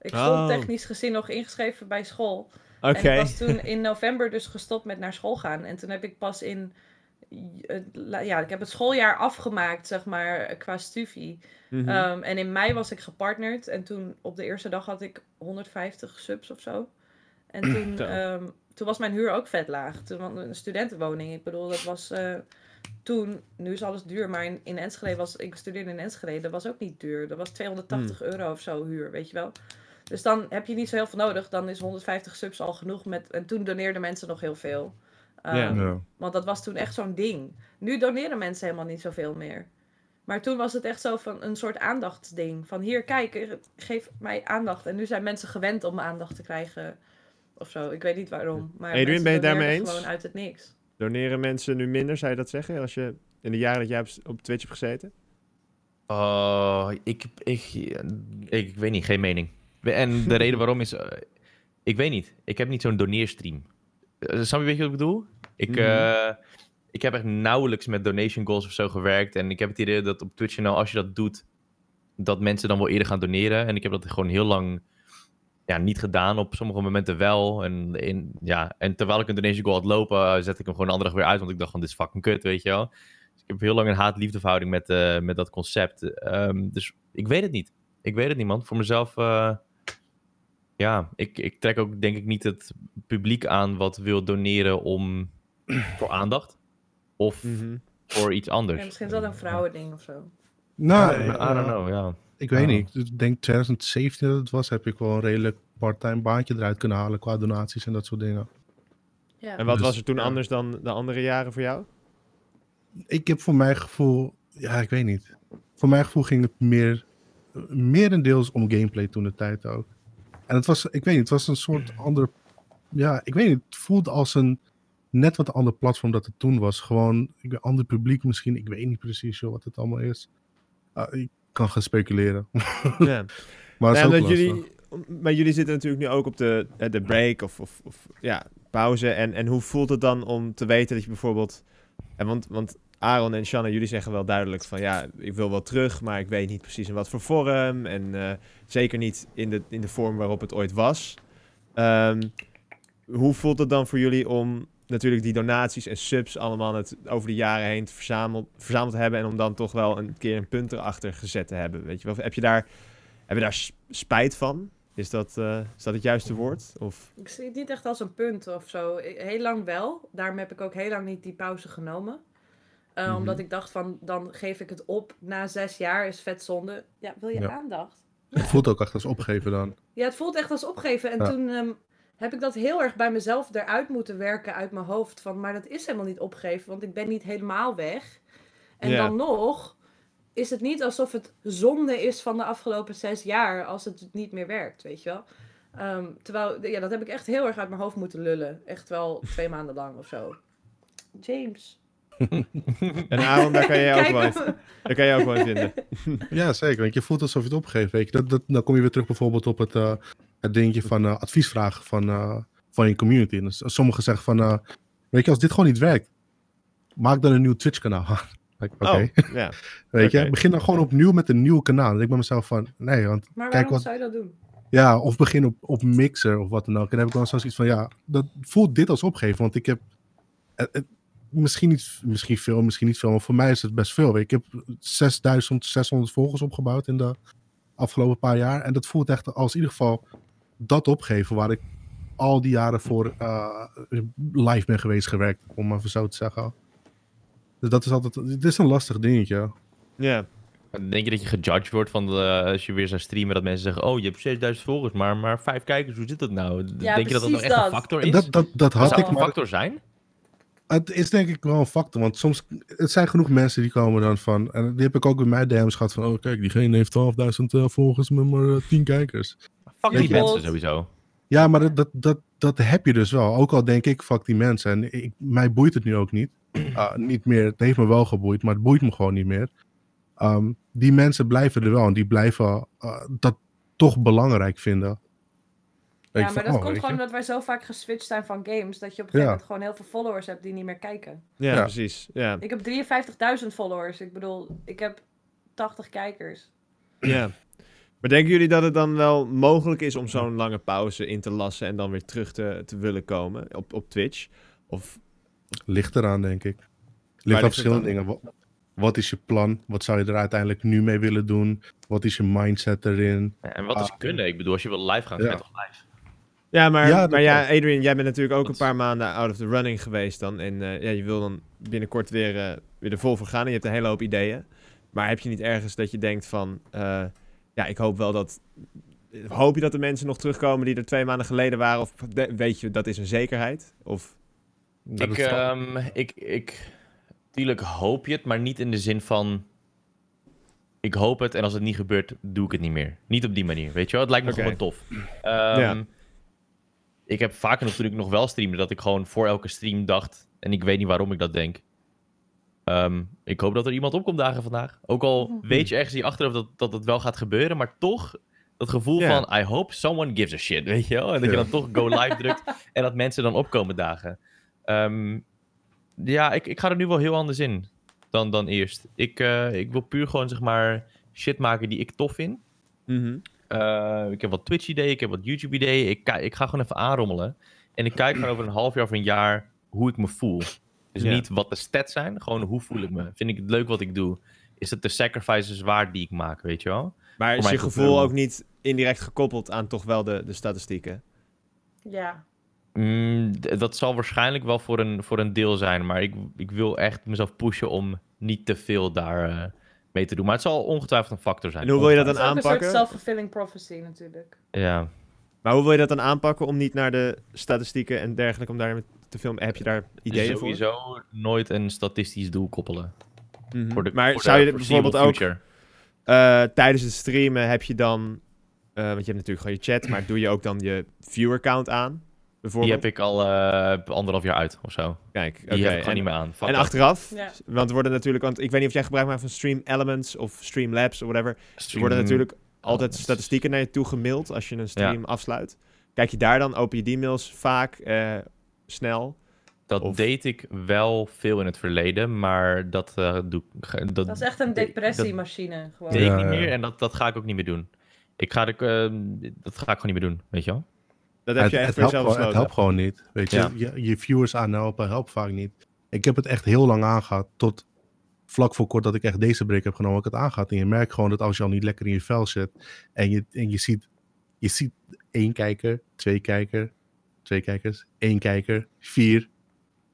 ik Oh. stond technisch gezien nog ingeschreven bij school. Oké. En ik was toen in november dus gestopt met naar school gaan. En toen heb ik pas in... Ja, ik heb het schooljaar afgemaakt, zeg maar, qua stufie. Mhm. Ehm, en in mei was ik gepartnerd. En toen op de eerste dag had ik 150 subs of zo. En toen, Zo. ehm, toen was mijn huur ook vet laag. Toen was een studentenwoning. Ik bedoel, dat was eh, toen... Nu is alles duur, maar in, in Enschede was... Ik studeerde in Enschede, dat was ook niet duur. Dat was 280 Hmm. euro of zo huur, weet je wel. Dus dan heb je niet zo heel veel nodig. Dan is 150 subs al genoeg. Met, en toen doneerden mensen nog heel veel. Ehm, Ja. Want dat was toen echt zo'n ding. Nu doneren mensen helemaal niet zoveel meer. Maar toen was het echt zo van een soort aandachtsding. Van hier, kijk, geef mij aandacht. En nu zijn mensen gewend om aandacht te krijgen. Of zo, ik weet niet waarom. Maar Adrian, mensen ben je daarmee eens? Gewoon uit het niks. Doneren mensen nu minder, zou je dat zeggen? Als je in de jaren dat jij op, Twitch hebt gezeten? Oh, ik, ik, ik, ik weet niet, geen mening. En de reden waarom is, eh, ik weet niet. Ik heb niet zo'n doneerstream. Uh, snap je, weet je wat ik bedoel? Ik, Mhm. eh, ik heb echt nauwelijks met donation goals of zo gewerkt. En ik heb het idee dat op Twitch nou, als je dat doet, dat mensen dan wel eerder gaan doneren. En ik heb dat gewoon heel lang ja, niet gedaan. Op sommige momenten wel. En, in, ja, en terwijl ik een donation goal had lopen, uh, zet ik hem gewoon een andere dag weer uit. Want ik dacht van, dit is fucking kut, weet je wel. Dus ik heb heel lang een haat-liefdeverhouding met, uh, met dat concept. Um, dus ik weet het niet. Ik weet het niet, man. Voor mezelf, uh, ja, ik, ik trek ook denk ik niet het publiek aan wat wil doneren om voor aandacht. Of Mm -hmm. voor iets anders. Ja, misschien is dat een vrouwending of zo. Nou, I don't know, ja. Ik weet Oh. niet. Ik denk 2017 dat het was, heb ik wel een redelijk part-time baantje eruit kunnen halen qua donaties en dat soort dingen. Ja. En wat Dus, was er toen ja. anders dan de andere jaren voor jou? Ik heb voor mijn gevoel, ja, ik weet niet. Voor mijn gevoel ging het meer, merendeels om gameplay toen de tijd ook. En het was, ik weet niet, het was een soort ander, ja, ik weet niet, het voelde als een net wat een ander platform dat het toen was. Gewoon, ik weet, ander publiek misschien, ik weet niet precies joh, wat het allemaal is. Uh, ik kan gaan speculeren. Ja. maar omdat jullie, maar jullie zitten natuurlijk nu ook op de, eh, de break of, of, of ja, pauze. En, en hoe voelt het dan om te weten dat je bijvoorbeeld... En want, want Aaron en Shanna, jullie zeggen wel duidelijk van... Ja, ik wil wel terug, maar ik weet niet precies in wat voor vorm. En uh, zeker niet in de, in de vorm waarop het ooit was. Um, hoe voelt het dan voor jullie om natuurlijk die donaties en subs allemaal het over de jaren heen verzameld, verzameld te hebben... en om dan toch wel een keer een punt erachter gezet te hebben? Weet je wel? Heb je daar, heb je daar spijt van? Is dat, uh, is dat het juiste woord? Of? Ik zie het niet echt als een punt of zo. Heel lang wel. Daarom heb ik ook heel lang niet die pauze genomen. Uh, mm -hmm. Omdat ik dacht van, dan geef ik het op na zes jaar, is vet zonde. Ja, wil je ja. aandacht? Ja. Het voelt ook echt als opgeven dan. Ja, het voelt echt als opgeven. En ja. toen um, heb ik dat heel erg bij mezelf eruit moeten werken uit mijn hoofd. Van, maar dat is helemaal niet opgeven, want ik ben niet helemaal weg. En dan nog is het niet alsof het zonde is van de afgelopen zes jaar als het niet meer werkt, weet je wel. Um, terwijl, ja, dat heb ik echt heel erg uit mijn hoofd moeten lullen. Echt wel twee maanden lang of zo. James. en Aaron, daar kan je ook wel in, daar kan je ook wel in vinden. ja, zeker. Want je voelt alsof je het opgeeft. Weet je. Dat, dat, dan kom je weer terug bijvoorbeeld op het, uh, het dingetje van uh, adviesvragen van, uh, van je community. Dus sommigen zeggen van, weet je, als dit gewoon niet werkt, maak dan een nieuw Twitch kanaal. Oké. Okay. Oh, yeah. Weet je, begin dan gewoon opnieuw met een nieuw kanaal. Denk ik bij mezelf van, nee, want maar kijk wat... zou je dat doen? Ja, of begin op, op Mixer of wat dan ook. En dan heb ik dan zoiets van, ja, dat voelt dit als opgeven. Want ik heb, het, het, misschien, niet, misschien veel, misschien niet veel, maar voor mij is het best veel. Ik heb 6600 volgers opgebouwd in de afgelopen paar jaar. En dat voelt echt als in ieder geval dat opgeven waar ik al die jaren voor uh, live ben geweest gewerkt, om maar zo te zeggen. Dus dat is altijd, het is een lastig dingetje. Ja. Yeah. Denk je dat je gejudged wordt van de, als je weer zou streamen, dat mensen zeggen, oh, je hebt 6000 volgers, maar, maar vijf kijkers, hoe zit dat nou? Ja, denk je dat dat nog echt dat. een factor is? Dat, dat, dat had zou ik, een factor zijn? Het is denk ik wel een factor, want soms, het zijn genoeg mensen die komen dan van, en die heb ik ook in mijn DM's gehad van, oh kijk, diegene heeft 12.000 uh, volgers met maar uh, 10 kijkers. Fuck die mensen sowieso. Ja, maar dat, dat, dat, dat heb je dus wel. Ook al denk ik, fuck die mensen. En ik, mij boeit het nu ook niet. Uh, niet meer. Het heeft me wel geboeid, maar het boeit me gewoon niet meer. Um, die mensen blijven er wel en die blijven uh, dat toch belangrijk vinden. Ja, maar van, dat oh, komt gewoon omdat wij zo vaak geswitcht zijn van games, dat je op een gegeven ja. moment gewoon heel veel followers hebt die niet meer kijken. Ja, ja. precies. Ja. Ik heb 53.000 followers. Ik bedoel, ik heb 80 kijkers. Ja. Maar denken jullie dat het dan wel mogelijk is om zo'n lange pauze in te lassen en dan weer terug te, te willen komen op, op Twitch? Of... Ligt eraan, denk ik. Ligt aan verschillende dingen. Wat, wat is je plan? Wat zou je er uiteindelijk nu mee willen doen? Wat is je mindset erin? Ja, en wat is ah, kunnen? Ik bedoel, als je wil live gaan, ja. ga je toch live? Ja, maar ja, maar ja Adrian, jij bent natuurlijk ook een paar maanden out of the running geweest dan. En uh, ja, je wil dan binnenkort weer, uh, weer er vol voor gaan en je hebt een hele hoop ideeën. Maar heb je niet ergens dat je denkt van... Uh, ja, ik hoop wel dat. Hoop je dat de mensen nog terugkomen die er twee maanden geleden waren? Of weet je, dat is een zekerheid? Of... Ik, ehm, ik, ik, tuurlijk hoop je het, maar niet in de zin van. Ik hoop het en als het niet gebeurt, doe ik het niet meer. Niet op die manier, weet je wel? Het lijkt me Oké. gewoon tof. Ehm, Ja. Ik heb vaker natuurlijk nog wel streamde dat ik gewoon voor elke stream dacht, en ik weet niet waarom ik dat denk. Ehm, ik hoop dat er iemand opkomt dagen vandaag. Ook al weet je ergens hier achteraf dat, dat het wel gaat gebeuren, maar toch dat gevoel van I hope someone gives a shit, weet je wel? En dat je dan toch go live drukt en dat mensen dan opkomen dagen. Ehm, ja, ik, ik ga er nu wel heel anders in dan, dan eerst. Ik, eh, ik wil puur gewoon, zeg maar, shit maken die ik tof vind. Mhm. Eh, ik heb wat Twitch-ideeën, ik heb wat YouTube-ideeën. Ik, ik ga gewoon even aanrommelen. En ik kijk gewoon over een half jaar of een jaar hoe ik me voel. Dus Ja. niet wat de stats zijn, gewoon hoe voel ik me. Vind ik het leuk wat ik doe? Is het de sacrifices waard die ik maak, weet je wel? Maar is mijn je gevoel gevoel. ook niet indirect gekoppeld aan toch wel de, de statistieken? Ja. Mm, dat zal waarschijnlijk wel voor een, voor een deel zijn. Maar ik, ik wil echt mezelf pushen om niet te veel daar eh, mee te doen. Maar het zal ongetwijfeld een factor zijn. En hoe wil je dat Dat dan is ook een soort aanpakken? self-fulfilling prophecy natuurlijk. Ja. Maar hoe wil je dat dan aanpakken om niet naar de statistieken en dergelijke, om daar te filmen? Heb je daar ideeën voor? Sowieso nooit een statistisch doel koppelen. Mhm. Voor de, maar voor zou de je bijvoorbeeld ook eh, tijdens het streamen heb je dan, eh, want je hebt natuurlijk gewoon je chat, maar doe je ook dan je viewer count aan? Die Bijvoorbeeld? heb ik al eh, anderhalf jaar uit of zo. Kijk, Die oké. heb ik gewoon En, niet meer aan. Fuck en achteraf, Ja. want er worden natuurlijk, want ik weet niet of jij gebruik maakt van Stream Elements of Streamlabs of whatever. Er Stream- worden natuurlijk altijd statistieken naar je toe gemaild als je een stream afsluit. Kijk je daar dan, open je die mails vaak eh, snel? Dat of- deed ik wel veel in het verleden, maar dat eh, doe ik. Dat, Dat is echt een dat- depressiemachine. Gewoon. deed ik niet meer en dat, dat ga ik ook niet meer doen. Ik ga de, eh, dat ga ik gewoon niet meer doen, weet je wel? Dat heb het, je echt het, voor helpt jezelf gewoon, het helpt gewoon niet. Weet je, Ja. je, je viewers aanhelpen helpt vaak niet. Ik heb het echt heel lang aangehad. Tot vlak voor kort dat ik echt deze break heb genomen. Ik het aangehad. En je merkt gewoon dat als je al niet lekker in je vel zit. En je, en je, ziet, je ziet één kijker, twee kijker, twee kijkers, één kijker, vier,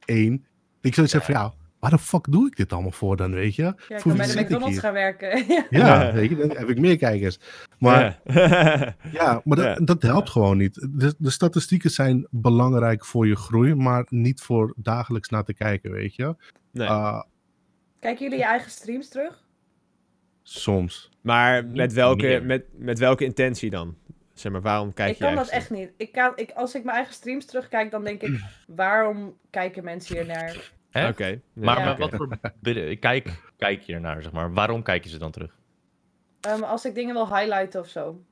één. Ik zoiets heb van ja, waar de fuck doe ik dit allemaal voor dan, weet je? Ja, ik kan bij de McDonald's hier? gaan werken. Ja. Ja, weet je, dan heb ik meer kijkers. Maar Ja. ja, maar dat, Ja. dat helpt gewoon niet. De, de statistieken zijn belangrijk voor je groei, maar niet voor dagelijks naar te kijken, weet je. nee. Ah, Kijken jullie je eigen streams terug? soms. maar met welke, met, met welke intentie dan? Zeg maar, waarom kijk ik je kan dat echt niet. Ik kan, ik, als ik mijn eigen streams terugkijk, dan denk ik, waarom kijken mensen hier naar? Hè? Oké. ja, Maar, Ja. maar wat voor bidden- kijk, kijk je ernaar, zeg maar. Waarom kijk je ze dan terug? Ehm, als ik dingen wil highlighten of zo.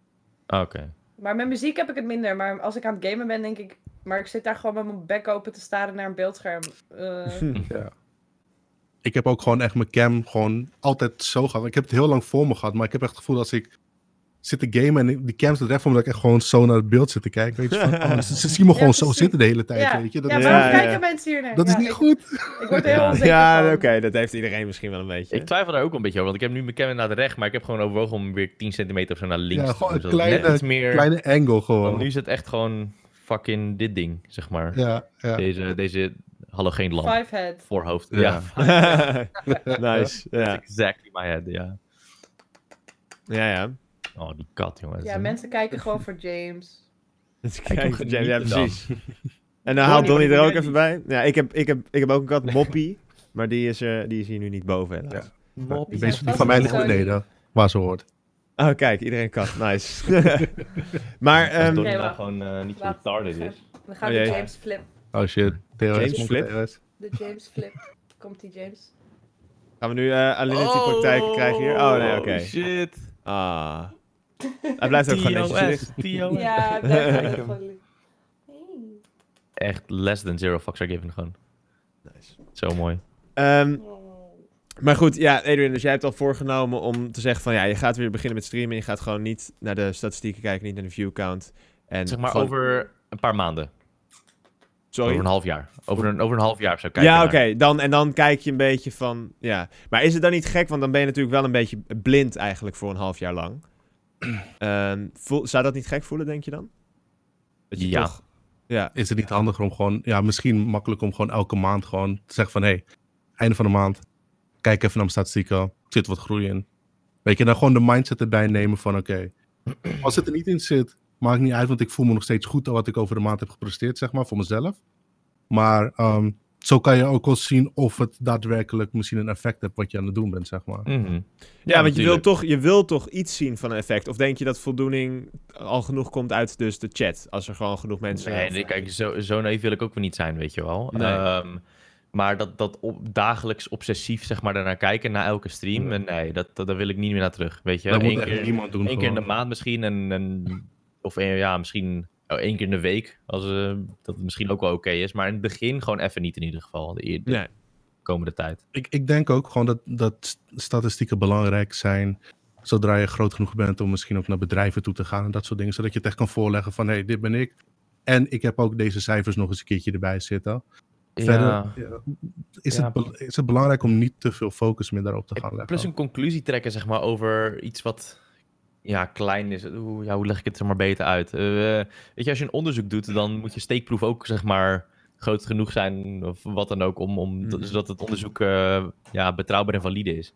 Ah, Oké. Maar met muziek heb ik het minder. Maar als ik aan het gamen ben, denk ik... Maar ik zit daar gewoon met mijn bek open te staren naar een beeldscherm. Eh, Ik heb ook gewoon echt mijn cam gewoon altijd zo gehad. Ik heb het heel lang voor me gehad, maar ik heb echt het gevoel als ik zit te gamen en die cam staat recht voor me, dat ik echt gewoon zo naar het beeld zit te kijken. Weet je, van, oh, ze, ze zien me Ja, gewoon zo zitten de hele tijd, ja, weet je. Dat, ja, is, waarom Ja, kijken ja. mensen hier naar? dat is niet ik, goed. Ik word er heel Ja. onzeker Ja, van. oké, dat heeft iedereen misschien wel een beetje. Ik twijfel daar ook een beetje over, want ik heb nu mijn camera naar de recht, maar ik heb gewoon overwogen om weer 10 centimeter of zo naar links Ja, te gewoon doen, een net kleine- iets meer... Kleine angle Want gewoon. nu is het echt gewoon fucking dit ding, zeg maar. Ja, ja. Deze, deze halogeenlamp. Five head. Voorhoofd. Ja. Ja. nice. Ja. Exactly my head, ja. ja, ja. Oh, die kat, jongens. Ja, mensen kijken gewoon voor James. Dus Kijk, kijk, hoe ja, dan. precies. En dan haalt Donnie, er ook even bij. Ja, ik heb, ik heb, ik heb ook een kat, Moppie. Maar die is, er, die is hier nu niet boven, helaas. Ja. Moppie. Die, mensen- die van mij ligt beneden, waar ze hoort. Oh, kijk, iedereen kat. Nice. maar, Als ehm, Donnie nou gewoon eh, niet zo retarded is. Dan gaat Oh, de. James flip. Oh shit. James Flip? De James flip. Komt die James? gaan we nu eh Alinity-praktijken krijgen hier? Oh, nee, oké. shit. Ah. Hij blijft ook gewoon netjes liggen. Ja, gewoon. Echt less than zero fucks are given gewoon. Nice. Zo mooi. Ehm, maar goed, ja, Adrian, dus jij hebt al voorgenomen om te zeggen van ja, je gaat weer beginnen met streamen. Je gaat gewoon niet naar de statistieken kijken, niet naar de view count. En Zeg maar gewoon- over een paar maanden. Sorry? Over een half jaar. Over een, over een half jaar zou ik kijken. Ja, oké. Dan, en dan kijk je een beetje van, ja. Maar is het dan niet gek? Want dan ben je natuurlijk wel een beetje blind eigenlijk voor een half jaar lang. Ehm, voel, zou dat niet gek voelen, denk je dan? Dat je Ja. toch... Ja. Is het niet handiger om gewoon, ja, misschien makkelijk om gewoon elke maand gewoon te zeggen van, hé, hey, einde van de maand, kijk even naar mijn statistieken, er zit wat groei in. Weet je, dan gewoon de mindset erbij nemen van, oké, als het er niet in zit, maakt niet uit, want ik voel me nog steeds goed aan wat ik over de maand heb gepresteerd, zeg maar, voor mezelf. Maar ehm, zo kan je ook wel zien of het daadwerkelijk misschien een effect heeft wat je aan het doen bent, zeg maar. Mhm. Ja, want je wil, toch, je wil toch iets zien van een effect? Of denk je dat voldoening al genoeg komt uit dus de chat? Als er gewoon genoeg mensen... Nee, nee, kijk, zo, zo naïef wil ik ook weer niet zijn, weet je wel. Nee. Ehm, maar dat, dat op, dagelijks obsessief, zeg maar, daarnaar kijken, na elke stream, Ja. en nee, dat, dat, daar wil ik niet meer naar terug, weet je. dat Eén keer, niemand doen. één keer in de maand misschien, en, en, of één- ja, misschien oh, één keer in de week, als, eh, dat het misschien ook wel oké is. Maar in het begin gewoon even niet in ieder geval, de, eer- de Nee. komende tijd. Ik, ik denk ook gewoon dat, dat statistieken belangrijk zijn. Zodra je groot genoeg bent om misschien ook naar bedrijven toe te gaan en dat soort dingen. Zodat je het echt kan voorleggen van hé, hey, dit ben ik. En ik heb ook deze cijfers nog eens een keertje erbij zitten. Verder Ja. ja, is, Ja. Het, is het belangrijk om niet te veel focus meer daarop te gaan leggen. Plus een conclusie trekken, zeg maar, over iets wat ja, klein is. Hoe, ja, hoe leg ik het er maar beter uit? Eh, weet je, als je een onderzoek doet, dan moet je steekproef ook, zeg maar, groot genoeg zijn, of wat dan ook, om, om, Mhm. zodat het onderzoek eh, ja, betrouwbaar en valide is.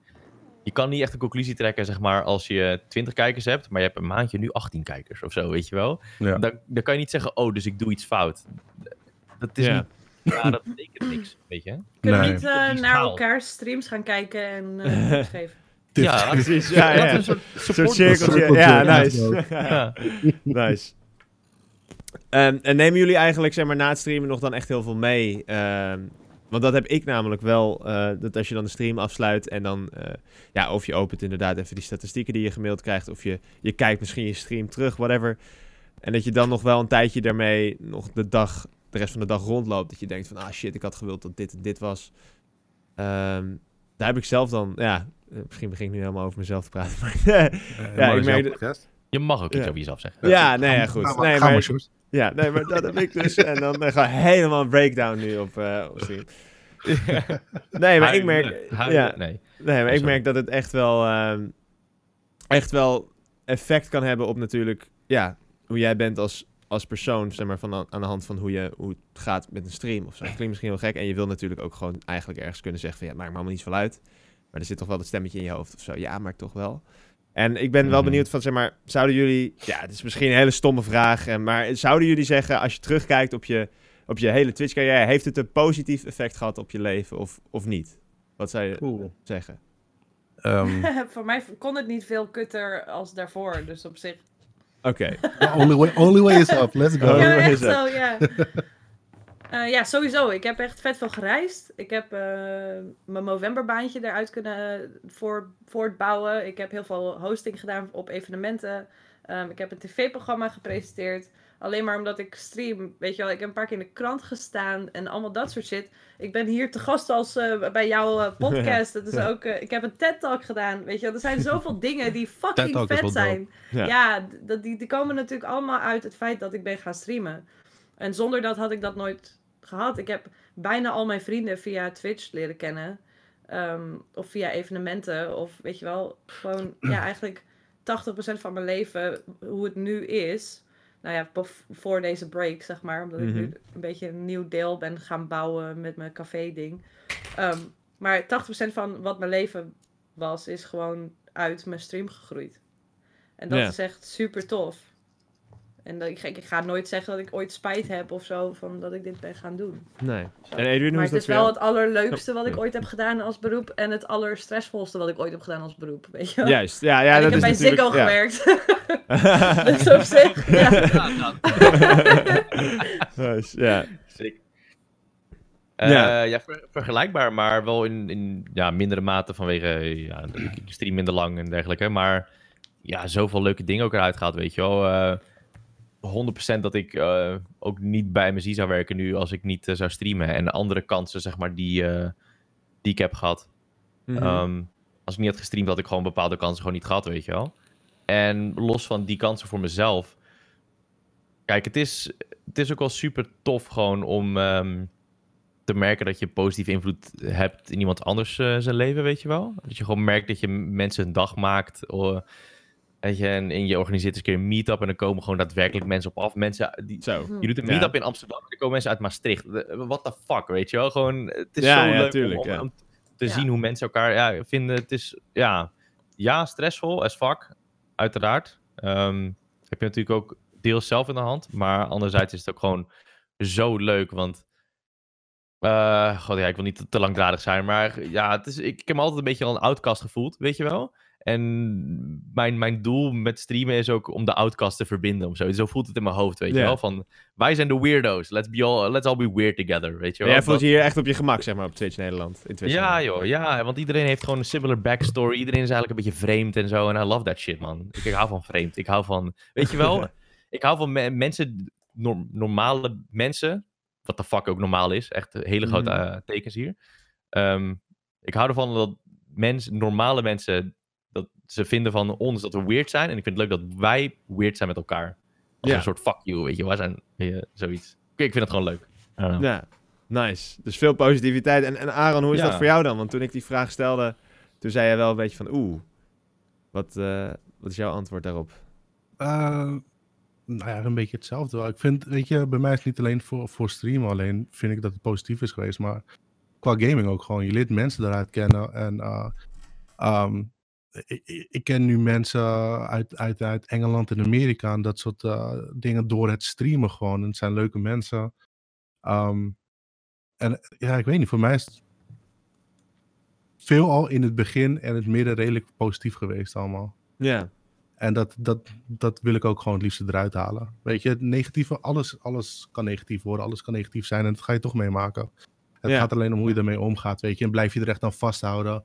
Je kan niet echt een conclusie trekken, zeg maar, als je 20 kijkers hebt, maar je hebt een maandje nu 18 kijkers of zo, weet je wel. Ja. Dan, dan kan je niet zeggen, oh, dus ik doe iets fout. Dat is Ja. niet... Ja, dat betekent niks, weet je. Kunnen we niet eh, die naar elkaars streams gaan kijken en eh, tips geven? Ja. Precies, ja, ja. Dat is Een soort soort support- cirkeltje. Ja, ja. nice. Ja. nice. Ehm, en nemen jullie eigenlijk, zeg maar, na het streamen nog dan echt heel veel mee? Ehm, want dat heb ik namelijk wel, eh, dat als je dan de stream afsluit en dan, eh, ja, of je opent inderdaad even die statistieken die je gemaild krijgt, of je, je kijkt misschien je stream terug, whatever. En dat je dan nog wel een tijdje daarmee nog de dag, de rest van de dag rondloopt. Dat je denkt van, ah shit, ik had gewild dat dit en dit was. Ehm, daar heb ik zelf dan, ja, misschien begin ik nu helemaal over mezelf te praten, maar Eh, Ja, maar ik merk-? Je mag ook iets Ja. over jezelf zeggen. Ja, nee, ja, Ga goed. maar- Nee, ga maar-. Ja, nee, maar dat heb ik dus. En dan eh, gewoon helemaal een breakdown nu op, eh op stream. Nee, maar ik merk... Ja, Nee. nee, maar ik merk dat het echt wel... ehm, echt wel effect kan hebben op natuurlijk... Ja, hoe jij bent als, als persoon, zeg maar, van, aan de hand van hoe, je, hoe het gaat met een stream of zo. Dat klinkt misschien heel gek. En je wil natuurlijk ook gewoon eigenlijk ergens kunnen zeggen van... Ja, maakt me allemaal niet veel uit. Maar er zit toch wel dat stemmetje in je hoofd of zo. Ja, maar toch wel. En ik ben wel Mhm. benieuwd van, zeg maar, zouden jullie... Ja, het is misschien een hele stomme vraag. en- Maar zouden jullie zeggen, als je terugkijkt op je, op je hele Twitch-carrière... Heeft het een positief effect gehad op je leven of, of niet? Wat zou je zeggen? Ehm, Voor mij kon het niet veel kutter als daarvoor, dus op zich. Oké. the only way, only way is up. Let's go. Ja, echt het? zo, ja. Eh, ja, sowieso. Ik heb echt vet veel gereisd. Ik heb eh, mijn Movemberbaantje eruit kunnen voor, voortbouwen. Ik heb heel veel hosting gedaan op evenementen. Ehm, ik heb een tv-programma gepresenteerd. Alleen maar omdat ik stream, weet je wel. Ik heb een paar keer in de krant gestaan en allemaal dat soort shit. Ik ben hier te gast als eh, bij jouw eh, podcast. Dat is ook, eh, ik heb een TED-talk gedaan, weet je wel. Er zijn zoveel dingen die fucking vet zijn. Ja. Ja, dat, die, die komen natuurlijk allemaal uit het feit dat ik ben gaan streamen. En zonder dat had ik dat nooit gehad. Ik heb bijna al mijn vrienden via Twitch leren kennen. Ehm, of via evenementen. Of weet je wel, gewoon ja, eigenlijk 80% van mijn leven, hoe het nu is. Nou ja, voor deze break, zeg maar. Omdat ik Mhm. nu een beetje een nieuw deel ben gaan bouwen met mijn café-ding. Ehm, maar 80% van wat mijn leven was, is gewoon uit mijn stream gegroeid. En dat is echt super tof. En dat, ik, ga- ik ga nooit zeggen dat ik ooit spijt heb of zo van dat ik dit ben gaan doen. Nee. En hoe maar is het dat is wel jou? het allerleukste wat ik ooit heb gedaan als beroep. En het allerstressvolste wat ik ooit heb gedaan als beroep. Weet je wel? Juist, ja, ja en dat ik heb is bij. Ziggo ja. gewerkt. dus op zich, ja. Nice, ja. Sick. Ja. Ja, ja ver- vergelijkbaar, maar wel in, in ja, mindere mate vanwege ja, ik ik stream minder lang en dergelijke. Maar ja, zoveel leuke dingen ook eruit gehaald, weet je wel. Eh 100% dat ik eh, ook niet bij MSI zou werken nu als ik niet eh, zou streamen. En andere kansen, zeg maar, die, eh, die ik heb gehad. Mhm. Ehm, als ik niet had gestreamd, had ik gewoon bepaalde kansen gewoon niet gehad, weet je wel. En los van die kansen voor mezelf. Kijk, het is, het is ook wel super tof gewoon om ehm, te merken dat je positieve invloed hebt in iemand anders zijn leven, weet je wel. Dat je gewoon merkt dat je mensen een dag maakt. Weet je, en, en je organiseert eens een keer een meet-up en dan komen gewoon daadwerkelijk mensen op af. Mensen die, Zo. je doet een Ja. meet-up in Amsterdam en er komen mensen uit Maastricht. What the fuck, weet je wel? Gewoon, het is Ja, zo ja, leuk tuurlijk, om, om, ja. om te Ja. zien hoe mensen elkaar ja, vinden. Het is, ja, ja, stressvol as fuck, uiteraard. Ehm, heb je natuurlijk ook deels zelf in de hand. Maar anderzijds is het ook gewoon zo leuk, want Eh, God, ja, ik wil niet te, te langdradig zijn, maar ja, het is, ik, ik heb me altijd een beetje al een outcast gevoeld, weet je wel? En mijn, mijn doel met streamen is ook om de outcast te verbinden of zo. Zo voelt het in mijn hoofd, weet je wel? Van, wij zijn de weirdo's. Let's, be all, let's all be weird together, weet je wel? jij voelt je hier echt op je gemak, zeg maar, op Twitch Nederland. In Twitch ja, Nederland. joh, ja, want iedereen heeft gewoon een similar backstory. Iedereen is eigenlijk een beetje vreemd en zo. En I love that shit, man. Ik, ik hou van vreemd. Ik hou van, weet je wel, ik hou van me- mensen, norm- normale mensen. Wat de fuck ook normaal is. Echt hele grote Mhm. eh, tekens hier. Ehm, ik hou ervan dat mensen, normale mensen, ze vinden van ons dat we weird zijn. En ik vind het leuk dat wij weird zijn met elkaar. Als Ja. een soort fuck you, weet je. Wij zijn eh, zoiets. Ik vind het gewoon leuk. Ja, nice. Dus veel positiviteit. En, en Aaron, hoe is Ja. dat voor jou dan? Want toen ik die vraag stelde, toen zei je wel een beetje van, oeh, wat, eh, wat is jouw antwoord daarop? Eh, nou ja, een beetje hetzelfde. wel. Ik vind, weet je, bij mij is het niet alleen voor, voor streamen alleen, vind ik dat het positief is geweest, maar qua gaming ook gewoon. Je leert mensen eruit kennen en eh, ehm, ik, ik- ken nu mensen uit, uit, uit Engeland en Amerika en dat soort eh, dingen door het streamen gewoon. En het zijn leuke mensen. Ehm, en ja, ik weet niet, voor mij is het veelal in het begin en het midden redelijk positief geweest allemaal. Ja, En dat, dat, dat wil ik ook gewoon het liefst eruit halen. Weet je, het negatieve, alles, alles kan negatief worden, alles kan negatief zijn en dat ga je toch meemaken. Het Ja. gaat alleen om hoe je ermee omgaat, weet je. En blijf je er echt aan vasthouden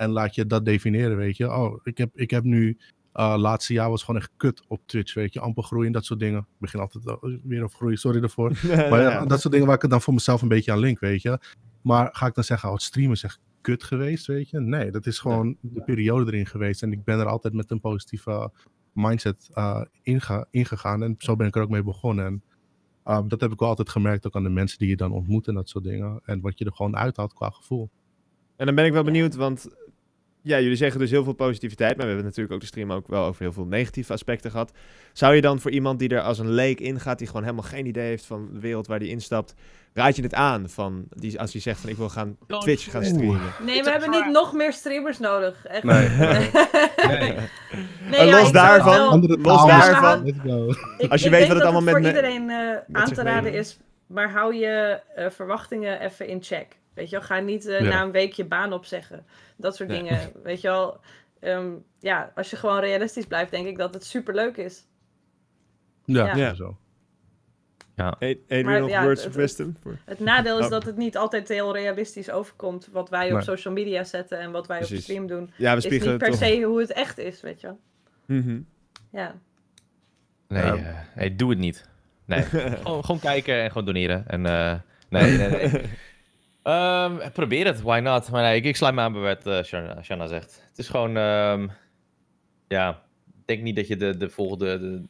en laat je dat definiëren, weet je. Oh, ik heb, ik heb nu, uh, laatste jaar was gewoon echt kut op Twitch, weet je. Amper groeien, dat soort dingen. Ik begin altijd uh, weer op groeien, sorry daarvoor. Maar ja, dat soort dingen waar ik het dan voor mezelf een beetje aan link, weet je. Maar ga ik dan zeggen, oh, het streamen is echt kut geweest, weet je? Nee, dat is gewoon de periode erin geweest. En ik ben er altijd met een positieve mindset uh, inga ingegaan. En zo ben ik er ook mee begonnen. En um, dat heb ik wel altijd gemerkt, ook aan de mensen die je dan ontmoet en dat soort dingen. En wat je er gewoon uithaalt qua gevoel. En dan ben ik wel benieuwd, want ja, jullie zeggen dus heel veel positiviteit, maar we hebben natuurlijk ook de stream ook wel over heel veel negatieve aspecten gehad. Zou je dan voor iemand die er als een leek ingaat, die gewoon helemaal geen idee heeft van de wereld waar die instapt, raad je het aan van die, als hij zegt van ik wil gaan Don't Twitch gaan Oeh. streamen? Nee, we hebben niet nog meer streamers nodig. Echt. Nee. Nee. Ja, los daarvan- wel- los daarvan-. Ik, Als je ik weet denk wat het allemaal met voor me- iedereen eh, aan te raden is, maar hou je eh, verwachtingen even in check. Weet je wel, ga niet eh, Ja. na een week je baan opzeggen. Dat soort dingen. Weet je wel, Ehm, ja, als je gewoon realistisch blijft, denk ik dat het super leuk is. Ja, Ja. ja. zo. Adrian Maar nog ja, words het- of wisdom? Voor- Het nadeel is Oh. dat het niet altijd heel realistisch overkomt. Wat wij op Nee. social media zetten en wat wij op Precies. stream doen. Ja, we Is spiegelen niet per se hoe het echt is, weet je wel. Mhm. Ja. Nee, Ja. eh, hey, doe het niet. Nee, gewoon, gewoon kijken en gewoon doneren. En, eh, nee, nee, nee. Ehm, probeer het, why not? Maar nee, ik, ik sluit me aan bij wat eh, Shanna, Shanna zegt. Het is gewoon, ehm, ja, ik denk niet dat je de, de volgende de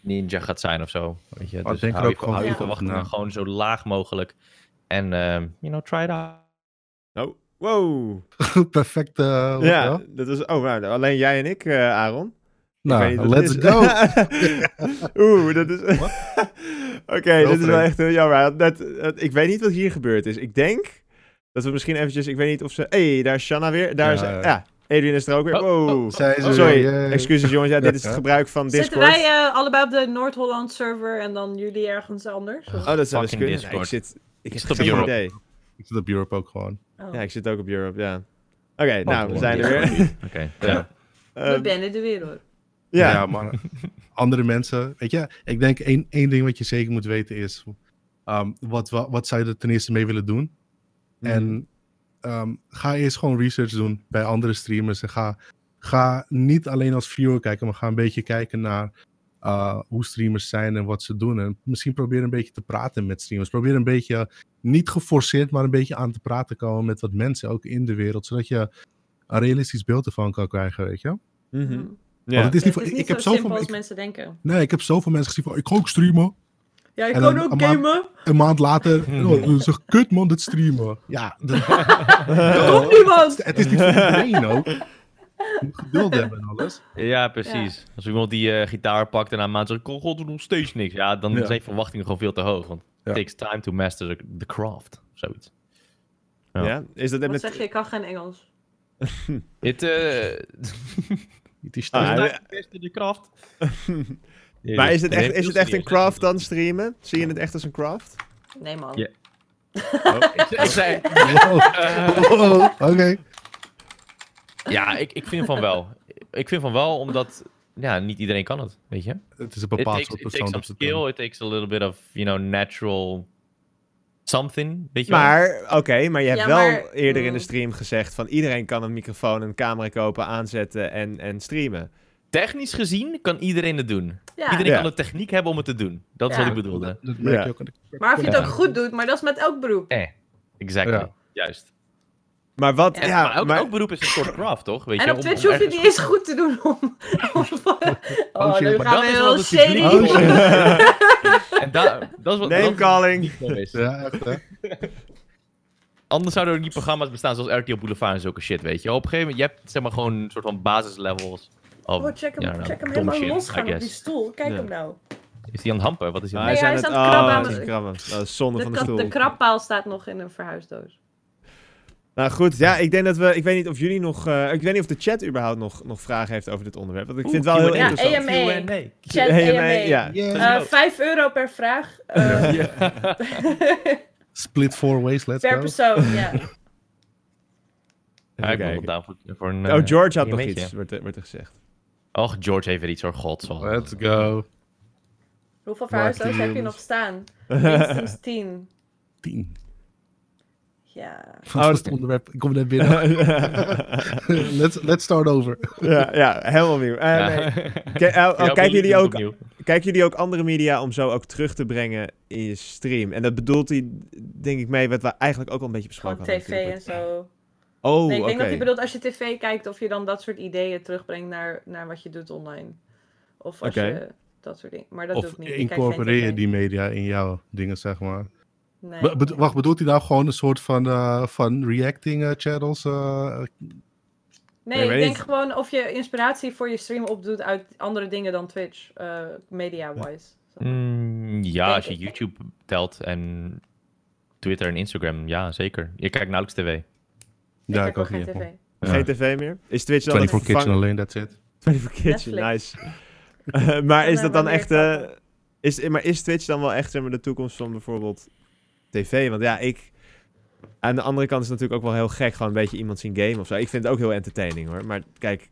ninja gaat zijn of zo. Weet je? Maar Dus denk er hou, ook je, gewoon hou je verwachtingen gewoon zo laag mogelijk. En, ehm, you know, try it out. Oh, wow. Perfect. eh, Ja, dat is. Oh, nou, alleen jij en ik, eh, Aaron. Nou, let's is. go. Oeh, dat is. Oké, dit is wel echt heel jammer. Dat, dat, ik weet niet wat hier gebeurd is. Ik denk dat we misschien eventjes. Ik weet niet of ze. Hé, hey, daar is Shanna weer. Daar Ja, is. ja. Ja, Adrian is er ook weer. Oh, Wow. oh, oh. Zij is sorry, weer, excuses jongens. Ja, dit is het gebruik van Zitten Discord. wij eh, allebei op de Noord-Holland server en dan jullie ergens anders? Of- Oh, dat zou best Fucking kunnen. Ik zit. Ik zit op Europe. idee. Ik zit op Europe ook gewoon. Oh. Ja, ik zit ook op Europe, ja. Oké, nou, we zijn er weer. Oké, ja. We binnen de wereld. Ja, Ja, maar andere mensen, weet je, ik denk één, één ding wat je zeker moet weten is, ehm, wat, wat, wat zou je er ten eerste mee willen doen? Mhm. En ehm, ga eerst gewoon research doen bij andere streamers en ga, ga niet alleen als viewer kijken, maar ga een beetje kijken naar uh, hoe streamers zijn en wat ze doen. En misschien probeer een beetje te praten met streamers. Probeer een beetje, niet geforceerd, maar een beetje aan te praten komen met wat mensen ook in de wereld, zodat je een realistisch beeld ervan kan krijgen, weet je? Mhm. Mm. Ja. Want het is niet, Het voor, is ik, niet heb zo zoveel, als ik, mensen denken. nee, ik heb zoveel mensen gezien van, ik ga ook streamen. Ja, ik En kan ook een maand- gamen. Een maand later, oh, dat kut man, dit streamen. Ja, dat, Komt niemand! het is niet voor iedereen ook. Je moet geduld hebben en alles. Ja, precies. Als iemand die eh, gitaar pakt en na een maand zegt, "Goh, god, we doen nog steeds niks. Ja, dan Ja. zijn verwachtingen gewoon veel te hoog. Want Ja. it takes time to master the, craft. Zoiets. Ja. Ja. is dat Wat met... zeg je? Ik kan geen Engels. Het eh Het is Ah, ja. master the craft. Maar is het echt, is het echt een craft dan streamen? Zie je het echt als een craft? Nee man. Ja. Ik, ik zei, Wow. Wow, Oké. ja, ik, ik vind van wel. Ik vind van wel, omdat ja, niet iedereen kan het, weet je. Het is een It bepaald takes, soort it persoon takes dat some skill, it takes a little bit of, you know, natural something, weet je wel. Maar, oké, maar je hebt Ja, wel maar- eerder in de mm. stream gezegd van iedereen kan een microfoon, een camera kopen, aanzetten en, en streamen. Technisch gezien kan iedereen het doen. Ja. Iedereen Ja. kan de techniek hebben om het te doen. Dat is wat ik bedoelde. Dat merk Ja. je ook aan de Maar of je het Ja. ook goed doet, maar dat is met elk beroep. Eh, exactly. Ja. Juist. Maar wat, Ja, ja, maar elk, maar- elk beroep is een soort craft, toch? Weet En je, op om- Twitch hoef je niet eens goed te doen om... om oh, shit, nu gaan we is heel shady. Oh. En da- dat is wat Name dat is calling. niet zo is. Ja, echt hè? Anders zouden er niet programma's bestaan zoals RTL Boulevard en zulke shit, weet je. Op een gegeven moment, je hebt zeg maar gewoon een soort van basislevels. Of, Oh, check hem, ja, nou, check hem domme helemaal shit, los I gaan op die stoel. Kijk Ja. hem nou. Is hij aan het hampen? Wat is hij aan Ah, hij Nee, is hij aan is het, aan het oh, krabben aan het krabben. Dat is zonde De, van de stoel. de krabpaal staat nog in een verhuisdoos. Nou goed, ja, ik denk dat we, ik weet niet of jullie nog, eh, ik weet niet of de chat überhaupt nog, nog vragen heeft over dit onderwerp. Want ik vind het wel heel. Ja, interessant. AMA. Q&A. Chat AMA, AMA. ja. Yeah. Eh, 5 euro per vraag. eh, Split four ways, let's per go. persoon, ja. Ja, ik ben voor, voor een... Oh, eh, George had nog iets, wordt er, wordt er gezegd. Och, George heeft weer iets hoor, godzal. Let's go. Hoeveel verhuisdoos heb je nog staan? Minstens 10. Tien. Ja. Het onderwerp? Ik kom net binnen. let's, let's start over. ja, ja, helemaal nieuw. Eh, Ja. nee. Ke- oh, oh, Ja, kijken, jullie ook, kijken jullie ook andere media om zo ook terug te brengen in je stream? En dat bedoelt hij, denk ik, mee wat we eigenlijk ook al een beetje besproken Gewoon hadden. tv en zo. Oh, nee, ik denk dat hij bedoelt als je tv kijkt of je dan dat soort ideeën terugbrengt naar, naar wat je doet online. Of als je dat soort dingen. Maar dat doe ik niet. Incorporeer je die media in jouw dingen, zeg maar. Nee. Be- wacht, bedoelt hij nou gewoon een soort van, eh, van reacting eh, channels? eh? Nee, Ik ik denk niet. gewoon of je inspiratie voor je stream opdoet uit andere dingen dan Twitch, eh, media-wise. Mm, ja, Denk als je ik. YouTube telt en Twitter en Instagram, ja, zeker. Je kijkt nauwelijks tv. ja, kijk ik ook geen niet. tv. man. Geen tv meer? Is Twitch dan 24 het Kitchen alleen, that's it. 24 Kitchen, Netflix. nice. Maar is dat dan echt... eh, is, maar is Twitch dan wel echt zeg maar, de toekomst van bijvoorbeeld tv? Want ja, ik... Aan de andere kant is het natuurlijk ook wel heel gek, gewoon een beetje iemand zien game of zo. Ik vind het ook heel entertaining hoor. Maar kijk,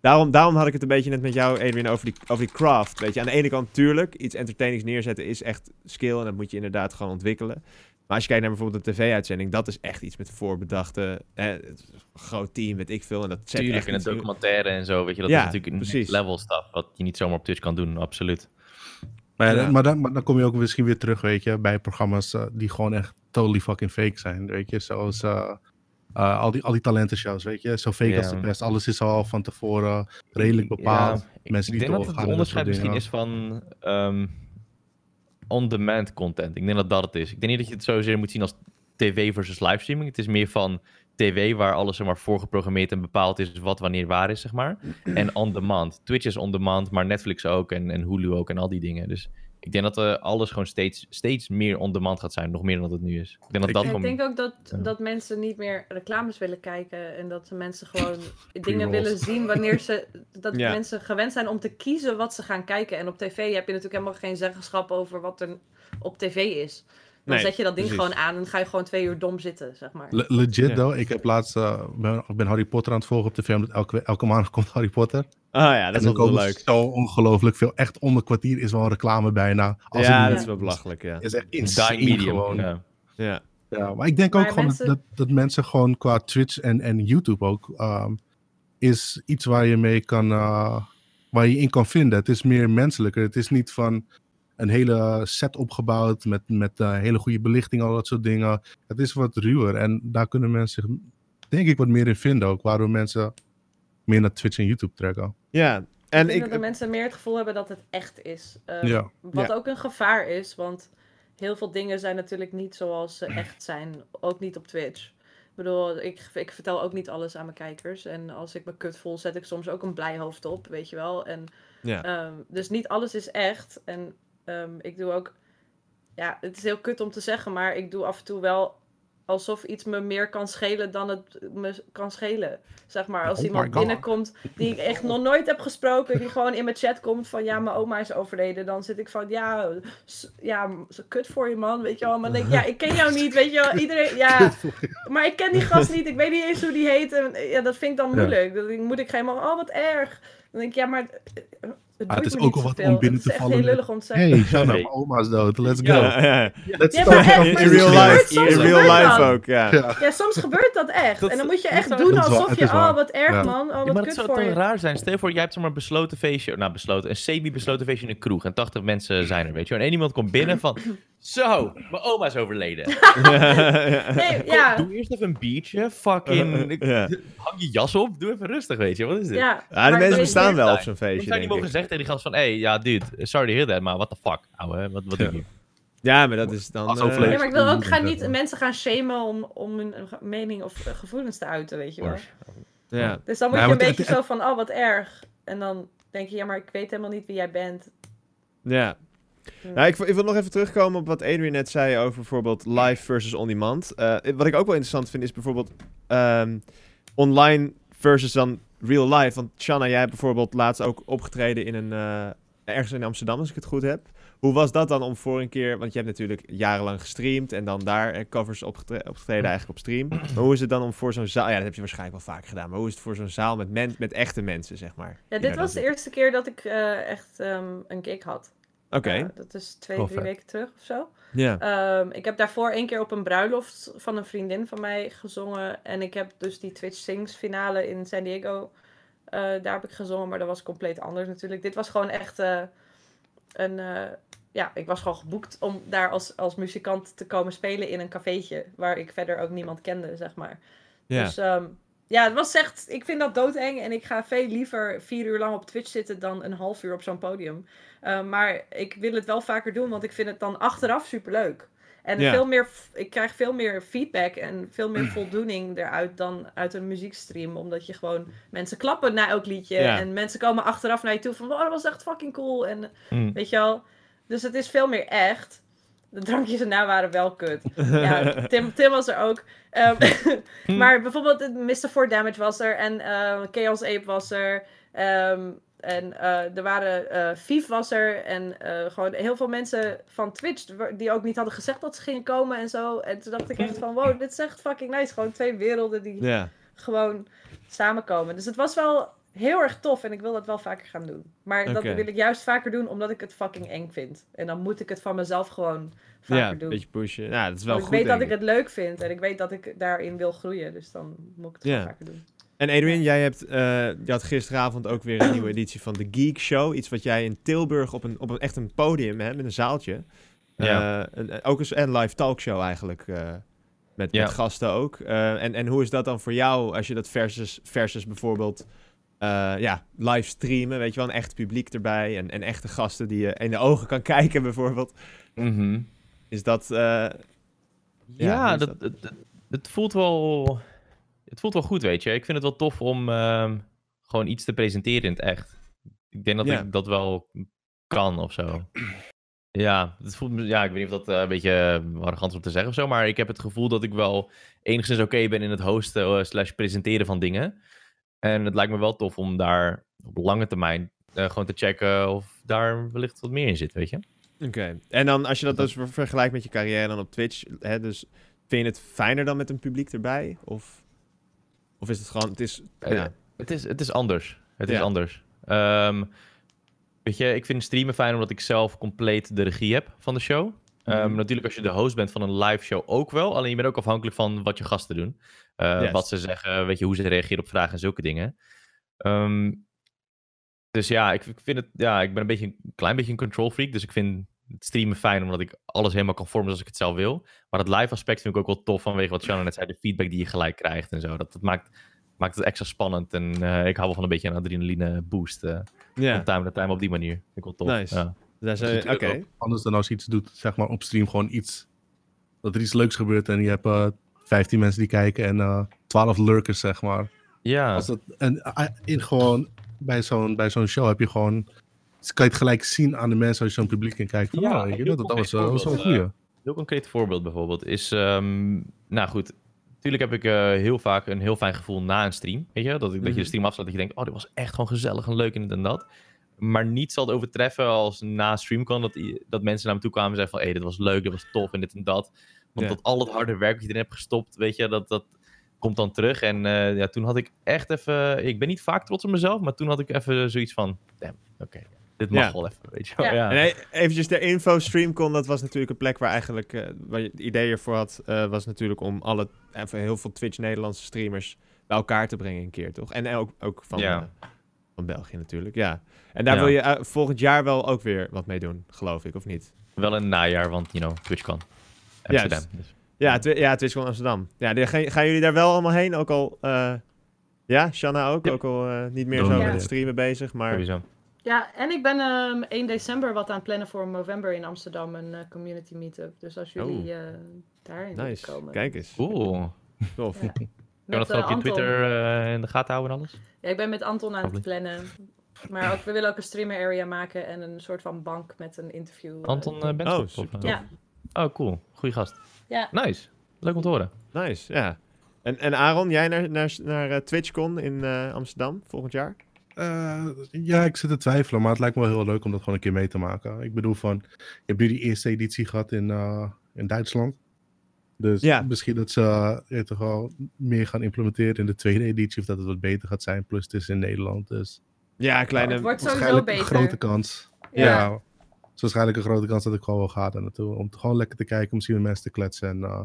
daarom, daarom had ik het een beetje net met jou, Edwin, over die, over die craft. Weet je, aan de ene kant, tuurlijk, iets entertainings neerzetten is echt skill en dat moet je inderdaad gewoon ontwikkelen. Maar als je kijkt naar bijvoorbeeld een tv-uitzending, dat is echt iets met voorbedachte, hè, een groot team, weet ik veel. En dat zet Tuurlijk, echt en het iets- documentaire en zo, weet je, dat Ja, is natuurlijk een level stuff, wat je niet zomaar op Twitch kan doen, absoluut. Maar, ja, maar, dan, maar dan kom je ook misschien weer terug, weet je, bij programma's eh, die gewoon echt totally fucking fake zijn, weet je. Zoals eh, eh, al, die, al die talentenshows, weet je. Zo fake als de pest. Alles is al van tevoren redelijk bepaald. Ja, Mensen ik die denk dat het onderscheid misschien is van ehm, on-demand content. Ik denk dat dat het is. Ik denk niet dat je het zozeer moet zien als tv versus livestreaming. Het is meer van tv waar alles zeg maar, voorgeprogrammeerd en bepaald is wat wanneer waar is, zeg maar. En on-demand. Twitch is on-demand, maar Netflix ook en, en Hulu ook en al die dingen. Dus ik denk dat eh, alles gewoon steeds, steeds meer on-demand gaat zijn. Nog meer dan dat het nu is. Ik denk dat Ik- dat ik gewoon... denk ook dat, Ja. dat mensen niet meer reclames willen kijken en dat mensen gewoon dingen willen zien wanneer ze. Dat Ja. mensen gewend zijn om te kiezen wat ze gaan kijken. En op tv heb je natuurlijk helemaal geen zeggenschap over wat er op tv is. Dan Nee, zet je dat ding precies. gewoon aan en ga je gewoon twee uur dom zitten, zeg maar. Le- legit Ja. though, ik heb laatst, eh, ben, ik ben Harry Potter aan het volgen op tv, omdat elke, elke maand komt Harry Potter. Ah ja, dat is en wel leuk. zo ongelooflijk veel. Echt een kwartier is wel een reclame bijna. Als Ja, het dat is wel belachelijk, ja. is echt insane medium. gewoon. Ja. Ja, Ja, maar ik denk ook Maar gewoon mensen- dat, dat mensen gewoon qua Twitch en, en YouTube ook ehm, is iets waar je mee kan, eh, waar je in kan vinden. Het is meer menselijker. Het is niet van een hele set opgebouwd met, met eh, hele goede belichting, al dat soort dingen. Het is wat ruwer en daar kunnen mensen zich, denk ik, wat meer in vinden ook. Waardoor mensen meer naar Twitch en YouTube trekken. ja. Ik En denk dat de ik, mensen meer het gevoel hebben dat het echt is. Eh, Ja. Wat Ja. ook een gevaar is, want heel veel dingen zijn natuurlijk niet zoals ze echt zijn. Ook niet op Twitch. Ik bedoel, ik, ik vertel ook niet alles aan mijn kijkers. En als ik me kut voel, zet ik soms ook een blij hoofd op, weet je wel. En, ja. ehm, dus niet alles is echt. En ehm, ik doe ook... Ja, het is heel kut om te zeggen, maar ik doe af en toe wel alsof iets me meer kan schelen dan het me kan schelen. Zeg maar, als Oh iemand binnenkomt die ik echt nog nooit heb gesproken, die gewoon in mijn chat komt van ja, mijn oma is overleden, dan zit ik van ja, ja, zo kut voor je man, weet je wel. Maar dan denk ik, ja, ik ken jou niet, weet je wel. Iedereen, ja, maar ik ken die gast niet, ik weet niet eens hoe die heet. En, ja, dat vind ik dan moeilijk. Dan moet ik helemaal, oh wat erg. Dan denk ik, ja, maar het, het, Ah, het is ook niet wel wat om binnen Het is te echt vallen heel met- lullig om te zeggen. Hey, Shanna, Nee. mijn oma is dood. Let's go. Ja, ja. Let's Ja, maar echt, In, maar in het real life, in het real life ook, ja. Ja. Ja, soms gebeurt dat echt. Dat- en dan moet je echt is- doen is alsof het je, is oh wat erg ja. man, oh Ja, wat maar het kut zou voor toch je. raar zijn. Stel je voor, jij hebt zomaar een besloten feestje, nou besloten, een semi-besloten feestje in een kroeg en 80 mensen zijn er, weet je wel. En één iemand komt binnen van, zo, mijn oma is overleden. Nee, ja, Doe eerst even een biertje, fucking, Ja. hang je jas op, doe even rustig, weet je. Wat is dit? ja. Ja, de mensen bestaan wel op zo'n zou feestje, je niet denk mogen zeggen tegen die gast van, hey, ja, dude, sorry to hear that, maar what the fuck, ouwe, wat, wat doe je? Ja, maar dat is dan... Eh. Ja, maar ik wil ook gaan zeggen. niet mensen gaan shamen om, om hun mening of gevoelens te uiten, weet je wel. ja. Dus dan moet Nou, je een beetje het- zo van, oh wat erg. En dan denk je, ja, maar ik weet helemaal niet wie jij bent. Ja. Hm. Nou, ik, wil- ik wil nog even terugkomen op wat Adrian net zei over bijvoorbeeld live versus on-demand. Eh, wat ik ook wel interessant vind is bijvoorbeeld ehm, online versus dan real life. Want Shanna, jij hebt bijvoorbeeld laatst ook opgetreden in een, eh, ergens in Amsterdam, als ik het goed heb. Hoe was dat dan om voor een keer, want je hebt natuurlijk jarenlang gestreamd en dan daar eh, covers opgetre- opgetreden eigenlijk op stream. Maar hoe is het dan om voor zo'n zaal, ja dat heb je waarschijnlijk wel vaak gedaan, maar hoe is het voor zo'n zaal met, men, met echte mensen, zeg maar? Ja, dit was de eerste keer dat ik eh, echt ehm, een gig had. Oké, dat is twee, Oh, drie vet. weken terug of zo. Ja. Ehm, ik heb daarvoor één keer op een bruiloft van een vriendin van mij gezongen. En ik heb dus die Twitch Sings finale in San Diego. eh, daar heb ik gezongen, maar dat was compleet anders natuurlijk. Dit was gewoon echt eh, een... eh, ja, ik was gewoon geboekt om daar als, als muzikant te komen spelen in een cafeetje. Waar ik verder ook niemand kende, zeg maar. ja. Dus ehm, ja, het was echt... Ik vind dat doodeng. En ik ga veel liever vier uur lang op Twitch zitten dan een half uur op zo'n podium. Eh, maar ik wil het wel vaker doen, want ik vind het dan achteraf superleuk. En Ja. veel meer, ik krijg veel meer feedback en veel meer voldoening eruit dan uit een muziekstream. Omdat je gewoon mensen klappen na elk liedje. Ja. En mensen komen achteraf naar je toe van, wow, dat was echt fucking cool. En Mm. weet je wel, dus het is veel meer echt. De drankjes erna waren wel kut. Ja, Tim, Tim was er ook. Ehm, maar bijvoorbeeld Mr. For Damage was er. En eh, Chaos Ape was er. Ehm, en eh, er waren... Vief was er. En eh, gewoon heel veel mensen van Twitch... die ook niet hadden gezegd dat ze gingen komen en zo. En toen dacht ik echt van... Wow, dit is echt fucking nice. Gewoon twee werelden die gewoon samenkomen. Dus het was wel heel erg tof. En ik wil dat wel vaker gaan doen. Maar dat wil ik juist vaker doen... omdat ik het fucking eng vind. En dan moet ik het van mezelf gewoon vaker Ja, een doen. beetje pushen. Ja, dat is wel Want goed, ik weet dat ik het leuk vind en ik weet dat ik daarin wil groeien. Dus dan moet ik het Ja. vaker doen. En Adrian, jij hebt, eh, je had gisteravond ook weer een nieuwe editie van de Geek Show. Iets wat jij in Tilburg op een, op een echt een podium, hè, met een zaaltje. Ja. Eh, een, ook eens een live talkshow eigenlijk. eh, met, Ja. met gasten ook. Eh, en, en hoe is dat dan voor jou als je dat versus, versus bijvoorbeeld eh, ja, live streamen? Weet je wel, een echt publiek erbij en, en echte gasten die je in de ogen kan kijken bijvoorbeeld. Mhm. Is dat... eh, Ja, dat, het, het- het voelt wel. Het voelt wel goed, weet je. Ik vind het wel tof om ehm, gewoon iets te presenteren in het echt. Ik denk dat Ja. ik dat wel kan of zo. Ja, het voelt, me- ja, ik weet niet of dat eh, een beetje arrogant is om te zeggen of zo, maar ik heb het gevoel dat ik wel enigszins oké ben in het hosten slash presenteren van dingen. En het lijkt me wel tof om daar op lange termijn eh, gewoon te checken of daar wellicht wat meer in zit, weet je. Oké. En dan als je dat dus ver- vergelijkt met je carrière dan op Twitch, hè, dus vind je het fijner dan met een publiek erbij? Of, of is het gewoon, het is, Eh, ja. Het is, het is anders. Het is anders. Ehm, weet je, ik vind streamen fijn omdat ik zelf compleet de regie heb van de show. Ehm, Mhm. Natuurlijk als je de host bent van een live show ook wel. Alleen je bent ook afhankelijk van wat je gasten doen. Eh, Yes. Wat ze zeggen, weet je, hoe ze reageren op vragen en zulke dingen. Ehm, dus ja ik, ik vind het, ja, ik ben een beetje een klein beetje een control freak. Dus ik vind het streamen fijn omdat ik alles helemaal kan vormen zoals ik het zelf wil. Maar het live aspect vind ik ook wel tof vanwege wat Shannon net zei, de feedback die je gelijk krijgt en zo. Dat, dat maakt, maakt het extra spannend. En eh, ik hou wel van een beetje een adrenaline boost. Van time to time op die manier. Vind ik wel tof. Nice. Ja. Dus Oké. Anders dan als je iets doet, zeg maar op stream gewoon iets. Dat er iets leuks gebeurt en je hebt eh 15 mensen die kijken en eh 12 lurkers, zeg maar. Ja. Als dat, en eh, in gewoon, bij zo'n bij zo'n show heb je gewoon. kan je het gelijk zien aan de mensen als je zo'n publiek in kijkt. Van, Ja, weet je, dat, dat was, wel een goeie. heel concreet voorbeeld bijvoorbeeld is, ehm, nou goed, natuurlijk heb ik heel vaak een heel fijn gevoel na een stream, weet je, dat, ik, dat je Mhm. de stream afsluit dat je denkt, oh, dit was echt gewoon gezellig en leuk en dit en dat. Maar niet zal het overtreffen als na StreamCon dat, dat mensen naar me toe kwamen en zeiden van, hé, hey, dit was leuk, dit was tof en dit en dat. Want Ja. dat al het harde werk dat je erin hebt gestopt, weet je, dat, dat komt dan terug. En eh, ja, toen had ik echt even, ik ben niet vaak trots op mezelf, maar toen had ik even zoiets van, damn, oké, dit mag Ja. wel even, weet je wel. Ja. Ja. En eventjes de info StreamCon, dat was natuurlijk een plek waar eigenlijk, eh, waar je het idee ervoor had, eh, was natuurlijk om alle, even heel veel Twitch Nederlandse streamers bij elkaar te brengen een keer, toch? En ook, ook van, Ja. Van België natuurlijk, ja. En daar Ja. wil je eh, volgend jaar wel ook weer wat mee doen, geloof ik, of niet? Wel een najaar, want, you know, TwitchCon. Amsterdam. Dus. Ja, twi ja TwitchCon Amsterdam. Ja, die- gaan, gaan jullie daar wel allemaal heen? Ook al, eh, ja, Shanna ook? Ja. Ook al eh, niet meer zo met Ja. het streamen bezig, maar... Sowieso. Ja, en ik ben ehm 1 december wat aan het plannen voor november in Amsterdam, een community meetup. Dus als jullie eh daarin Nice, komen. kijk eens. Oeh. Tof. Kan dat gewoon eh, op je. Twitter eh, in de gaten houden en alles? Ja, ik ben met Anton aan het plannen. Maar ook, we willen ook een streamer area maken en een soort van bank met een interview. eh, Anton uh, Oh, Benschop? super? Ja, Oh, cool. Goeie gast. ja. Nice. Leuk om te horen. Nice, ja. En, en Aaron, jij naar, naar, naar TwitchCon in eh, Amsterdam volgend jaar? Eh, ja, ik zit te twijfelen, maar het lijkt me wel heel leuk om dat gewoon een keer mee te maken. Ik bedoel van, je hebt nu die eerste editie gehad in, eh, in Duitsland. Dus Ja. misschien dat ze eh, je toch wel meer gaan implementeren in de tweede editie, of dat het wat beter gaat zijn. Plus het is in Nederland, dus Ja, kleine... het wordt sowieso waarschijnlijk een beter. grote kans. Ja. Ja. het is waarschijnlijk een grote kans dat ik gewoon wel ga daar naartoe. Om gewoon lekker te kijken, misschien met mensen te kletsen en eh,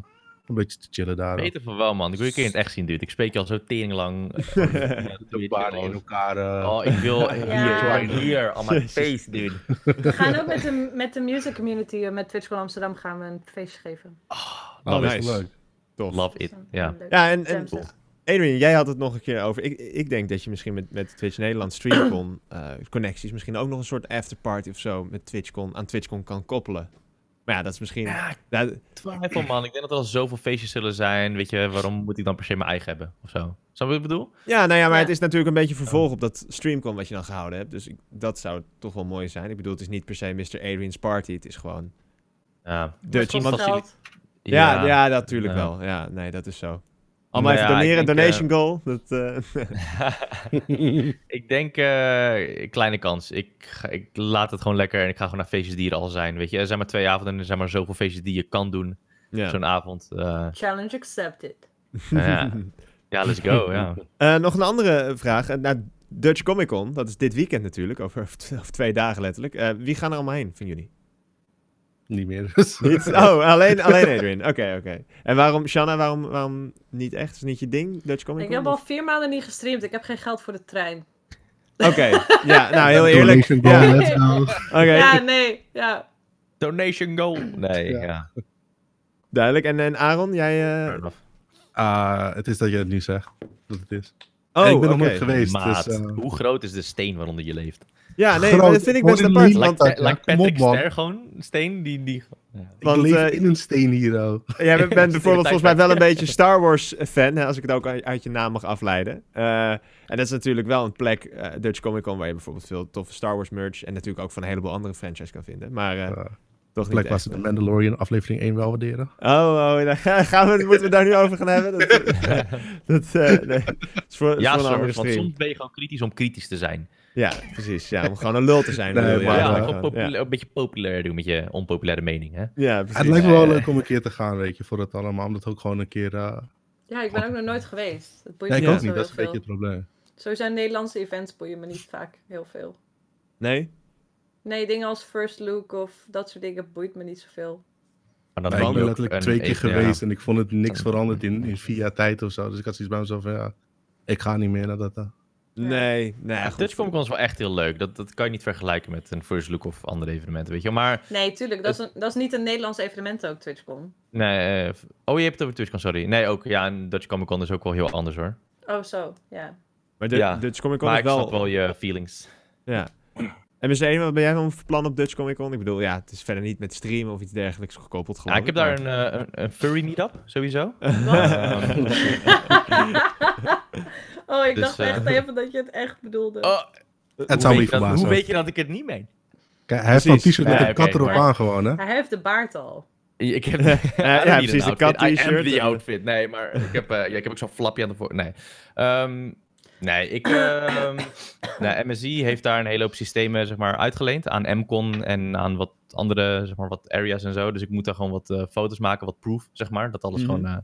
een beetje te chillen daar. Beter van wel, man. Ik wil je keer in het echt zien, dude. Ik spreek je al zo tering lang. De baarden in elkaar. eh, Oh, ik wil hier, Ja. right here, on my face, dude. We gaan ook met de, met de music community, eh, met TwitchCon Amsterdam, gaan we een feestje geven. oh, Oh, dat is nice. leuk. Tof. Love it. Ja. Leuk. Ja, en, en. Adrian, jij had het nog een keer over. Ik, ik denk dat je misschien met, met Twitch Nederland StreamCon eh, connecties misschien ook nog een soort afterparty of zo met TwitchCon aan TwitchCon kan koppelen. Maar ja, dat is misschien... Ja, twijfel, man. Ik denk dat er al zoveel feestjes zullen zijn. Weet je, waarom moet ik dan per se mijn eigen hebben? Of zo. Snap je wat ik bedoel? ja, nou ja, maar Ja. het is natuurlijk een beetje vervolg op dat StreamCon wat je dan gehouden hebt. Dus ik, dat zou toch wel mooi zijn. Ik bedoel, het is niet per se Mr. Adrian's party. Het is gewoon Ja. Dutch. Kost iemand- Ja, ja, dat natuurlijk Ja. wel. Ja, nee, dat is zo. Allemaal Nou even ja, doneren, denk, donation goal. Dat, eh, ik denk, eh, kleine kans. Ik, ga- ik laat het gewoon lekker en ik ga gewoon naar feestjes die er al zijn. Weet je, er zijn maar twee avonden en er zijn maar zoveel feestjes die je kan doen. ja. Zo'n avond. eh, Challenge accepted. ja. ja, let's go. Ja. Eh, nog een andere vraag. Eh, nou, Dutch Comic Con, dat is dit weekend natuurlijk, over, over twee dagen letterlijk. Eh, wie gaan er allemaal heen, van jullie? Niet meer. Dus. Niet? Oh, alleen, alleen Adrian. Oké, oké. En waarom, Shanna, waarom, waarom niet echt? Is het niet je ding, Dutch Comic Ik heb al vier maanden niet gestreamd. Ik heb geen geld voor de trein. Oké, ja, nou heel eerlijk. Donation goal, Ja, let's go. Oké, Ja, nee. Ja. Donation goal. Nee, Ja. ja. duidelijk. En, en Aaron, jij... fair eh, enough. Ah, het is dat je het nu zegt. Dat het is. Oh, ik ben nog nooit geweest. Maat, Dus, hoe groot is de steen waaronder je leeft? Ja, nee, Groot. maar dat vind ik best apart. Want dat, Like, op, Patrick. Ster, gewoon een steen die... die ja. ik Want, leef eh, in een steen hier, oh. jij bent bijvoorbeeld volgens mij wel een beetje Star Wars fan, hè, als ik het ook uit je naam mag afleiden. Eh, en dat is natuurlijk wel een plek, eh, Dutch Comic Con, waar je bijvoorbeeld veel toffe Star Wars merch en natuurlijk ook van een heleboel andere franchises kan vinden. Maar eh, Ja. Toch plek echt. ze de Mandalorian aflevering 1 wel waarderen. Oh, oh gaan we, moeten we het daar nu over gaan hebben? Dat, dat, eh, nee, dat is voor, Ja, voor want soms ben je gewoon kritisch om kritisch te zijn. Ja, precies. Ja, om gewoon een lul te zijn. Nee, maar, ja, eh, ja. een beetje populair doen met je onpopulaire mening, hè? Ja, precies. het lijkt me wel leuk om een keer te gaan, weet je, voor het allemaal. Om dat ook gewoon een keer... eh, ja, ik ben ook nog nooit geweest. Het boeit Ja, ik ook zo niet, dat is een beetje het probleem. Sowieso Nederlandse events boeien me niet vaak heel veel. Nee? Nee, dingen als First Look of dat soort dingen boeit me niet zoveel. Maar dan Ja, ik ben letterlijk twee keer ja. geweest en ik vond het niks veranderd in, in vier jaar tijd of zo. Dus ik had zoiets bij mezelf van, ja, ik ga niet meer naar dat. eh. Nee, nee. Ja, goed. Dutch Comic Con is wel echt heel leuk. Dat, dat kan je niet vergelijken met een First Look of andere evenementen, weet je. Maar, Nee, tuurlijk. Dat is, een, dat is niet een Nederlands evenement ook, TwitchCon. nee... eh, oh, je hebt het over TwitchCon, sorry. Nee, ook, ja, een Dutch Comic Con is ook wel heel anders, hoor. Oh, zo. Ja. Maar de, Ja, Dutch Comic Con Maar is ik wel... snap wel je feelings. Ja. En Mr. 1, wat ben jij van plan op Dutch Comic Con? Ik bedoel, ja, het is verder niet met streamen of iets dergelijks gekoppeld geloof Ja, ik heb daar een, eh, een, een furry meetup, sowieso. Oh, ik Dus, dacht eh, echt even dat je het echt bedoelde. Oh, Het hoe zou me weet niet je dat- verbazen. Hoe weet je dat ik het niet meen? Kijk, hij heeft een t-shirt met Ja, een kat erop maar- aan gewoon, hè? Hij heeft de baard al. Ik heb, don't ja, precies, de kat outfit. I am t-shirt. the outfit. Nee, maar ik heb, eh, ja, ik heb ook zo'n flapje aan de voor. Nee. Ehm, nee, ik. ehm nou, MSI heeft daar een hele hoop systemen zeg maar, uitgeleend aan MCON en aan wat andere zeg maar, wat areas en zo. Dus ik moet daar gewoon wat eh, foto's maken, wat proof, zeg maar. Dat alles Mhm. gewoon eh,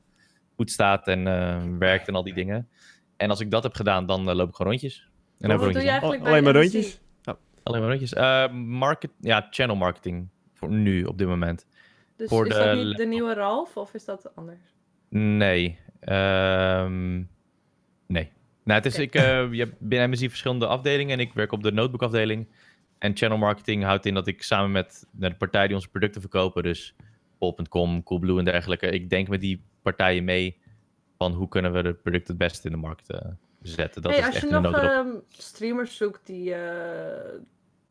goed staat en eh, werkt en al die dingen. En als ik dat heb gedaan, dan loop ik gewoon rondjes. En Wat doe rondjes je eigenlijk Alleen bij maar rondjes? Alleen maar rondjes. Eh, market, ja, channel marketing. Voor nu, op dit moment. Dus Voor is de dat niet de nieuwe Ralf of is dat anders? Nee. Ehm, nee. Nou, het is, ik, eh, je hebt binnen MSI verschillende afdelingen en ik werk op de notebook afdeling. En channel marketing houdt in dat ik samen met de partij die onze producten verkopen, dus Pol.com, Coolblue en dergelijke, ik denk met die partijen mee van hoe kunnen we de producten het beste in de markt eh, zetten. Dat hey, is als echt je nog ehm, streamers zoekt die, eh,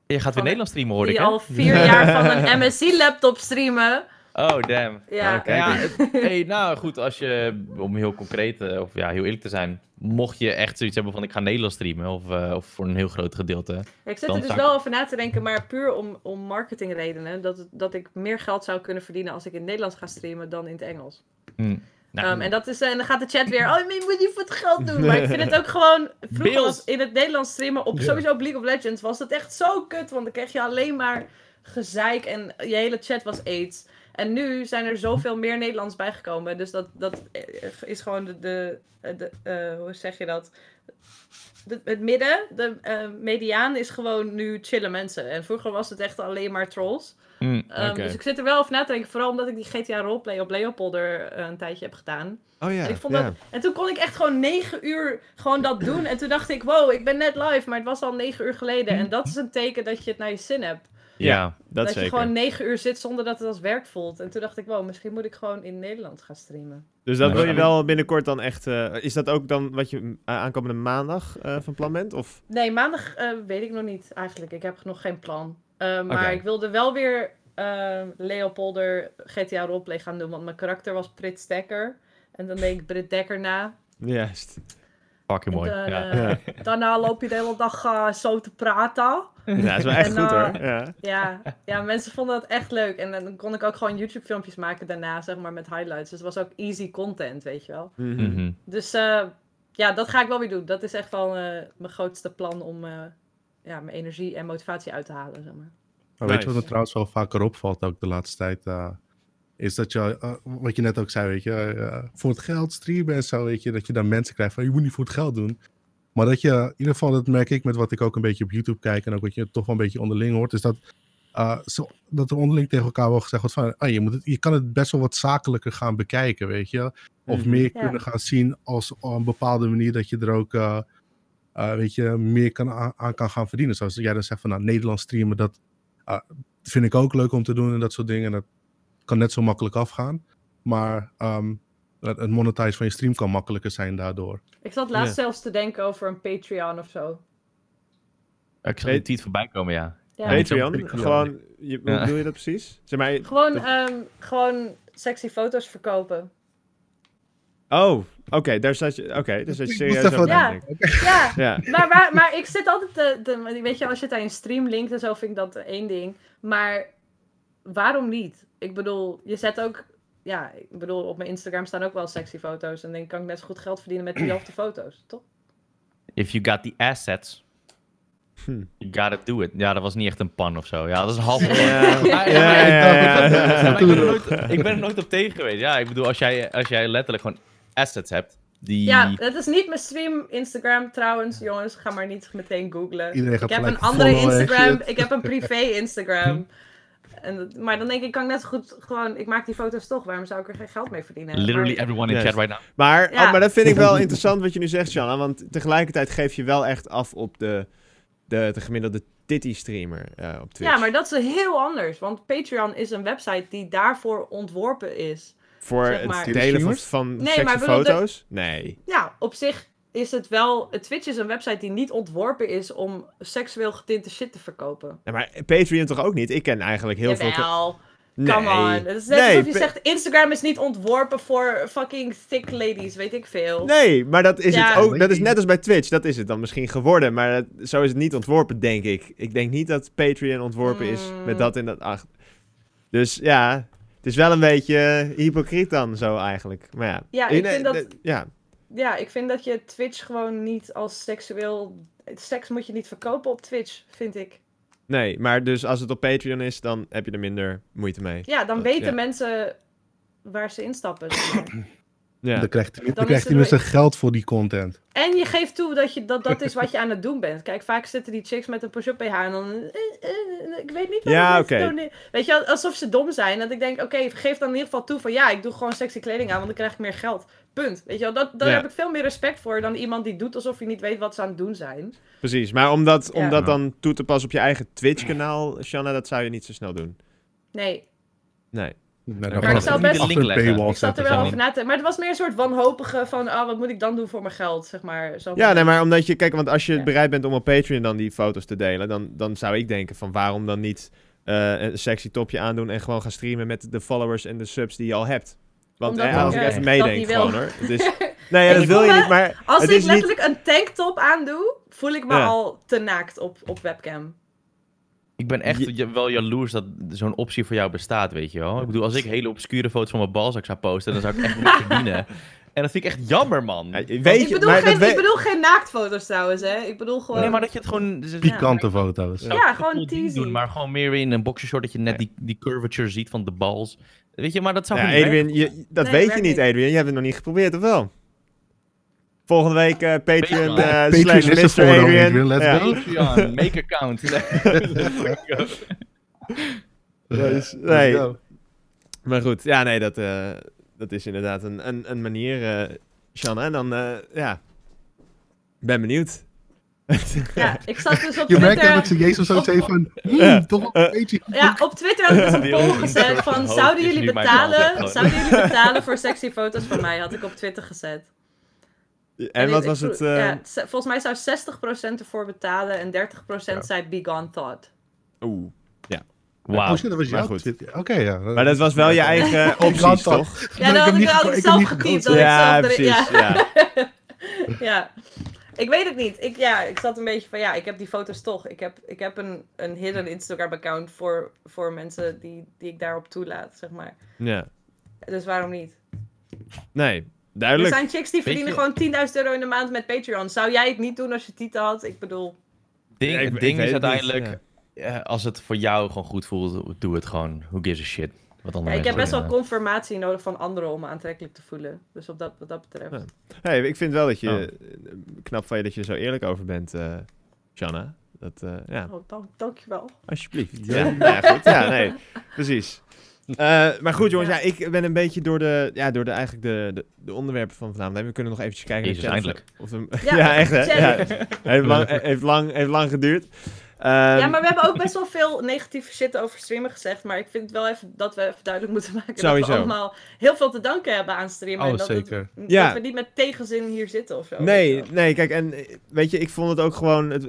Je gaat weer Nederlands streamen, hoor ik, die al vier jaar van een MSI-laptop streamen. Oh, damn. Ja. Oké. Ja, het- hey, nou goed, als je, om heel concreet, eh, of ja, heel eerlijk te zijn, mocht je echt zoiets hebben van ik ga Nederlands streamen, of, eh, of voor een heel groot gedeelte. Ja, ik zit er dus wel over na te denken, maar puur om, om marketingredenen. Dat, dat ik meer geld zou kunnen verdienen als ik in het Nederlands ga streamen dan in het Engels. Hm. Nou, Ehm, en, dat is, eh, en dan gaat de chat weer, oh, je moet niet voor het geld doen. Maar ik vind het ook gewoon, vroeger was in het Nederlands streamen, op sowieso op League of Legends, was het echt zo kut. Want dan kreeg je alleen maar gezeik en je hele chat was aids. En nu zijn er zoveel meer Nederlands bijgekomen. Dus dat, dat is gewoon de, de, de eh, hoe zeg je dat? De- het midden, de eh, mediaan is gewoon nu chille mensen. En vroeger was het echt alleen maar trolls. hm. Ehm. Dus ik zit er wel over na te denken. Vooral omdat ik die GTA roleplay op Leopolder eh, een tijdje heb gedaan. Oh ja, en, ik vond ja. dat, en toen kon ik echt gewoon negen uur gewoon dat doen. En toen dacht ik, wow, ik ben net live. Maar het was al negen uur geleden. En dat is een teken dat je het naar je zin hebt. Ja. dat, Dat, zeker. je gewoon negen uur zit zonder dat het als werk voelt. En toen dacht ik, wow, misschien moet ik gewoon in Nederland gaan streamen. Dus dat Ja, wil je wel binnenkort dan echt... eh, is dat ook dan wat je aankomende maandag eh, van plan bent? Of? Nee, maandag eh, weet ik nog niet eigenlijk. Ik heb nog geen plan. Maar ik wilde wel weer Leopolder GTA roleplay gaan doen. Want mijn karakter was Brit Dekker. En dan deed ik Brit Dekker na. Juist. Fucking mooi. Ja. eh, Ja. Daarna loop je de hele dag eh, zo te praten. Ja, dat is wel echt En, goed hoor. Ja. Ja, ja, mensen vonden dat echt leuk. En dan kon ik ook gewoon YouTube-filmpjes maken daarna, zeg maar, met highlights. Dus het was ook easy content, weet je wel. Mhm. Mhm. Dus eh, ja, dat ga ik wel weer doen. Dat is echt wel eh, mijn grootste plan om eh, ja, mijn energie en motivatie uit te halen, zeg maar. Maar weet je wat me trouwens wel vaker opvalt ook de laatste tijd? Is dat je, eh, wat je net ook zei, weet je, eh, voor het geld streamen en zo, weet je, dat je dan mensen krijgt van je moet niet voor het geld doen. Maar dat je, in ieder geval, dat merk ik met wat ik ook een beetje op YouTube kijk en ook wat je toch wel een beetje onderling hoort, is dat, eh, zo, dat er onderling tegen elkaar wel gezegd wordt van, ah, je, moet het, je kan het best wel wat zakelijker gaan bekijken, weet je. Of Mhm. meer Ja. kunnen gaan zien als op een bepaalde manier dat je er ook, weet je, meer kan, aan, kan gaan verdienen. Zoals jij dan zegt van, nou, Nederlands streamen, dat vind ik ook leuk om te doen en dat soort dingen. Dat kan net zo makkelijk afgaan. Maar ehm, het het monetize van je stream kan makkelijker zijn daardoor. Ik zat laatst Ja. zelfs te denken over een Patreon of zo. Ik zag een tweet voorbij komen, ja. Ja. Patreon, gewoon, je, hoe Ja. bedoel je dat precies? Zeg maar, Gewoon, ehm, gewoon sexy foto's verkopen. oh, oké, daar zat je, oké, daar zat je serieus over Ja. nadenken. Ja, Ja, maar, maar, maar ik zit altijd te, te- Weet je, als je het aan je stream linkt en zo, vind ik dat één ding. Maar waarom niet? Ik bedoel, je zet ook... Ja, ik bedoel, op mijn Instagram staan ook wel sexy foto's. En dan kan ik net zo goed geld verdienen met diezelfde foto's, toch? If you got the assets, Hm. you gotta do it. Ja, dat was niet echt een pan of zo. Ja, dat is een maar ik ben er nooit- op tegen geweest. Ja, ik bedoel, als jij, als jij letterlijk gewoon assets hebt, die... Ja, dat is niet mijn stream Instagram trouwens, jongens. Ga maar niet meteen googlen. Iedereen gaat ik heb een andere Instagram. Ik heb een privé Instagram. En, dat- maar dan denk ik, kan ik net zo goed gewoon... Ik maak die foto's toch. Waarom zou ik er geen geld mee verdienen? Literally Maar- everyone in chat right now. Maar, Ja. oh, maar dat vind ik wel interessant wat je nu zegt, Shanna. Want tegelijkertijd geef je wel echt af op de, de, de gemiddelde titty-streamer eh, op Twitch. Ja, maar dat is heel anders. Want Patreon is een website die daarvoor ontworpen is. Voor zeg maar- het delen van, van Nee, sexy maar bedoel, de- foto's? Nee. Ja, op zich is het wel... Twitch is een website die niet ontworpen is om seksueel getinte shit te verkopen. Ja, maar Patreon toch ook niet? Ik ken eigenlijk heel veel... Nee. Come on. Het is net Nee, alsof je zegt, Instagram is niet ontworpen voor fucking thick ladies, weet ik veel. Nee, maar dat is Ja. het ook. Dat is net als bij Twitch. Dat is het dan misschien geworden. Maar dat- zo is het niet ontworpen, denk ik. Ik denk niet dat Patreon ontworpen is Mm. met dat in dat acht. Dus ja. Het is wel een beetje hypocriet dan zo eigenlijk. Maar ja. Ja, ik vind dat- Ja, Ja, ik vind dat je Twitch gewoon niet als seksueel... Seks moet je niet verkopen op Twitch, vind ik. nee. Maar dus als het op Patreon is, dan heb je er minder moeite mee. Ja, dan Dat- weten ja. mensen waar ze instappen. Ja. Dan krijgt hij dan Dan krijgt hij tenminste geld voor die content. En je geeft toe dat, je, dat dat is wat je aan het doen bent. Kijk, vaak zitten die chicks met een push-up BH en dan... eh, eh, ik weet niet wat Ja, ik oké. Weet je, alsof ze dom zijn. Dat ik denk, oké, geef dan in ieder geval toe van... Ja, ik doe gewoon sexy kleding aan, want dan krijg ik meer geld. Punt. Weet je wel, dat, daar Ja. heb ik veel meer respect voor dan iemand die doet alsof je niet weet wat ze aan het doen zijn. Precies. Maar om dat, om Ja. dat dan toe te passen op je eigen Twitch-kanaal, Shanna, dat zou je niet zo snel doen. Nee, Nee. Nee, Maar dan ik zou best- een paywall ik zat er wel over na te. Maar het was meer een soort wanhopige van... Oh, wat moet ik dan doen voor mijn geld, zeg maar. Zo Ja, nee, maar omdat je, kijk, want als je Ja. bereid bent om op Patreon dan die foto's te delen, dan, dan zou ik denken van waarom dan niet eh, een sexy topje aandoen en gewoon gaan streamen met de followers en de subs die je al hebt. Want Omdat eh, als ik even meedenk gewoon hoor. Het is, nee, ja, dat wil je me- niet, maar Als het ik is niet... letterlijk een tanktop aandoe, voel ik me Ja. al te naakt op, op webcam. Ik ben echt Je- wel jaloers dat zo'n optie voor jou bestaat, weet je wel. Ik bedoel, als ik hele obscure foto's van mijn balzak zou posten, dan zou ik echt niet verdienen. En dat vind ik echt jammer, man. Ja, weet Ik bedoel, maar geen, ik bedoel geen naaktfoto's trouwens, hè. Ik bedoel gewoon... Nee, maar dat je het gewoon... Pikante foto's. Ja, gewoon teasy. doen, maar gewoon meer in een boxershort dat je net die, die curvature ziet van de bals. Weet je, maar dat zou Ja, gewoon niet Adrian, je, dat Nee, weet je niet. Adrian. Je hebt het nog niet geprobeerd, of wel? Volgende week eh, Patreon Patreon. eh, Patreon slash is Mr. Adrian. Adrian, let's Ja. go. Patreon, make account. Dus- nee, go. Maar goed, ja, nee, dat, eh, dat is inderdaad een, een, een manier, eh Shanna. En dan, eh, ja, ben benieuwd. Ja, ik zat dus op Je merkt dat Twitter... ze Jezus zo zei van, hmm, Ja. toch wel een beetje... Ja, op Twitter had ik dus een poll gezet van... Zouden jullie betalen... Zouden jullie betalen voor sexy foto's van mij? Had ik op Twitter gezet. En wat ik- was ik het? eh, ja, se- volgens mij zou 60% ervoor betalen en 30% zei be gone thought. Oeh. Wauw. Oh shit, dat was Maar jouw goed. Twitter. Oké, ja. Maar dat was wel je eigen opties, toch? Ja, dat had ik, ik zelf getypt. gekozen. dat ik Ja, precies. Ja. ja. Ik weet het niet. Ik, ja, ik zat een beetje van, ja, ik heb die foto's toch. Ik heb, ik heb een, een hidden Instagram-account voor, voor mensen die, die ik daarop toelaat, zeg maar. ja. Dus waarom niet? Nee, Er duidelijk. zijn chicks die verdienen gewoon 10.000 euro in de maand met Patreon. Zou jij het niet doen als je titel had? Ik bedoel, Ding, Ja, ik- het ding is niet, uiteindelijk, ja. eh, als het voor jou gewoon goed voelt, doe het gewoon. Who gives a shit? Wat ja, andere ik heb best wel confirmatie nodig van anderen om me aantrekkelijk te voelen. Dus op dat, wat dat betreft. Ja. Hey, ik vind wel dat je... Oh. eh, Knap van je dat je er zo eerlijk over bent, eh Shanna. Dat, eh, ja, Oh, dank, dankjewel. alsjeblieft. Ja. Ja, nou ja, goed. Ja, nee, precies. Eh, maar goed, jongens, ja. Ja. ik ben een beetje door de, ja, door de, eigenlijk de, de, de onderwerpen van vanavond. We kunnen nog eventjes kijken. Jezus, eindelijk. Of we, ja, Ja, echt hè? Ja. check. Heeft, lang, heeft, lang, heeft lang geduurd. Ehm, ja, maar we hebben ook best wel veel negatieve shit over streamen gezegd. Maar ik vind wel even dat we even duidelijk moeten maken dat Sowieso. we allemaal heel veel te danken hebben aan streamen. Oh, en dat, het- zeker. dat Ja. we niet met tegenzin hier zitten of zo. Nee, nee, kijk, en eh, weet je, ik vond het ook gewoon. Het,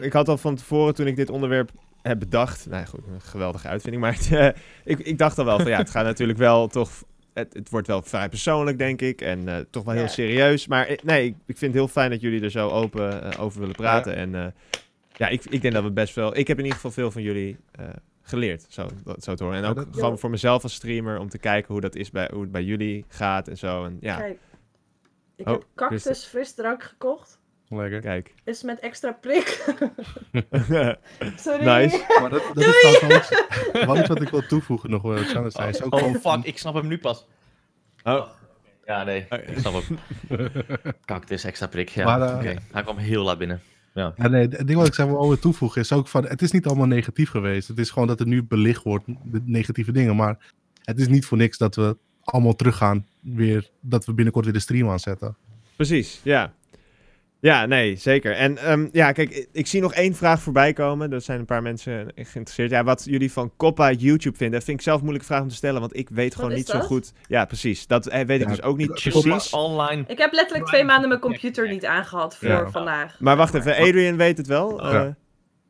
ik had al van tevoren toen ik dit onderwerp heb bedacht. Nou goed, een geweldige uitvinding. Maar het, eh, ik, ik dacht al wel van ja, het gaat natuurlijk wel toch. Het, het wordt wel vrij persoonlijk, denk ik. En eh, toch wel heel Ja. serieus. Maar nee, ik, ik vind het heel fijn dat jullie er zo open over willen praten. En ja, ik, ik denk dat we best wel. Ik heb in ieder geval veel van jullie eh, geleerd, zo, dat, zo te horen. En Ja, ook dat- gewoon voor mezelf als streamer om te kijken hoe dat is bij, hoe het bij jullie gaat en zo. En ja, Kijk, ik Oh, heb cactus Christen. frisdrank gekocht. Lekker. kijk. Is met extra prik. Sorry. Nice. Maar dat, dat is trouwens wel iets, wel iets wat ik wil toevoegen nog, zei. Is ook Oh gewoon- fuck, ik snap hem nu pas. Oh, Ja, nee, Oh. ik snap hem. Cactus, extra prik. Ja, eh, oké. Hij kwam heel laat binnen. Ja, nee, het ding wat ik zou willen toevoegen is ook van, het is niet allemaal negatief geweest. Het is gewoon dat er nu belicht wordt, de negatieve dingen. Maar het is niet voor niks dat we allemaal teruggaan, weer, dat we binnenkort weer de stream aanzetten. Precies, ja. Ja, nee, zeker. En ehm, ja, kijk, ik, zie nog één vraag voorbij komen. Er zijn een paar mensen geïnteresseerd. Ja, wat jullie van Coppa YouTube vinden, dat vind ik zelf een moeilijke vraag om te stellen, want ik weet gewoon niet zo goed. Ja, precies. Dat eh, weet ik dus ook niet precies. Online. Ik heb letterlijk twee maanden mijn computer niet aangehad voor Ja. vandaag. Maar wacht even, Adrian weet het wel. Ja. Eh,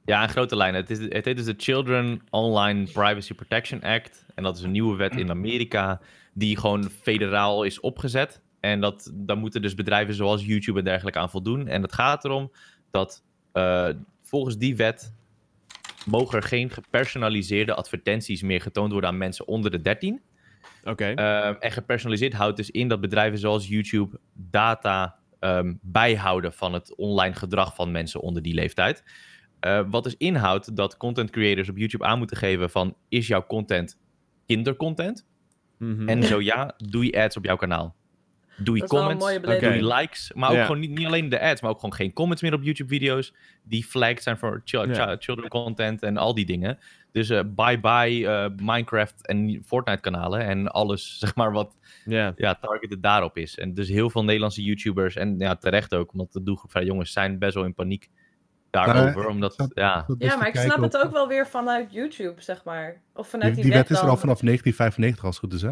Ja, in grote lijnen. Het, is, het heet dus de Children Online Privacy Protection Act. En dat is een nieuwe wet in Amerika die gewoon federaal is opgezet. En dat, daar moeten dus bedrijven zoals YouTube en dergelijke aan voldoen. En het gaat erom dat eh, volgens die wet mogen er geen gepersonaliseerde advertenties meer getoond worden aan mensen onder de 13. Oké. Ehm, en gepersonaliseerd houdt dus in dat bedrijven zoals YouTube data ehm, bijhouden van het online gedrag van mensen onder die leeftijd. Eh, wat dus inhoudt dat content creators op YouTube aan moeten geven van is jouw content kindercontent? Mhm. En zo ja, doe je ads op jouw kanaal. Doe je comments, doe je likes, maar ook gewoon niet, niet alleen de ads, maar ook gewoon geen comments meer op YouTube-video's die flagged zijn voor children content en al die dingen. Dus eh, bye-bye eh, Minecraft en Fortnite-kanalen en alles, zeg maar, wat Ja. ja, targeted daarop is. En dus heel veel Nederlandse YouTubers, en ja, terecht ook, omdat de doelgroep van jongens zijn best wel in paniek daarover. Omdat, dat- ja, Dat Ja, maar ik snap het ook wel weer vanuit YouTube, zeg maar. Of vanuit Die, die, die wet is er al vanaf 1995 als het goed is, hè?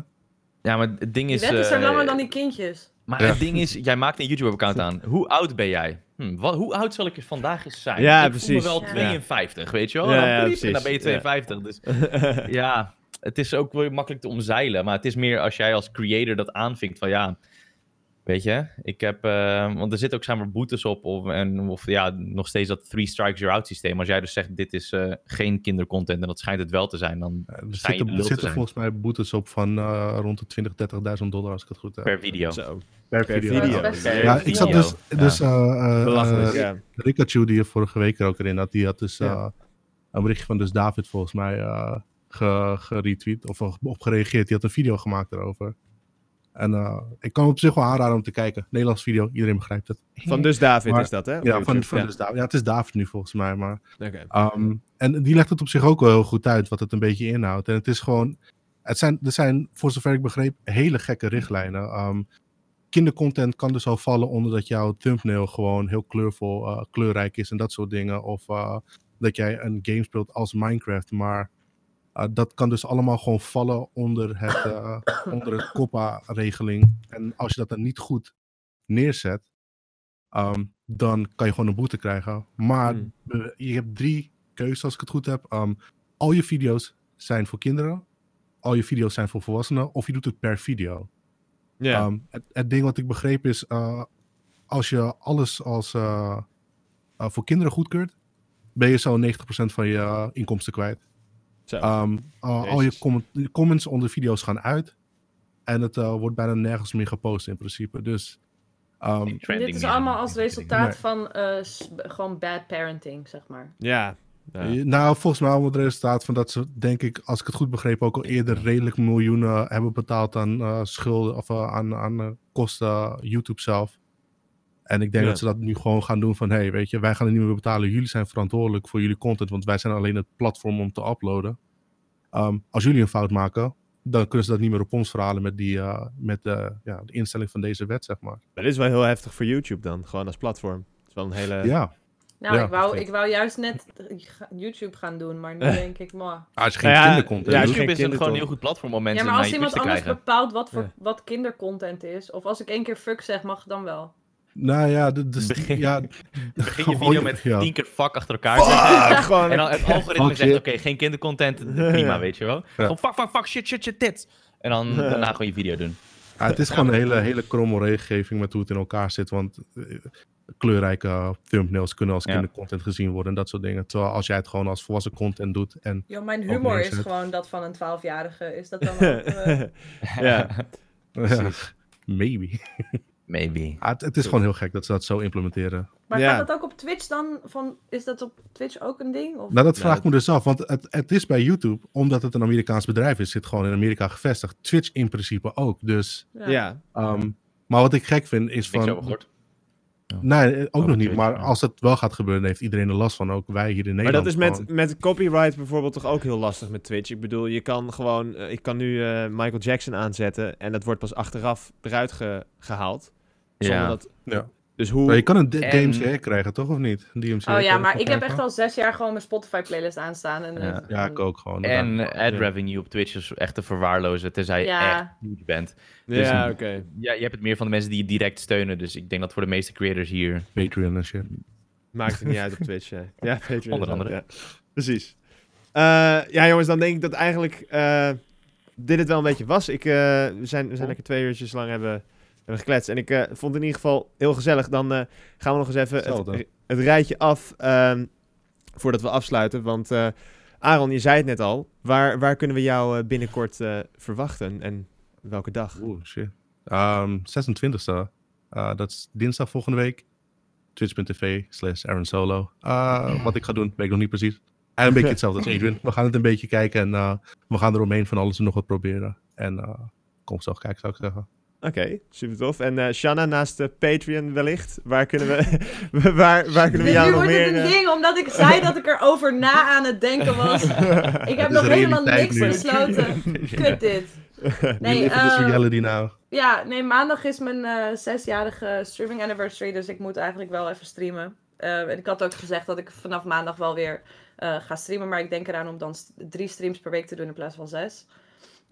Ja, maar het ding is... wet is er eh, langer dan die kindjes. Maar Ja. het ding is, jij maakt een YouTube-account aan. Hoe oud ben jij? Hm, wat, hoe oud zal ik er vandaag eens zijn? Ja, ik precies. wel Ja. 52, weet je wel? Ja, En dan, ja, brief, en dan ben je precies. 52. Dus ja, het is ook wel makkelijk te omzeilen. Maar het is meer als jij als creator dat aanvinkt van ja... Weet je, ik heb... eh, want er zitten ook schijnbaar boetes op. Of, en, of ja, nog steeds dat three strikes you're out systeem. Als jij dus zegt, dit is eh, geen kindercontent en dat schijnt het wel te zijn, dan Er zitten, de er zitten zijn. volgens mij boetes op van eh, rond de 20, 30.000 dollar als ik het goed heb. per video. Zo. Per per video. Per. Ja, ik zat video. dus, Ja. dus eh, eh, eh, ja. Rikachu, die je vorige week er ook erin had, die had dus Ja. eh, een berichtje van dus David volgens mij eh ge- geretweet of op gereageerd. Die had een video gemaakt erover. En eh, ik kan op zich wel aanraden om te kijken. Nederlands video, iedereen begrijpt het. Van dus David Maar- is dat, hè? Ja, van, YouTube. van ja. Dus David. ja, het is David nu volgens mij, maar... Oké. Ehm, en die legt het op zich ook wel heel goed uit, wat het een beetje inhoudt. En het is gewoon, het zijn, er zijn, voor zover ik begreep, hele gekke richtlijnen. Ehm, kindercontent kan dus al vallen onder dat jouw thumbnail gewoon heel kleurvol, eh, kleurrijk is en dat soort dingen. Of eh, dat jij een game speelt als Minecraft, maar eh, dat kan dus allemaal gewoon vallen onder het, eh onder het COPPA-regeling. En als je dat dan niet goed neerzet, ehm, dan kan je gewoon een boete krijgen. Maar Hmm. je hebt drie keuzes als ik het goed heb. Ehm, al je video's zijn voor kinderen, al je video's zijn voor volwassenen, of je doet het per video. Ja. Ehm, het, het ding wat ik begreep is, eh, als je alles als voor kinderen goedkeurt, ben je zo 90% van je inkomsten kwijt. Ehm, uh, al je comment- comments onder video's gaan uit. En het eh, wordt bijna nergens meer gepost in principe. Dus ehm, Dit is allemaal als resultaat Nee. van eh, gewoon bad parenting, zeg maar. ja. Ja. eh, nou, volgens mij allemaal het resultaat van dat ze, denk ik, als ik het goed begreep, ook al eerder redelijk miljoenen hebben betaald aan eh, schulden of aan, aan eh, kosten YouTube zelf. En ik denk Ja. dat ze dat nu gewoon gaan doen van, hey, weet je, wij gaan het niet meer betalen. Jullie zijn verantwoordelijk voor jullie content, want wij zijn alleen het platform om te uploaden. Ehm, als jullie een fout maken, dan kunnen ze dat niet meer op ons verhalen met, die, eh, met de, ja, de instelling van deze wet, zeg maar. Maar dit is wel heel heftig voor YouTube dan, gewoon als platform. Het is wel een hele... ja. Nou, Ja, ik, wou, perfect. ik wou juist net YouTube gaan doen, maar nu denk ik, maar. Als je geen Nou ja, kindercontent ja, YouTube is een gewoon heel goed platform om Ja, mensen maar naar als iemand anders krijgen. bepaalt wat, voor, Ja. wat kindercontent is, of als ik één keer fuck zeg, mag dan wel. Nou ja, de, de, Begin- ja, Begin je video met ja. tien keer fuck achter elkaar zeggen. Gewoon... En dan het algoritme Fuck zegt, oké, geen kindercontent, prima, weet je wel. Gewoon fuck, fuck, fuck, shit, shit, shit, dit. En dan daarna gewoon je video doen. Ja, het is gewoon een hele, hele kromme regelgeving met hoe het in elkaar zit. Want eh, kleurrijke thumbnails kunnen als Ja. kindercontent gezien worden en dat soort dingen. Terwijl als jij het gewoon als volwassen content doet en Yo, mijn humor is gewoon dat van een 12-jarige. Is dat dan ook... eh, ja. ja, maybe. Maybe. Ah, het, het is gewoon heel gek dat ze dat zo implementeren. Maar Ja. gaat dat ook op Twitch dan? Van, is dat op Twitch ook een ding? Of? Nou, dat Ja, vraag ik me dus af. Want het, het is bij YouTube, omdat het een Amerikaans bedrijf is, zit gewoon in Amerika gevestigd. Twitch in principe ook. Dus, ja. ehm, maar wat ik gek vind is van... over gehoord. Nee, eh, ook Over nog niet. Maar ja. als het wel gaat gebeuren, heeft iedereen er last van. Ook wij hier in Maar Nederland. dat is met, met copyright bijvoorbeeld toch ook heel lastig met Twitch. Ik bedoel, je kan gewoon... eh, ik kan nu eh, Michael Jackson aanzetten en dat wordt pas achteraf eruit ge- gehaald. Zonder Ja. dat... Ja. Dus hoe... Maar je kan een En- DMCA krijgen, toch? Of niet? Een DMCA Oh ja, maar ik heb echt al zes jaar gewoon mijn Spotify playlist aanstaan. En, Ja. Ja, ik ook gewoon. En ad Ja. revenue op Twitch is echt te verwarlozen, tenzij je echt huge bent. ja, dus- oké. Ja, je hebt het meer van de mensen die je direct steunen. Dus ik denk dat voor de meeste creators hier... Patreon en shit. Maakt het niet uit op Twitch. Ja, ja Patreon Onder andere. Precies. Eh, ja, jongens, dan denk ik dat eigenlijk eh, dit het wel een beetje was. Ik, eh, we, zijn, we zijn lekker twee uurtjes lang hebben, hebben gekletst. En ik eh, vond het in ieder geval heel gezellig. Dan eh, gaan we nog eens even het, het rijtje af ehm, voordat we afsluiten. Want eh, Aaron, je zei het net al. Waar, waar kunnen we jou eh, binnenkort eh, verwachten en welke dag? Oeh, shit. Ehm 26e. Uh, dat is dinsdag volgende week. Twitch.tv slash Aaron Solo. Uh, wat ik ga doen, weet ik nog niet precies. En een beetje hetzelfde als Adrian. We gaan het een beetje kijken en uh, we gaan eromheen van alles en nog wat proberen. En uh, kom zelf kijken, zou ik zeggen. Oké, super tof. En uh, Shanna, naast de Patreon wellicht, waar kunnen we, waar, waar kunnen we jou nu nog wordt meer... het een eh, ding, omdat ik zei dat ik erover na aan het denken was. Ik heb nog helemaal niks nu. besloten. Kut dit. Nee, this eh, reality now. Ja, nee, maandag is mijn eh, zesjarige streaming anniversary, dus ik moet eigenlijk wel even streamen. Eh, en ik had ook gezegd dat ik vanaf maandag wel weer eh, ga streamen, maar ik denk eraan om dan st- drie streams per week te doen in plaats van zes.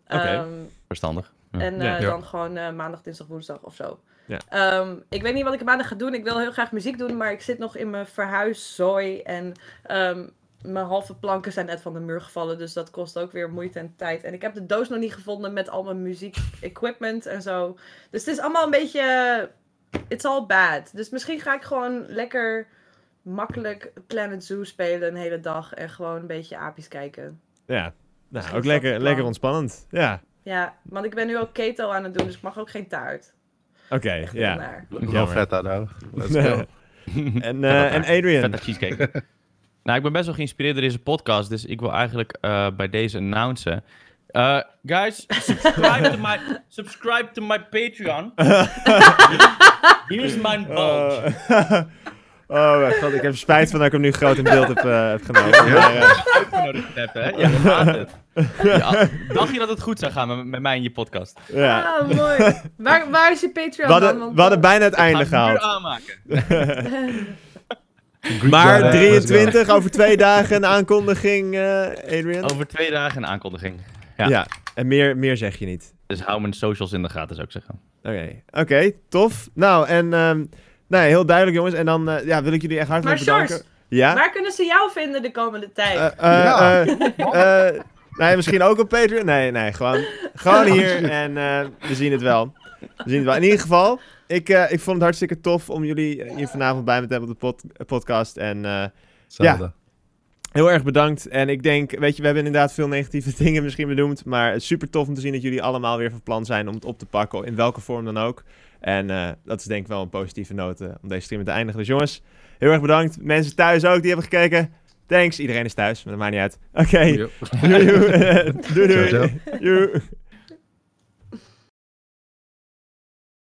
Oké. Ehm, Verstandig. Ja. en Ja. eh, Ja. dan gewoon eh, maandag, dinsdag, woensdag of zo. Ja. Ehm, ik weet niet wat ik maandag ga doen. Ik wil heel graag muziek doen, maar ik zit nog in mijn verhuiszooi. En ehm, mijn halve planken zijn net van de muur gevallen. Dus dat kost ook weer moeite en tijd. En ik heb de doos nog niet gevonden met al mijn muziek-equipment en zo. Dus het is allemaal een beetje. It's all bad. Dus misschien ga ik gewoon lekker makkelijk Planet Zoo spelen een hele dag. En gewoon een beetje apies kijken. Ja, nou, ook lekker, lekker ontspannend. Ja, Ja, want ik ben nu ook keto aan het doen, dus ik mag ook geen taart. oké, ja. Wel aan nou. Let's go. en, eh, en Adrian, Vette cheesecake. nou, ik ben best wel geïnspireerd door deze podcast, dus ik wil eigenlijk eh, bij deze announcen. Eh, guys, subscribe to my subscribe to my Patreon. Here's my bulge. Oh, mijn god, ik heb spijt van dat ik hem nu groot in beeld heb, eh, heb genomen. Maar, eh, Uitgenodigd hè? Ja, gaat het. Ja, dacht je dat het goed zou gaan met, met mij in je podcast? ja. Ah, mooi. Waar, waar is je Patreon We hadden, dan? We hadden bijna het einde nu gehaald. aanmaken. Maar job, 23, over twee dagen een aankondiging, eh, Adrian. Over twee dagen een aankondiging. ja. ja. en meer, meer zeg je niet. Dus hou mijn socials in de gaten, zou ik zeggen. Oké, oké, tof. Nou, en ehm, nee, heel duidelijk jongens. En dan eh, ja, wil ik jullie echt hartelijk Maar bedanken. Ja? Waar kunnen ze jou vinden de komende tijd? Eh, eh, Ja. eh, eh, nee, misschien ook op Patreon. Nee, nee, gewoon, gewoon hier en eh, we zien het wel. We zien het wel. In ieder geval, ik, eh, ik vond het hartstikke tof om jullie hier vanavond bij me te hebben op de pod- podcast. En eh, Hetzelfde. heel erg bedankt. En ik denk, weet je, we hebben inderdaad veel negatieve dingen misschien benoemd. Maar super tof om te zien dat jullie allemaal weer van plan zijn om het op te pakken. In welke vorm dan ook. En eh, dat is denk ik wel een positieve noot eh, om deze stream te eindigen. Dus jongens, heel erg bedankt. Mensen thuis ook die hebben gekeken. Thanks. Iedereen is thuis, maar dat maakt niet uit. Oké. Yep. Doei doei. doei, doei.